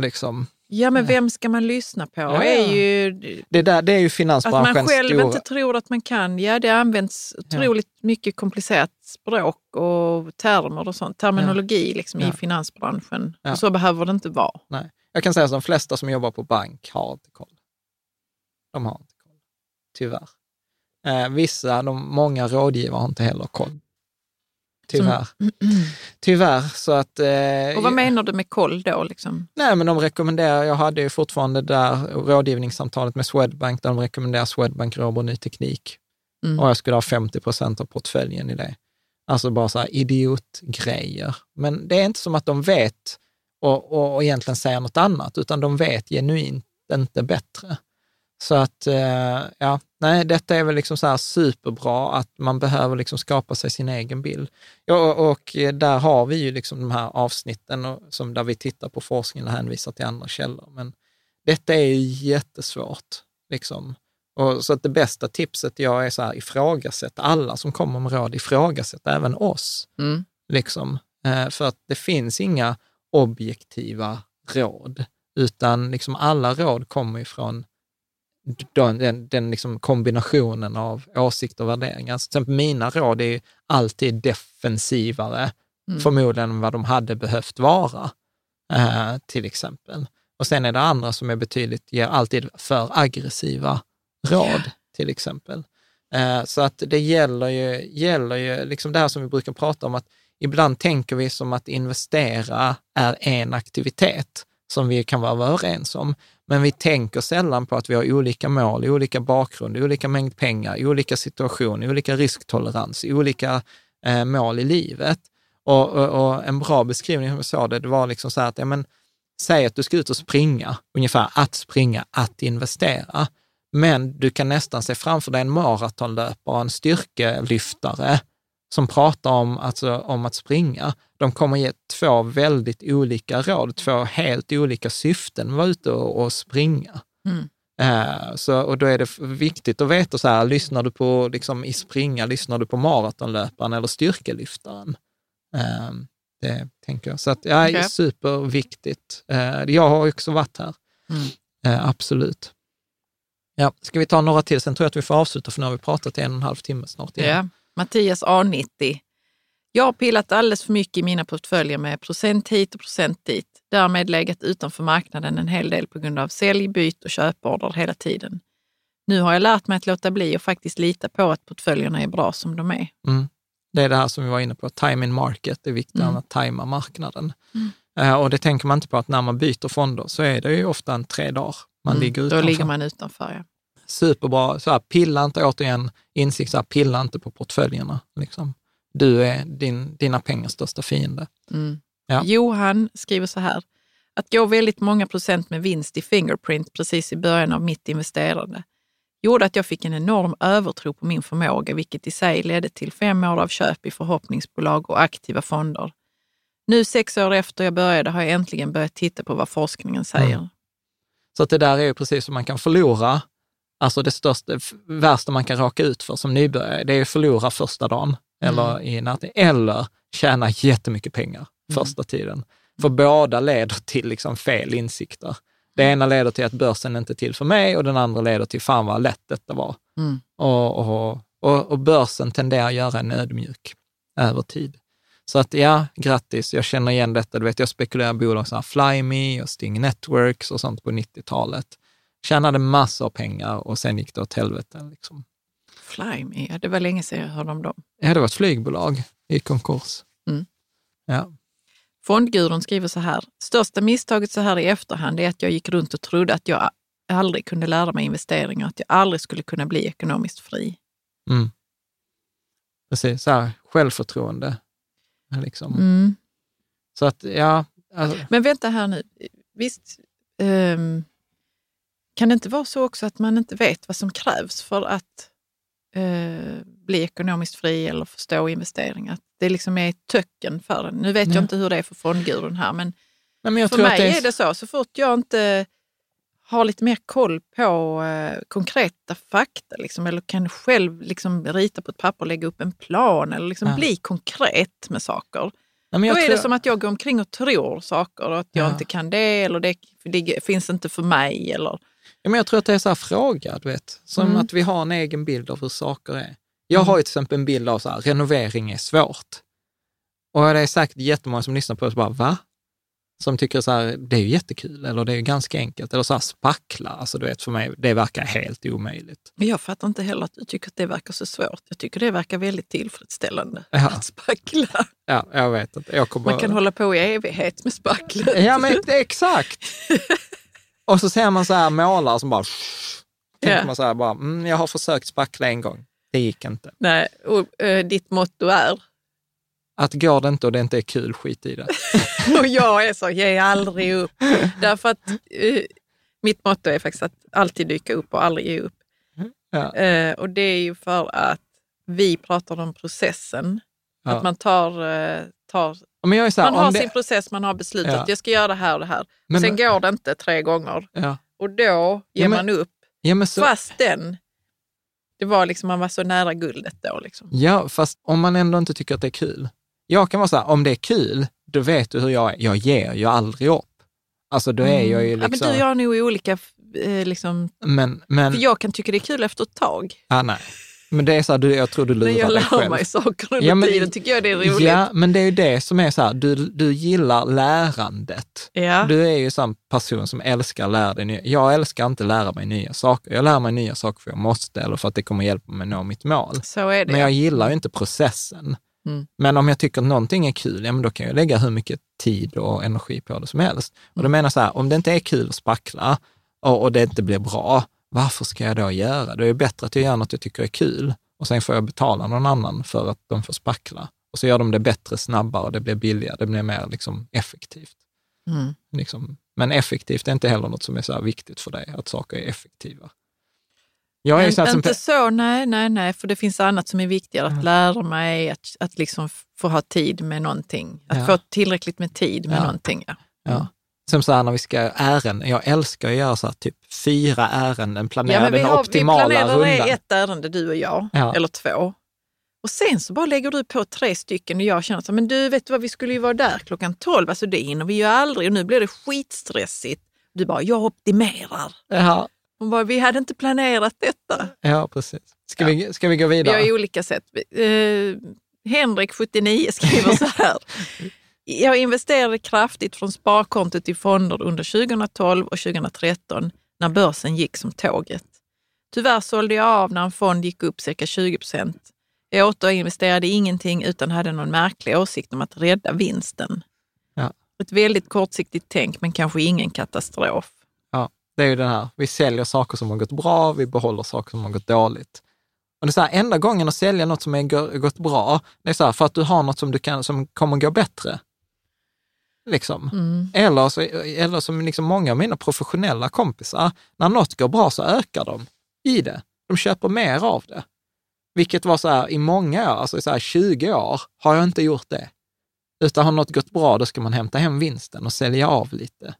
[SPEAKER 1] Liksom.
[SPEAKER 3] Ja, men vem ska man lyssna på?
[SPEAKER 1] Ja,
[SPEAKER 3] Är
[SPEAKER 1] ja.
[SPEAKER 3] ju
[SPEAKER 1] Det, där, det är ju
[SPEAKER 3] att
[SPEAKER 1] finansbranschens
[SPEAKER 3] man själv
[SPEAKER 1] stora...
[SPEAKER 3] inte tror att man kan. Ja, det används otroligt mycket komplicerat språk och termer och sånt. Terminologi liksom
[SPEAKER 1] Ja.
[SPEAKER 3] i finansbranschen.
[SPEAKER 1] Ja.
[SPEAKER 3] Och så behöver det inte vara.
[SPEAKER 1] Nej. Jag kan säga att de flesta som jobbar på bank har inte koll. De har inte koll, tyvärr. Eh, vissa, de, många rådgivare har inte heller koll. Tyvärr. Tyvärr, så att... Eh,
[SPEAKER 3] Och vad menar du med koll då? Liksom?
[SPEAKER 1] Nej, men de rekommenderar, jag hade ju fortfarande där rådgivningssamtalet med Swedbank, där de rekommenderar Swedbank Robot Ny Teknik.
[SPEAKER 3] Mm.
[SPEAKER 1] Och jag skulle ha 50 procent av portföljen i det. Alltså bara så här idiotgrejer. Men det är inte som att de vet och, och, och egentligen säger något annat, utan de vet genuint inte bättre. Så att, eh, ja, nej, detta är väl liksom så här superbra att man behöver liksom skapa sig sin egen bild. Ja, och, där har vi ju liksom de här avsnitten och, som där vi tittar på forskning och hänvisar till andra källor. Men detta är ju jättesvårt. Liksom. Och så att det bästa tipset jag är så här, ifrågasätt alla som kommer med råd, ifrågasätt även oss.
[SPEAKER 3] Mm.
[SPEAKER 1] Liksom. Eh, för att det finns inga objektiva råd, utan liksom alla råd kommer ifrån den, den, liksom kombinationen av åsikter och värderingar. Så till exempel mina råd är alltid defensivare,
[SPEAKER 3] Mm.
[SPEAKER 1] förmodligen än vad de hade behövt vara, eh, till exempel. Och sen är det andra som är betydligt, ger alltid för aggressiva råd, till exempel. Eh, så att det gäller ju, gäller ju liksom det här som vi brukar prata om, att ibland tänker vi som att investera är en aktivitet som vi kan vara överens om. Men vi tänker sällan på att vi har olika mål, olika bakgrund, olika mängd pengar, olika situation, olika risktolerans, olika eh, mål i livet. Och, och, och en bra beskrivning, som jag sa det, det var liksom så här att, ja, men, säg att du ska ut och springa, ungefär att springa, att investera. Men du kan nästan se framför dig en maratonlöpare, en styrkelyftare som pratar om, alltså, om att springa. De kommer ge två väldigt olika råd, två helt olika syften att vara ute och, och springa.
[SPEAKER 3] Mm.
[SPEAKER 1] Eh, så, och då är det viktigt att veta, så här, lyssnar du på liksom, i springa, lyssnar du på maratonlöparen eller styrkelyftaren? Eh, det tänker jag. Så att, ja,
[SPEAKER 3] Okej.
[SPEAKER 1] superviktigt. Eh, jag har också varit här,
[SPEAKER 3] Mm.
[SPEAKER 1] eh, absolut. Ja, ska vi ta några till? Sen tror jag att vi får avsluta, för nu har vi pratat i en och en halv timme snart. igen.
[SPEAKER 3] Mattias A90. Jag har pillat alldeles för mycket i mina portföljer med procent hit och procent dit. Därmed legat utanför marknaden en hel del på grund av sälj, byt och köporder hela tiden. Nu har jag lärt mig att låta bli och faktiskt lita på att portföljerna är bra som de är.
[SPEAKER 1] Mm. Det är det här som vi var inne på, time in market, det är viktigare
[SPEAKER 3] Mm.
[SPEAKER 1] att tajma marknaden.
[SPEAKER 3] Mm.
[SPEAKER 1] Eh, och det tänker man inte på att när man byter fonder så är det ju ofta en tre dagar man
[SPEAKER 3] Mm,
[SPEAKER 1] ligger
[SPEAKER 3] Då
[SPEAKER 1] utanför.
[SPEAKER 3] ligger man utanför. Ja.
[SPEAKER 1] Superbra, så här, pilla inte, återigen, insikt, så här, pilla inte på portföljerna. Liksom. Du är din, dina pengars största fiende.
[SPEAKER 3] Mm.
[SPEAKER 1] Ja.
[SPEAKER 3] Johan skriver så här. Att gå väldigt många procent med vinst i Fingerprint precis i början av mitt investerande gjorde att jag fick en enorm övertro på min förmåga, vilket i sig ledde till fem år av köp i förhoppningsbolag och aktiva fonder. Nu sex år efter jag började har jag äntligen börjat titta på vad forskningen säger.
[SPEAKER 1] Mm. Så att det där är ju precis som man kan förlora, alltså det största, värsta man kan råka ut för som nybörjare, det är att förlora första dagen. eller i närtid, eller tjäna jättemycket pengar
[SPEAKER 3] Mm.
[SPEAKER 1] första tiden. För båda leder till liksom fel insikter. Det ena leder till att börsen inte är till för mig och den andra leder till fan vad lätt detta var.
[SPEAKER 3] Mm.
[SPEAKER 1] Och, och, och, och börsen tenderar att göra en ödmjuk över tid. Så att ja, grattis, jag känner igen detta. Du vet, jag spekulerar i bolag som Flyme och Sting Networks och sånt på 90-talet. Tjänade massor av pengar och sen gick det åt helvete. Liksom.
[SPEAKER 3] Flyme, ja, det var länge sedan jag hörde om dem.
[SPEAKER 1] Ja, det var ett flygbolag i konkurs.
[SPEAKER 3] Mm.
[SPEAKER 1] Ja.
[SPEAKER 3] Fondgurun skriver så här. Största misstaget så här i efterhand är att jag gick runt och trodde att jag aldrig kunde lära mig investeringar, att jag aldrig skulle kunna bli ekonomiskt fri.
[SPEAKER 1] Mm. Precis, så här, självförtroende. Liksom.
[SPEAKER 3] Mm.
[SPEAKER 1] Så att, ja. Alltså,
[SPEAKER 3] Men vänta här nu. Visst, ehm, kan det inte vara så också att man inte vet vad som krävs för att eh, bli ekonomiskt fri eller förstå investeringar? Det liksom är töcken för en. Nu vet
[SPEAKER 1] Ja.
[SPEAKER 3] jag inte hur det är för fondgurun här, men
[SPEAKER 1] nej, men
[SPEAKER 3] för mig
[SPEAKER 1] det
[SPEAKER 3] är... det så. Så fort jag inte har lite mer koll på eh, konkreta fakta liksom, eller kan själv liksom, rita på ett papper och lägga upp en plan eller liksom
[SPEAKER 1] Ja.
[SPEAKER 3] bli konkret med saker.
[SPEAKER 1] nej, men
[SPEAKER 3] Då är
[SPEAKER 1] tror,
[SPEAKER 3] det som att jag går omkring och tror saker och att jag
[SPEAKER 1] Ja.
[SPEAKER 3] inte kan det eller det, det finns inte för mig. Eller,
[SPEAKER 1] ja, men jag tror att det är så här fråga, du vet. Som
[SPEAKER 3] Mm.
[SPEAKER 1] att vi har en egen bild av hur saker är. Jag har ju till exempel en bild av så här, renovering är svårt. Och det är säkert jättemånga som lyssnar på oss och bara, va? Som tycker så här, det är ju jättekul, eller det är ganska enkelt. Eller så här spackla, alltså du vet, för mig, det verkar helt omöjligt.
[SPEAKER 3] men jag fattar inte heller att du tycker att det verkar så svårt. Jag tycker det verkar väldigt tillfredsställande
[SPEAKER 1] Ja.
[SPEAKER 3] att spackla.
[SPEAKER 1] Ja, jag vet inte. Jag kommer
[SPEAKER 3] Man kan hålla på i evighet med spacklet.
[SPEAKER 1] Ja, men det exakt. Och så ser man så här målare som bara... Tänker
[SPEAKER 3] Ja.
[SPEAKER 1] man så här bara, mm, jag har försökt spackla en gång. Det gick inte.
[SPEAKER 3] Nej, och, eh, ditt motto är?
[SPEAKER 1] Att går det inte och det inte är kul, skit i det.
[SPEAKER 3] Och jag är så, ge aldrig upp. Därför att eh, mitt motto är faktiskt att alltid dyka upp och aldrig ge upp.
[SPEAKER 1] Ja.
[SPEAKER 3] Eh, och det är ju för att vi pratar om processen.
[SPEAKER 1] Ja.
[SPEAKER 3] Att man tar, tar
[SPEAKER 1] Men jag är så här,
[SPEAKER 3] man har
[SPEAKER 1] det,
[SPEAKER 3] sin process, man har beslutat
[SPEAKER 1] Ja.
[SPEAKER 3] jag ska göra det här och det här.
[SPEAKER 1] men,
[SPEAKER 3] Sen går det inte tre gånger
[SPEAKER 1] ja.
[SPEAKER 3] och då ger
[SPEAKER 1] Ja, men-
[SPEAKER 3] man upp.
[SPEAKER 1] Ja, så,
[SPEAKER 3] Fastän det var liksom, man var så nära guldet då. Liksom.
[SPEAKER 1] ja, fast om man ändå inte tycker att det är kul. Jag kan vara så här, om det är kul, då vet du hur jag är. Jag ger ju aldrig upp. Alltså då är jag ju
[SPEAKER 3] Ja, men
[SPEAKER 1] liksom...
[SPEAKER 3] du och jag är nog olika. Eh, liksom,
[SPEAKER 1] men, men,
[SPEAKER 3] för jag kan tycka det är kul efter ett tag.
[SPEAKER 1] ja, nej. Men det är så här, du, jag tror du lurar
[SPEAKER 3] jag
[SPEAKER 1] dig
[SPEAKER 3] lär
[SPEAKER 1] själv.
[SPEAKER 3] mig saker under
[SPEAKER 1] Ja, men-
[SPEAKER 3] tiden tycker jag det är roligt.
[SPEAKER 1] Ja, men det är ju det som är så här, du, du gillar lärandet.
[SPEAKER 3] Ja.
[SPEAKER 1] Du är ju en person som älskar att lära dig nya. Jag älskar inte att lära mig nya saker. Jag lär mig nya saker för jag måste eller för att det kommer hjälpa mig att nå mitt mål.
[SPEAKER 3] Så är det.
[SPEAKER 1] Men jag gillar ju inte processen.
[SPEAKER 3] Mm.
[SPEAKER 1] Men om jag tycker att någonting är kul, ja men då kan jag lägga hur mycket tid och energi på det som helst. Och
[SPEAKER 3] Mm.
[SPEAKER 1] då menar jag så här, om det inte är kul att spackla och, och det inte blir bra, varför ska jag då göra? Det är bättre att jag gör något jag tycker är kul och sen får jag betala någon annan för att de får spackla. Och så gör de det bättre, snabbare, det blir billigare, det blir mer liksom effektivt.
[SPEAKER 3] Mm.
[SPEAKER 1] Liksom. Men effektivt är inte heller något som är så viktigt för dig, att saker är effektiva. Jag är
[SPEAKER 3] Men
[SPEAKER 1] som,
[SPEAKER 3] inte så, nej, nej, nej, för det finns annat som är viktigare. Att
[SPEAKER 1] Mm.
[SPEAKER 3] lära mig, att, att liksom få ha tid med någonting. Att
[SPEAKER 1] Ja.
[SPEAKER 3] få tillräckligt med tid med
[SPEAKER 1] Ja.
[SPEAKER 3] någonting. Ja.
[SPEAKER 1] ja. Som så här när vi ska göra ärenden, jag älskar att göra så här typ fyra ärenden, planera den optimala
[SPEAKER 3] vi planerar
[SPEAKER 1] rundan.
[SPEAKER 3] ett ärende du och jag,
[SPEAKER 1] Ja.
[SPEAKER 3] eller två. Och sen så bara lägger du på tre stycken och jag känner så här, men du vet du vad, vi skulle ju vara där klockan tolv, alltså det hinner vi ju aldrig och nu blir det skitstressigt. Du bara, jag optimerar.
[SPEAKER 1] Ja,
[SPEAKER 3] Hon bara, vi hade inte planerat detta.
[SPEAKER 1] ja precis. Ska, Vi, ska vi gå
[SPEAKER 3] Vi
[SPEAKER 1] vidare?
[SPEAKER 3] har ju olika sätt. Eh, Henrik, 79, skriver så här. Jag investerade kraftigt från sparkontot i fonder under 2012 och 2013 när börsen gick som tåget. Tyvärr sålde jag av när en fond gick upp cirka 20 procent. Jag återinvesterade ingenting utan hade någon märklig åsikt om att rädda vinsten.
[SPEAKER 1] Ja.
[SPEAKER 3] Ett väldigt kortsiktigt tänk men kanske ingen katastrof.
[SPEAKER 1] Ja, det är ju den här, vi säljer saker som har gått bra, vi behåller saker som har gått dåligt. Och det är så här, enda gången att sälja något som har gå- gått bra, det är så här, för att du har något som, du kan, som kommer gå bättre. Liksom.
[SPEAKER 3] Mm.
[SPEAKER 1] Eller, så, eller som liksom många av mina professionella kompisar, när något går bra så ökar de i det. De köper mer av det. Vilket var så här i många år, alltså så här 20 år, har jag inte gjort det. Utan har något gått bra, då ska man hämta hem vinsten och sälja av lite.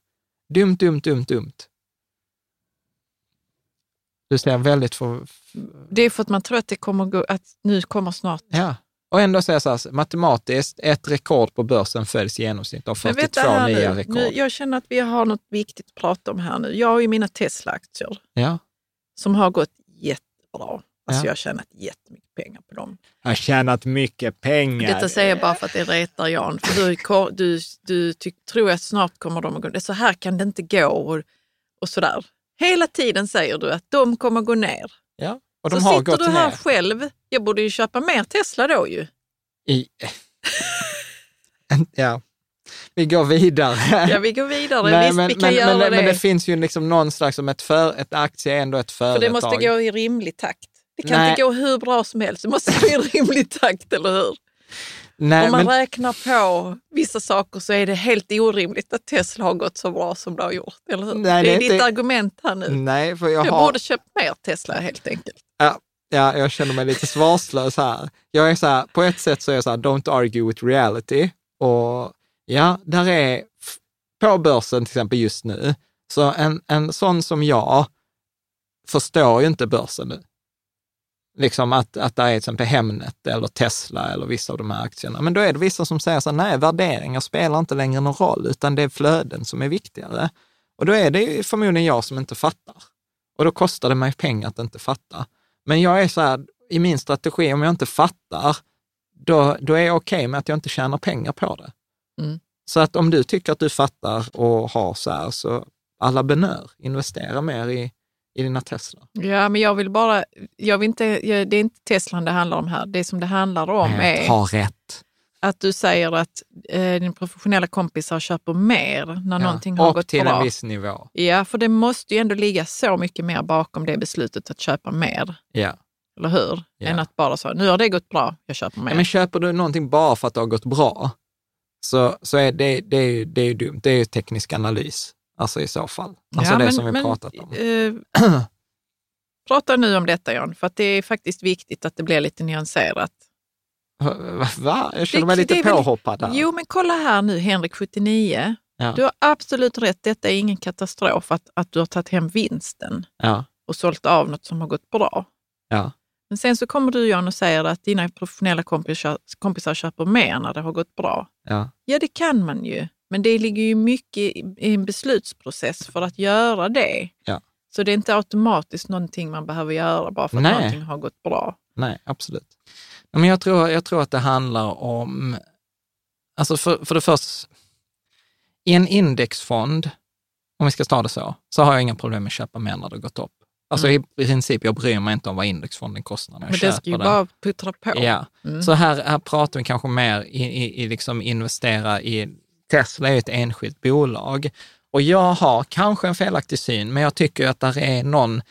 [SPEAKER 1] Dumt, dumt, dumt, dumt. Du ser väldigt för...
[SPEAKER 3] Det är för att man tror att det kommer gå, att nu kommer snart
[SPEAKER 1] Ja, Och ändå säger jag så här, matematiskt, ett rekord på börsen följs i genomsnitt av
[SPEAKER 3] Men
[SPEAKER 1] 42
[SPEAKER 3] vänta här
[SPEAKER 1] nya rekord.
[SPEAKER 3] nu. Jag känner att vi har något viktigt att prata om här nu. Jag har ju mina Tesla-aktier
[SPEAKER 1] Ja.
[SPEAKER 3] som har gått jättebra. Alltså
[SPEAKER 1] Ja.
[SPEAKER 3] jag har tjänat jättemycket pengar på dem.
[SPEAKER 1] Jag har tjänat mycket pengar.
[SPEAKER 3] Detta säger jag bara för att det retar Jan. För du, du, du ty, tror att snart kommer de att gå ner. Så här kan det inte gå och, och sådär. Hela tiden säger du att de kommer gå ner.
[SPEAKER 1] Ja. Och de
[SPEAKER 3] så
[SPEAKER 1] har
[SPEAKER 3] sitter
[SPEAKER 1] gått
[SPEAKER 3] du här
[SPEAKER 1] ner.
[SPEAKER 3] själv. Jag borde ju köpa mer Tesla då ju.
[SPEAKER 1] I... ja. Vi går vidare.
[SPEAKER 3] Ja, vi går vidare.
[SPEAKER 1] Nej,
[SPEAKER 3] Visst,
[SPEAKER 1] men,
[SPEAKER 3] vi kan
[SPEAKER 1] men,
[SPEAKER 3] göra
[SPEAKER 1] men,
[SPEAKER 3] det.
[SPEAKER 1] men det finns ju liksom någon slags, som ett, för, ett aktie är ändå ett
[SPEAKER 3] för
[SPEAKER 1] företag.
[SPEAKER 3] det måste gå i rimlig takt. Det kan
[SPEAKER 1] Nej.
[SPEAKER 3] inte gå hur bra som helst. Det måste gå i rimlig takt, eller hur?
[SPEAKER 1] Nej,
[SPEAKER 3] Om man
[SPEAKER 1] men,
[SPEAKER 3] räknar på vissa saker så är det helt orimligt att Tesla har gått så bra som det har gjort. Eller hur?
[SPEAKER 1] Nej,
[SPEAKER 3] det
[SPEAKER 1] det
[SPEAKER 3] är
[SPEAKER 1] är
[SPEAKER 3] ditt
[SPEAKER 1] inte-
[SPEAKER 3] argument här nu.
[SPEAKER 1] nej, för jag
[SPEAKER 3] Jag
[SPEAKER 1] har...
[SPEAKER 3] borde köpt mer Tesla helt enkelt.
[SPEAKER 1] Ja, ja, jag känner mig lite svarslös här. Jag är så här, på ett sätt så är jag så här, don't argue with reality. Och ja, där är, på börsen till exempel just nu, så en, en sån som jag förstår ju inte börsen nu. Liksom att, att det är till exempel Hemnet eller Tesla eller vissa av de här aktierna. Men då är det vissa som säger så här, nej, värderingar spelar inte längre någon roll, utan det är flöden som är viktigare. Och då är det ju förmodligen jag som inte fattar. Och då kostar det mig pengar att inte fatta. Men jag är så här, i min strategi, om jag inte fattar, då, då är jag okej med att jag inte tjänar pengar på det.
[SPEAKER 3] Mm.
[SPEAKER 1] Så att om du tycker att du fattar och har så här, så alla benör, investera mer i, i dina Tesla.
[SPEAKER 3] Ja, men jag vill bara... Jag vill inte, det är inte Teslan det handlar om här. Det som det handlar om är
[SPEAKER 1] Ha rätt.
[SPEAKER 3] Att du säger att eh, din professionella kompisar köper mer när
[SPEAKER 1] Ja,
[SPEAKER 3] någonting har
[SPEAKER 1] upp
[SPEAKER 3] gått
[SPEAKER 1] till
[SPEAKER 3] bra.
[SPEAKER 1] en viss nivå.
[SPEAKER 3] Ja, för det måste ju ändå ligga så mycket mer bakom det beslutet att köpa mer,
[SPEAKER 1] Ja.
[SPEAKER 3] eller hur?
[SPEAKER 1] Ja.
[SPEAKER 3] Än att bara säga, nu har det gått bra, jag köper mer.
[SPEAKER 1] Ja, Men köper du någonting bara för att det har gått bra, så, så är det, det, är, ju- det är ju dumt. Det är ju teknisk analys, alltså i så fall. Alltså
[SPEAKER 3] Ja,
[SPEAKER 1] det
[SPEAKER 3] men-
[SPEAKER 1] som vi
[SPEAKER 3] men,
[SPEAKER 1] pratat om.
[SPEAKER 3] Eh, prata nu om detta Jan, för att det är faktiskt viktigt att det blir lite nyanserat.
[SPEAKER 1] Va? Jag känner
[SPEAKER 3] Det-
[SPEAKER 1] mig lite
[SPEAKER 3] det är väl-
[SPEAKER 1] påhoppad här.
[SPEAKER 3] Jo, men kolla här nu, Henrik 79.
[SPEAKER 1] Ja.
[SPEAKER 3] Du har absolut rätt, detta är ingen katastrof att, att du har tagit hem vinsten
[SPEAKER 1] Ja,
[SPEAKER 3] och sålt av något som har gått bra.
[SPEAKER 1] ja,
[SPEAKER 3] Men sen så kommer du Jan och säger att dina professionella kompisar, kompisar köper mer när det har gått bra.
[SPEAKER 1] ja.
[SPEAKER 3] Ja, det kan man ju. Men det ligger ju mycket i i en beslutsprocess för att göra det.
[SPEAKER 1] Ja.
[SPEAKER 3] Så det är inte automatiskt någonting man behöver göra bara för att
[SPEAKER 1] Nej.
[SPEAKER 3] någonting har gått bra.
[SPEAKER 1] Nej, absolut. Men jag tror, jag tror att det handlar om, alltså för, för det första, i en indexfond, om vi ska ta det så, så har jag inga problem med att köpa mer när det har gått upp. Alltså i, i princip, jag bryr mig inte om vad indexfonden kostar när jag
[SPEAKER 3] Men
[SPEAKER 1] köper
[SPEAKER 3] det ska ju
[SPEAKER 1] den.
[SPEAKER 3] bara puttra på.
[SPEAKER 1] Ja,
[SPEAKER 3] Mm.
[SPEAKER 1] så här, här pratar vi kanske mer i, i, i liksom investera i, Tesla är ett enskilt bolag. Och jag har kanske en felaktig syn, men jag tycker att det är någon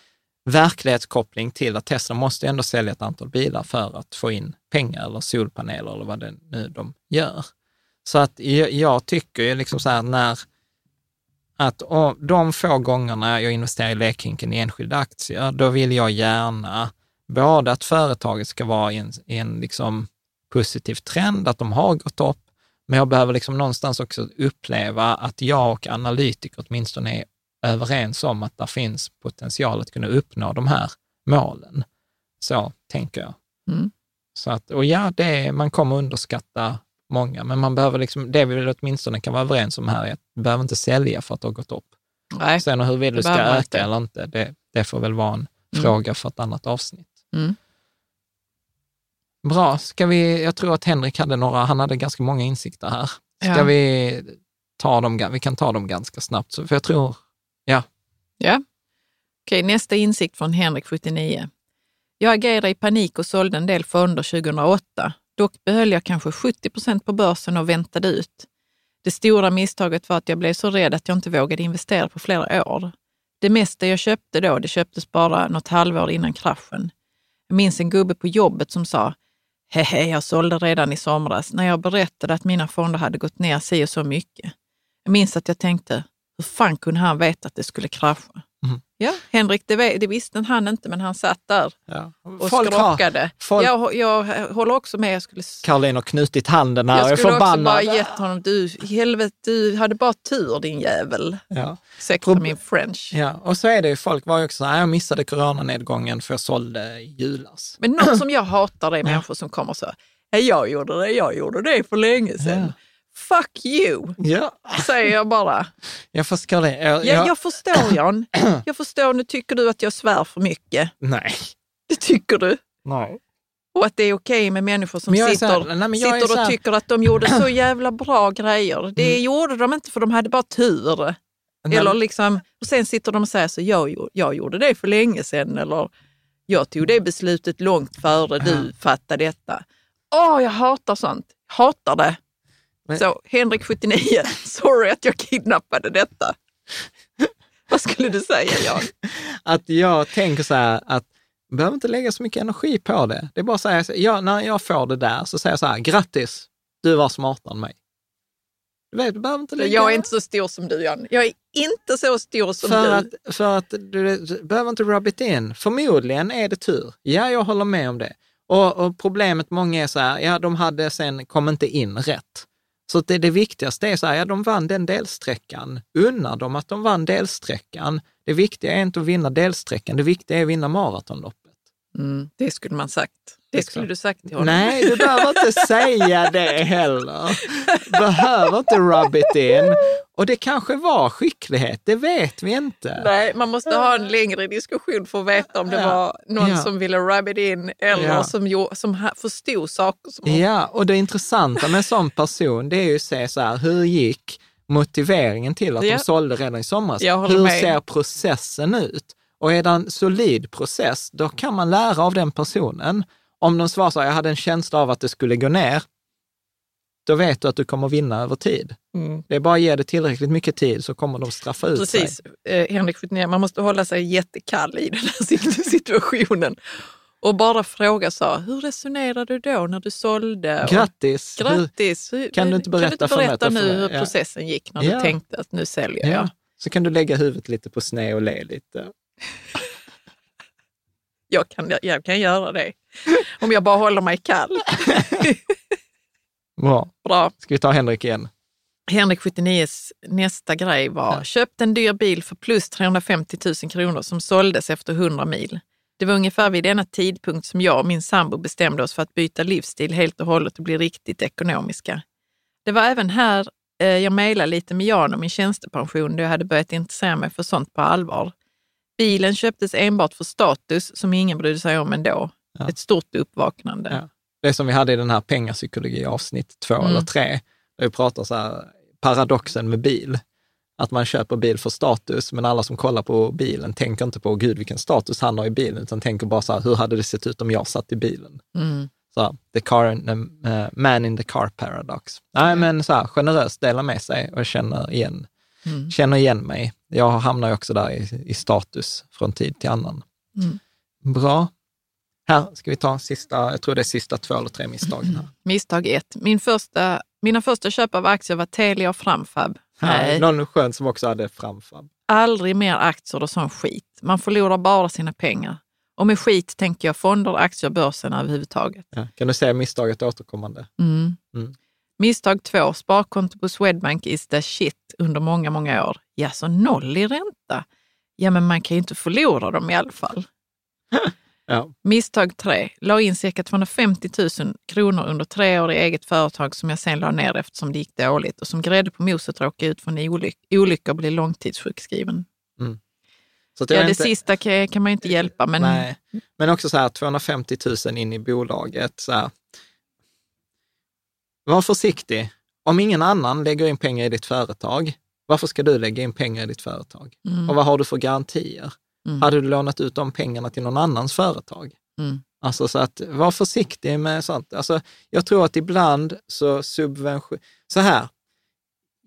[SPEAKER 1] verklighetskoppling till att Tesla måste ändå sälja ett antal bilar för att få in pengar eller solpaneler eller vad det nu de gör. Så att jag, tycker ju liksom så här när, att de få gångerna jag investerar i lekhinken i enskilda aktier, då vill jag gärna både att företaget ska vara i en, i en liksom positiv trend, att de har gått upp, men jag behöver liksom någonstans också uppleva att jag och analytiker åtminstone är överens om att det finns potential att kunna uppnå de här målen. Så tänker jag.
[SPEAKER 3] Mm.
[SPEAKER 1] Så att, och ja, det man kommer underskatta många, men man behöver liksom, det vi väl åtminstone kan vara överens om här är att du behöver inte sälja för att det har gått upp.
[SPEAKER 3] Nej.
[SPEAKER 1] Sen huruvida du ska öka
[SPEAKER 3] inte.
[SPEAKER 1] eller inte, det, det får väl vara en
[SPEAKER 3] Mm.
[SPEAKER 1] fråga för ett annat avsnitt.
[SPEAKER 3] Mm.
[SPEAKER 1] Bra, ska vi, jag tror att Henrik hade några, han hade ganska många insikter här. Ska
[SPEAKER 3] Ja.
[SPEAKER 1] vi ta dem, vi kan ta dem ganska snabbt, för jag tror, ja,
[SPEAKER 3] Ja. Okej, nästa insikt från Henrik 79. Jag agerade i panik och sålde en del fonder 2008. Dock behöll jag kanske 70 procent på börsen och väntade ut. Det stora misstaget var att jag blev så rädd att jag inte vågade investera på flera år. Det mesta jag köpte då, det köptes bara något halvår innan kraschen. Jag minns en gubbe på jobbet som sa, hehe, jag sålde redan i somras när jag berättade att mina fonder hade gått ner si och så mycket. Jag minns att jag tänkte, hur fan kunde han veta att det skulle krascha?
[SPEAKER 1] Mhm.
[SPEAKER 3] Ja, Henrik, det, det visste han inte, men han satt där
[SPEAKER 1] ja.
[SPEAKER 3] och
[SPEAKER 1] Folk har,
[SPEAKER 3] skrockade.
[SPEAKER 1] folk-
[SPEAKER 3] Jag, jag håller också med. Jag skulle,
[SPEAKER 1] Caroline har knutit handen här, jag,
[SPEAKER 3] jag skulle också
[SPEAKER 1] förbannad.
[SPEAKER 3] bara gett honom, du, helvete, du hade bara tur din jävel.
[SPEAKER 1] Ja.
[SPEAKER 3] Ursäkta
[SPEAKER 1] Prob-
[SPEAKER 3] min french.
[SPEAKER 1] ja, och så är det ju, folk var ju också så här, jag missade coronanedgången för jag sålde julas.
[SPEAKER 3] Men något som jag hatar är människor som kommer så, Ja, jag gjorde det, jag gjorde det för länge sedan. Fuck you,
[SPEAKER 1] Ja,
[SPEAKER 3] säger jag bara.
[SPEAKER 1] jag förstår det. Jag,
[SPEAKER 3] Ja,
[SPEAKER 1] jag,
[SPEAKER 3] jag förstår Jan. Jag förstår, nu tycker du att jag svär för mycket.
[SPEAKER 1] Nej.
[SPEAKER 3] Det tycker du.
[SPEAKER 1] Nej.
[SPEAKER 3] Och att det är okej med människor som sitter,
[SPEAKER 1] här- nej,
[SPEAKER 3] sitter och tycker att de gjorde så jävla bra grejer. Det
[SPEAKER 1] Mm.
[SPEAKER 3] gjorde de inte för de hade bara tur.
[SPEAKER 1] Nej,
[SPEAKER 3] Eller liksom, och sen sitter de och säger så, jag, jag gjorde det för länge sedan. Eller jag tog det beslutet långt före du fattade detta. Åh, jag hatar sånt. Hatar det.
[SPEAKER 1] Men-
[SPEAKER 3] Så Henrik 79, sorry att jag kidnappade detta. Vad skulle du säga Jan?
[SPEAKER 1] Att jag tänker så här att jag behöver inte lägga så mycket energi på det. Det är bara att säga, ja, när jag får det där så säger jag så här, grattis, du var smartare än mig. Du vet, du behöver inte lägga...
[SPEAKER 3] Jag är inte så stor som du Jan. Jag är inte så stor som
[SPEAKER 1] för
[SPEAKER 3] du.
[SPEAKER 1] att, för att du, du behöver inte rub it in. Förmodligen är det tur. Ja, jag håller med om det. Och, och problemet många är så här, ja, de hade sen, kom inte in rätt. Så det, det viktigaste är så här, ja, de vann den delsträckan. Unna dem att de vann delsträckan. Det viktiga är inte att vinna delsträckan, det viktiga är att vinna maratonloppet.
[SPEAKER 3] Mm, det skulle man sagt. Det skulle du sagt till honom.
[SPEAKER 1] Nej, du behöver inte säga det heller. Behöver inte rub it in. Och det kanske var skicklighet, det vet vi inte.
[SPEAKER 3] Nej, man måste ha en längre diskussion för att veta om det
[SPEAKER 1] Ja.
[SPEAKER 3] var någon
[SPEAKER 1] Ja.
[SPEAKER 3] som ville rub it in eller
[SPEAKER 1] Ja.
[SPEAKER 3] som, som förstod saker. Som
[SPEAKER 1] Ja, och det intressanta med en sån person, det är ju att se så här, hur gick motiveringen till att de sålde redan i somras? Hur
[SPEAKER 3] med.
[SPEAKER 1] ser processen ut? Och är det en solid process, då kan man lära av den personen. Om de svarar så här, jag hade en känsla av att det skulle gå ner, då vet du att du kommer vinna över tid.
[SPEAKER 3] Mm.
[SPEAKER 1] Det är bara att ge det tillräckligt mycket tid så kommer de straffa ut sig.
[SPEAKER 3] Precis, eh, Henrik 79, man måste hålla sig jättekall i den här sit- situationen. Och bara fråga så, hur resonerade du då när du sålde? Och-
[SPEAKER 1] Grattis! Hur-
[SPEAKER 3] Grattis! Hur-
[SPEAKER 1] Kan du inte berätta för mig att
[SPEAKER 3] berätta nu hur
[SPEAKER 1] Ja.
[SPEAKER 3] processen gick när
[SPEAKER 1] Ja.
[SPEAKER 3] du tänkte att nu säljer
[SPEAKER 1] Ja.
[SPEAKER 3] jag?
[SPEAKER 1] Så kan du lägga huvudet lite på sned och le lite.
[SPEAKER 3] Jag kan, jag kan göra det. Om jag bara håller mig kall.
[SPEAKER 1] Bra.
[SPEAKER 3] Bra.
[SPEAKER 1] Ska vi ta Henrik igen?
[SPEAKER 3] Henrik 79s nästa grej var,
[SPEAKER 1] Ja.
[SPEAKER 3] köpt en dyr bil för plus 350 000 kronor som såldes efter 100 mil. Det var ungefär vid denna tidpunkt som jag och min sambo bestämde oss för att byta livsstil helt och hållet och bli riktigt ekonomiska. Det var även här eh, jag mejlade lite med Jan om min tjänstepension då jag hade börjat intressera mig för sånt på allvar. Bilen köptes enbart för status som ingen brydde sig om ändå.
[SPEAKER 1] Ja.
[SPEAKER 3] Ett stort uppvaknande.
[SPEAKER 1] Ja. Det som vi hade i den här pengapsykologi avsnitt två
[SPEAKER 3] Mm.
[SPEAKER 1] eller tre, där vi pratar så här, paradoxen med bil. Att man köper bil för status, men alla som kollar på bilen tänker inte på, gud vilken status han har i bilen, utan tänker bara så här, hur hade det sett ut om jag satt i bilen?
[SPEAKER 3] Mm.
[SPEAKER 1] Så här, the car, uh, man in the car paradox. Nej, men så här, generöst dela med sig och känner igen,
[SPEAKER 3] Mm.
[SPEAKER 1] känner igen mig. Jag hamnar ju också där i, i status från tid till annan.
[SPEAKER 3] Mm.
[SPEAKER 1] Bra. Här ska vi ta sista, jag tror det är sista två eller tre misstagen här.
[SPEAKER 3] Misstag ett. Min första, mina första köp av aktier var Telia och Framfab. Nej,
[SPEAKER 1] någon skön som också hade framfab.
[SPEAKER 3] aldrig mer aktier och sån skit. Man förlorar bara sina pengar. Och med skit tänker jag fonder, aktier, börsen överhuvudtaget.
[SPEAKER 1] Ja. Kan du säga misstaget återkommande?
[SPEAKER 3] Mm.
[SPEAKER 1] Mm.
[SPEAKER 3] Misstag två. Sparkonto på Swedbank is the shit under många, många år. Ja, så noll i ränta. Ja, men man kan ju inte förlora dem i alla fall.
[SPEAKER 1] Ja.
[SPEAKER 3] Misstag tre. La in cirka 250 000 kronor under tre år i eget företag som jag sen la ner eftersom det gick dåligt och som grädde på moset råkade ut för en olyck- olycka och bli långtidssjukskriven.
[SPEAKER 1] Så att
[SPEAKER 3] Ja, det
[SPEAKER 1] inte,
[SPEAKER 3] sista kan, kan man ju inte hjälpa, men
[SPEAKER 1] nej. men också så här 250 000 in i bolaget. Så här. Var försiktig. Om ingen annan lägger in pengar i ditt företag, varför ska du lägga in pengar i ditt företag?
[SPEAKER 3] Mm.
[SPEAKER 1] Och vad har du för garantier?
[SPEAKER 3] Mm.
[SPEAKER 1] Hade du lånat ut de pengarna till någon annans företag?
[SPEAKER 3] Mm.
[SPEAKER 1] Alltså så att var försiktig med sånt. Alltså, jag tror att ibland så subvention... Så här,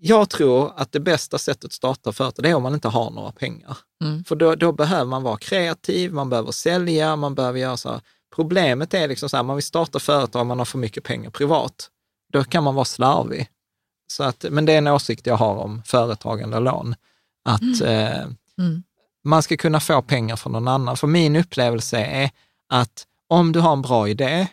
[SPEAKER 1] jag tror att det bästa sättet att starta företag, det är om man inte har några pengar.
[SPEAKER 3] Mm.
[SPEAKER 1] För då, då behöver man vara kreativ, man behöver sälja, man behöver göra så här. Problemet är liksom så här, man vill starta företag, man har för mycket pengar privat. Då kan man vara slarvig. Så att, men det är en åsikt jag har om företagande och lån. Att eh,
[SPEAKER 3] Mm.
[SPEAKER 1] man ska kunna få pengar från någon annan. För min upplevelse är att om du har en bra idé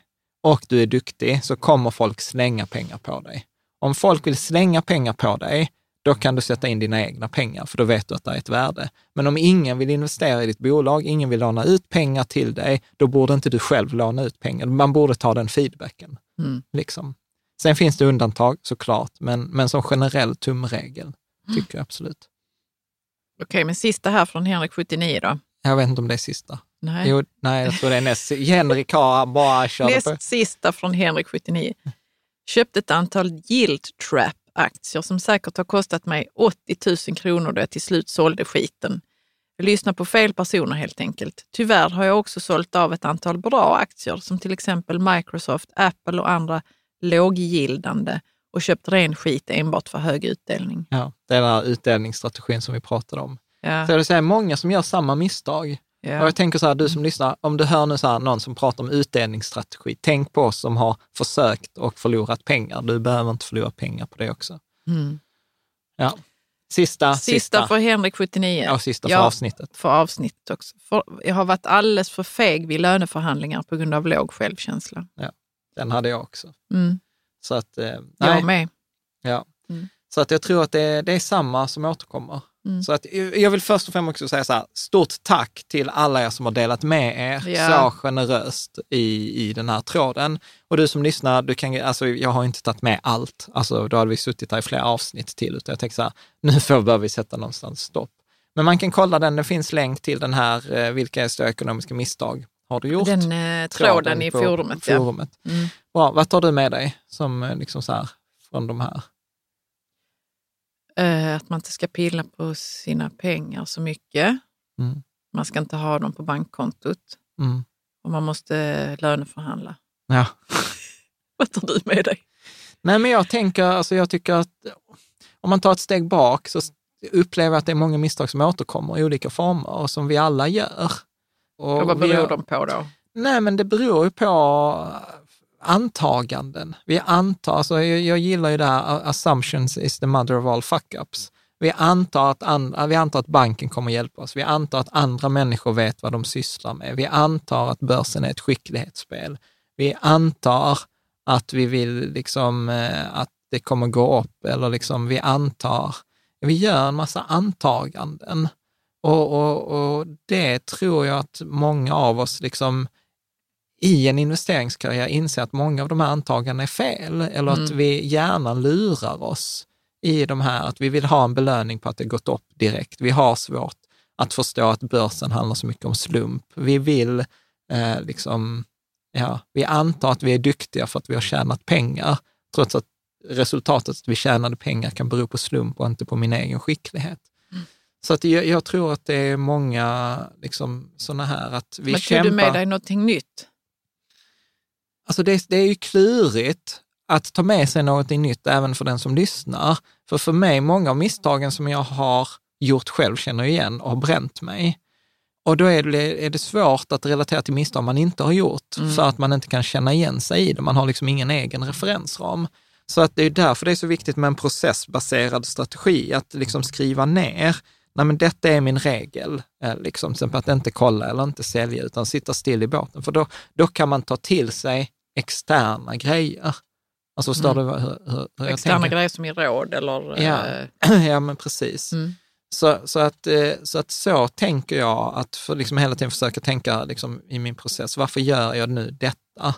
[SPEAKER 1] och du är duktig så kommer folk slänga pengar på dig. Om folk vill slänga pengar på dig, då kan du sätta in dina egna pengar, för då vet du att det är ett värde. Men om ingen vill investera i ditt bolag, ingen vill låna ut pengar till dig, då borde inte du själv låna ut pengar. Man borde ta den feedbacken.
[SPEAKER 3] Mm.
[SPEAKER 1] Liksom. Sen finns det undantag såklart, men, men som generell tumregel tycker jag absolut.
[SPEAKER 3] Okej, men sista här från Henrik 79 då?
[SPEAKER 1] Jag vet inte om det är sista.
[SPEAKER 3] Nej.
[SPEAKER 1] Jo, nej, jag tror det är näst. Henrik har bara kört på.
[SPEAKER 3] Näst sista från Henrik 79. Köpte ett antal Yield Trap-aktier som säkert har kostat mig 80 000 kronor då jag till slut sålde skiten. Jag lyssnar på fel personer helt enkelt. Tyvärr har jag också sålt av ett antal bra aktier som till exempel Microsoft, Apple och andra låggildande och köpt ren skit enbart för hög utdelning.
[SPEAKER 1] Ja, det är den här utdelningsstrategin som vi pratade om.
[SPEAKER 3] Ja,
[SPEAKER 1] Så jag säga, många som gör samma misstag. Och
[SPEAKER 3] ja.
[SPEAKER 1] jag tänker så här, du som lyssnar, om du hör nu så här, någon som pratar om utdelningsstrategi, tänk på oss som har försökt och förlorat pengar. Du behöver inte förlora pengar på det också.
[SPEAKER 3] Mm.
[SPEAKER 1] Ja. Sista,
[SPEAKER 3] Sista,
[SPEAKER 1] sista.
[SPEAKER 3] för Henrik 79.
[SPEAKER 1] Ja, sista för
[SPEAKER 3] Ja.
[SPEAKER 1] avsnittet.
[SPEAKER 3] för avsnittet också. För jag har varit alldeles för feg vid löneförhandlingar på grund av låg självkänsla.
[SPEAKER 1] Den hade jag också.
[SPEAKER 3] Mm.
[SPEAKER 1] Så att, eh,
[SPEAKER 3] Jag
[SPEAKER 1] nej,
[SPEAKER 3] med.
[SPEAKER 1] ja.
[SPEAKER 3] Mm.
[SPEAKER 1] Så att jag tror att det, det är samma som återkommer.
[SPEAKER 3] Mm.
[SPEAKER 1] Så att, jag vill först och främst också säga så här, stort tack till alla er som har delat med er
[SPEAKER 3] Ja.
[SPEAKER 1] så generöst i, i den här tråden. Och du som lyssnar, du kan, alltså, jag har inte tagit med allt. Alltså, då hade vi suttit här i flera avsnitt till. Utan jag tänkte så här, nu får, bör vi sätta någonstans stopp. Men man kan kolla den, det finns länk till den här, eh, vilka är stora ekonomiska misstag har du gjort?
[SPEAKER 3] Den eh, tråden i
[SPEAKER 1] på
[SPEAKER 3] forumet. Ja.
[SPEAKER 1] forumet.
[SPEAKER 3] Mm.
[SPEAKER 1] Bra, vad tar du med dig som eh, liksom så här, från de här?
[SPEAKER 3] Eh, att man inte ska pilla på sina pengar så mycket.
[SPEAKER 1] Mm.
[SPEAKER 3] Man ska inte ha dem på bankkontot
[SPEAKER 1] Mm.
[SPEAKER 3] och man måste löneförhandla.
[SPEAKER 1] Ja.
[SPEAKER 3] Vad tar du med dig?
[SPEAKER 1] Nej, men jag tänker, alltså jag tycker att om man tar ett steg bak så upplever jag att det är många misstag som återkommer i olika former och som vi alla gör. Och
[SPEAKER 3] Och vad beror de på då?
[SPEAKER 1] Nej, men det beror ju på antaganden. Vi antar, alltså jag, jag gillar ju det här, assumptions is the mother of all fuck-ups. Vi antar, att an, vi antar att banken kommer hjälpa oss. Vi antar att andra människor vet vad de sysslar med. Vi antar att börsen är ett skicklighetsspel. Vi antar att vi vill liksom, eh, att det kommer gå upp eller liksom vi antar. Vi gör en massa antaganden. Och, och, och det tror jag att många av oss liksom i en investeringskarriär inser att många av de här antagandena är fel eller att
[SPEAKER 3] Mm.
[SPEAKER 1] vi gärna lurar oss i de här, att vi vill ha en belöning på att det gått upp direkt. Vi har svårt att förstå att börsen handlar så mycket om slump. Vi vill eh, liksom, ja, vi antar att vi är duktiga för att vi har tjänat pengar, trots att resultatet att vi tjänade pengar kan bero på slump och inte på min egen skicklighet. Så att jag, jag tror att det är många liksom, sådana här att vi
[SPEAKER 3] Men tog
[SPEAKER 1] kämpar.
[SPEAKER 3] du med dig någonting nytt?
[SPEAKER 1] Alltså det, det är ju klurigt att ta med sig någonting nytt även för den som lyssnar. För för mig, många av misstagen som jag har gjort själv känner jag igen och har bränt mig. Och då är det, är det svårt att relatera till misstag man inte har gjort,
[SPEAKER 3] Mm.
[SPEAKER 1] för att man inte kan känna igen sig i det. Man har liksom ingen egen referensram. Så att det är därför det är så viktigt med en processbaserad strategi, att liksom skriva ner, nej men detta är min regel, eh, liksom, att inte kolla eller inte sälja, utan sitta still i båten. För då, då kan man ta till sig externa grejer. Alltså förstår
[SPEAKER 3] Mm.
[SPEAKER 1] du hur, hur, hur jag
[SPEAKER 3] Externa
[SPEAKER 1] tänker?
[SPEAKER 3] grejer som i råd eller...
[SPEAKER 1] Ja.
[SPEAKER 3] eh,
[SPEAKER 1] ja, men precis.
[SPEAKER 3] Mm.
[SPEAKER 1] Så, så, att, eh, så att så tänker jag, att för liksom hela tiden försöka tänka liksom i min process, varför gör jag nu detta?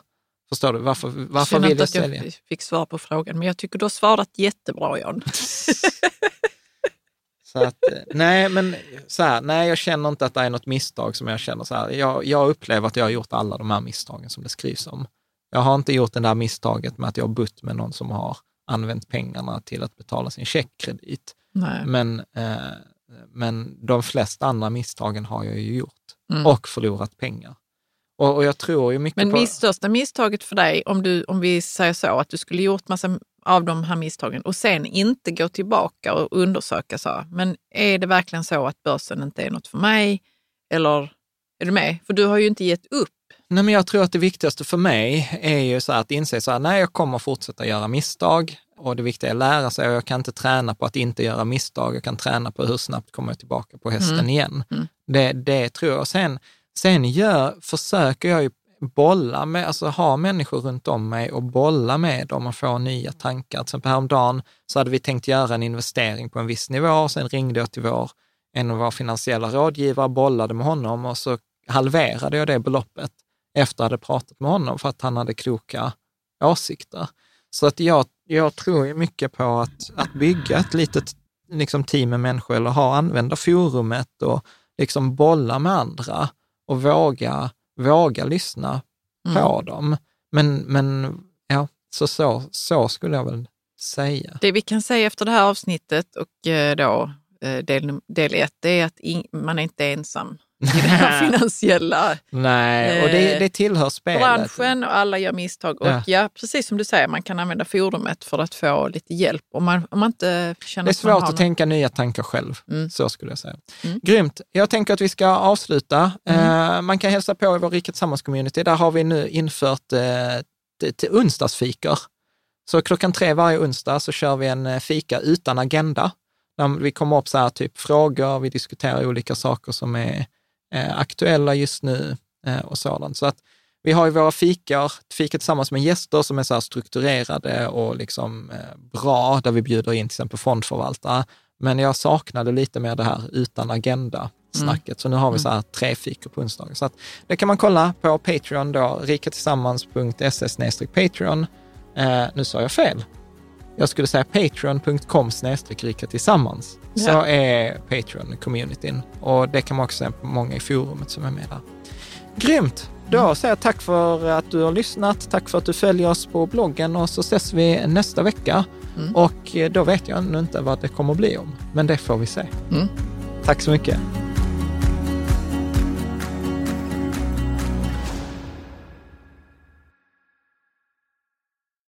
[SPEAKER 1] Förstår du? Varför, varför
[SPEAKER 3] känner
[SPEAKER 1] vill jag sälja?
[SPEAKER 3] jag fick svar på frågan, men jag tycker du har svarat jättebra Jan.
[SPEAKER 1] Så att, eh, nej, men så här, nej, jag känner inte att det är något misstag som jag känner så här. Jag, jag upplever att jag har gjort alla de här misstagen som det skrivs om. Jag har inte gjort det där misstaget med att jag har butt med någon som har använt pengarna till att betala sin checkkredit.
[SPEAKER 3] Nej.
[SPEAKER 1] Men, eh, men de flesta andra misstagen har jag ju gjort
[SPEAKER 3] Mm.
[SPEAKER 1] och förlorat pengar. Och, och jag tror ju mycket
[SPEAKER 3] Men
[SPEAKER 1] på...
[SPEAKER 3] största misstaget för dig, om, du, om vi säger så, att du skulle gjort massa av de här misstagen och sen inte gå tillbaka och undersöka så, men är det verkligen så att börsen inte är något för mig? Eller är du med? För du har ju inte gett upp.
[SPEAKER 1] Nej, men jag tror att det viktigaste för mig är ju så här att inse så här, nej, jag kommer fortsätta göra misstag och det viktiga är att lära sig och jag kan inte träna på att inte göra misstag. Jag kan träna på hur snabbt kommer jag tillbaka på hästen
[SPEAKER 3] Mm.
[SPEAKER 1] igen.
[SPEAKER 3] Mm.
[SPEAKER 1] Det, det tror jag. Sen, sen gör, försöker jag ju bolla med, alltså ha människor runt om mig och bolla med dem och få nya tankar. Till exempel häromdagen så hade vi tänkt göra en investering på en viss nivå, och sen ringde jag till vår, en av våra finansiella rådgivare, bollade med honom och så halverade jag det beloppet efter att jag hade pratat med honom för att han hade kloka åsikter. Så att jag, jag tror ju mycket på att, att bygga ett litet liksom, team med människor eller ha, använda forumet och liksom bolla med andra och våga, våga lyssna mm. på dem. Men, men ja, så, så, så skulle jag väl säga.
[SPEAKER 3] Det vi kan säga efter det här avsnittet och eh, då eh, del, del ett, det är att in, man är inte ensam i det här finansiella
[SPEAKER 1] Nej, och det, det tillhör spelet.
[SPEAKER 3] Branschen och alla gör misstag. Ja. Och ja, precis som du säger, man kan använda forumet för att få lite hjälp om man, om man inte känner
[SPEAKER 1] Det är svårt att, att tänka nya tankar själv, mm. så skulle jag säga. Mm. Grymt. Jag tänker att vi ska avsluta. Mm. Uh, man kan hälsa på i vår Rika Tillsammans-community. Där har vi nu infört uh, till onsdagsfikor. Så klockan tre varje onsdag så kör vi en eh, fika utan agenda. vi kommer upp så här typ frågor, vi diskuterar olika saker som är eh, aktuella just nu eh, och sådant. Så att vi har ju våra fikor, fika tillsammans med gäster som är så strukturerade och liksom eh, bra, där vi bjuder in till exempel fondförvaltare. Men jag saknade lite mer det här utan agenda snacket. Mm. Så nu har vi så här tre fikor på onsdagar. Så att det kan man kolla på Patreon då, rikatillsammans.se Patreon. Eh, nu sa jag fel jag skulle säga patreon.com rika tillsammans. Ja. Så är Patreon-communityn. Och det kan man också se på många i forumet som är med där. Grymt! Då mm. säger jag tack för att du har lyssnat. Tack för att du följer oss på bloggen och så ses vi nästa vecka. Mm. Och då vet jag ännu inte vad det kommer att bli om, men det får vi se. Mm. Tack så mycket.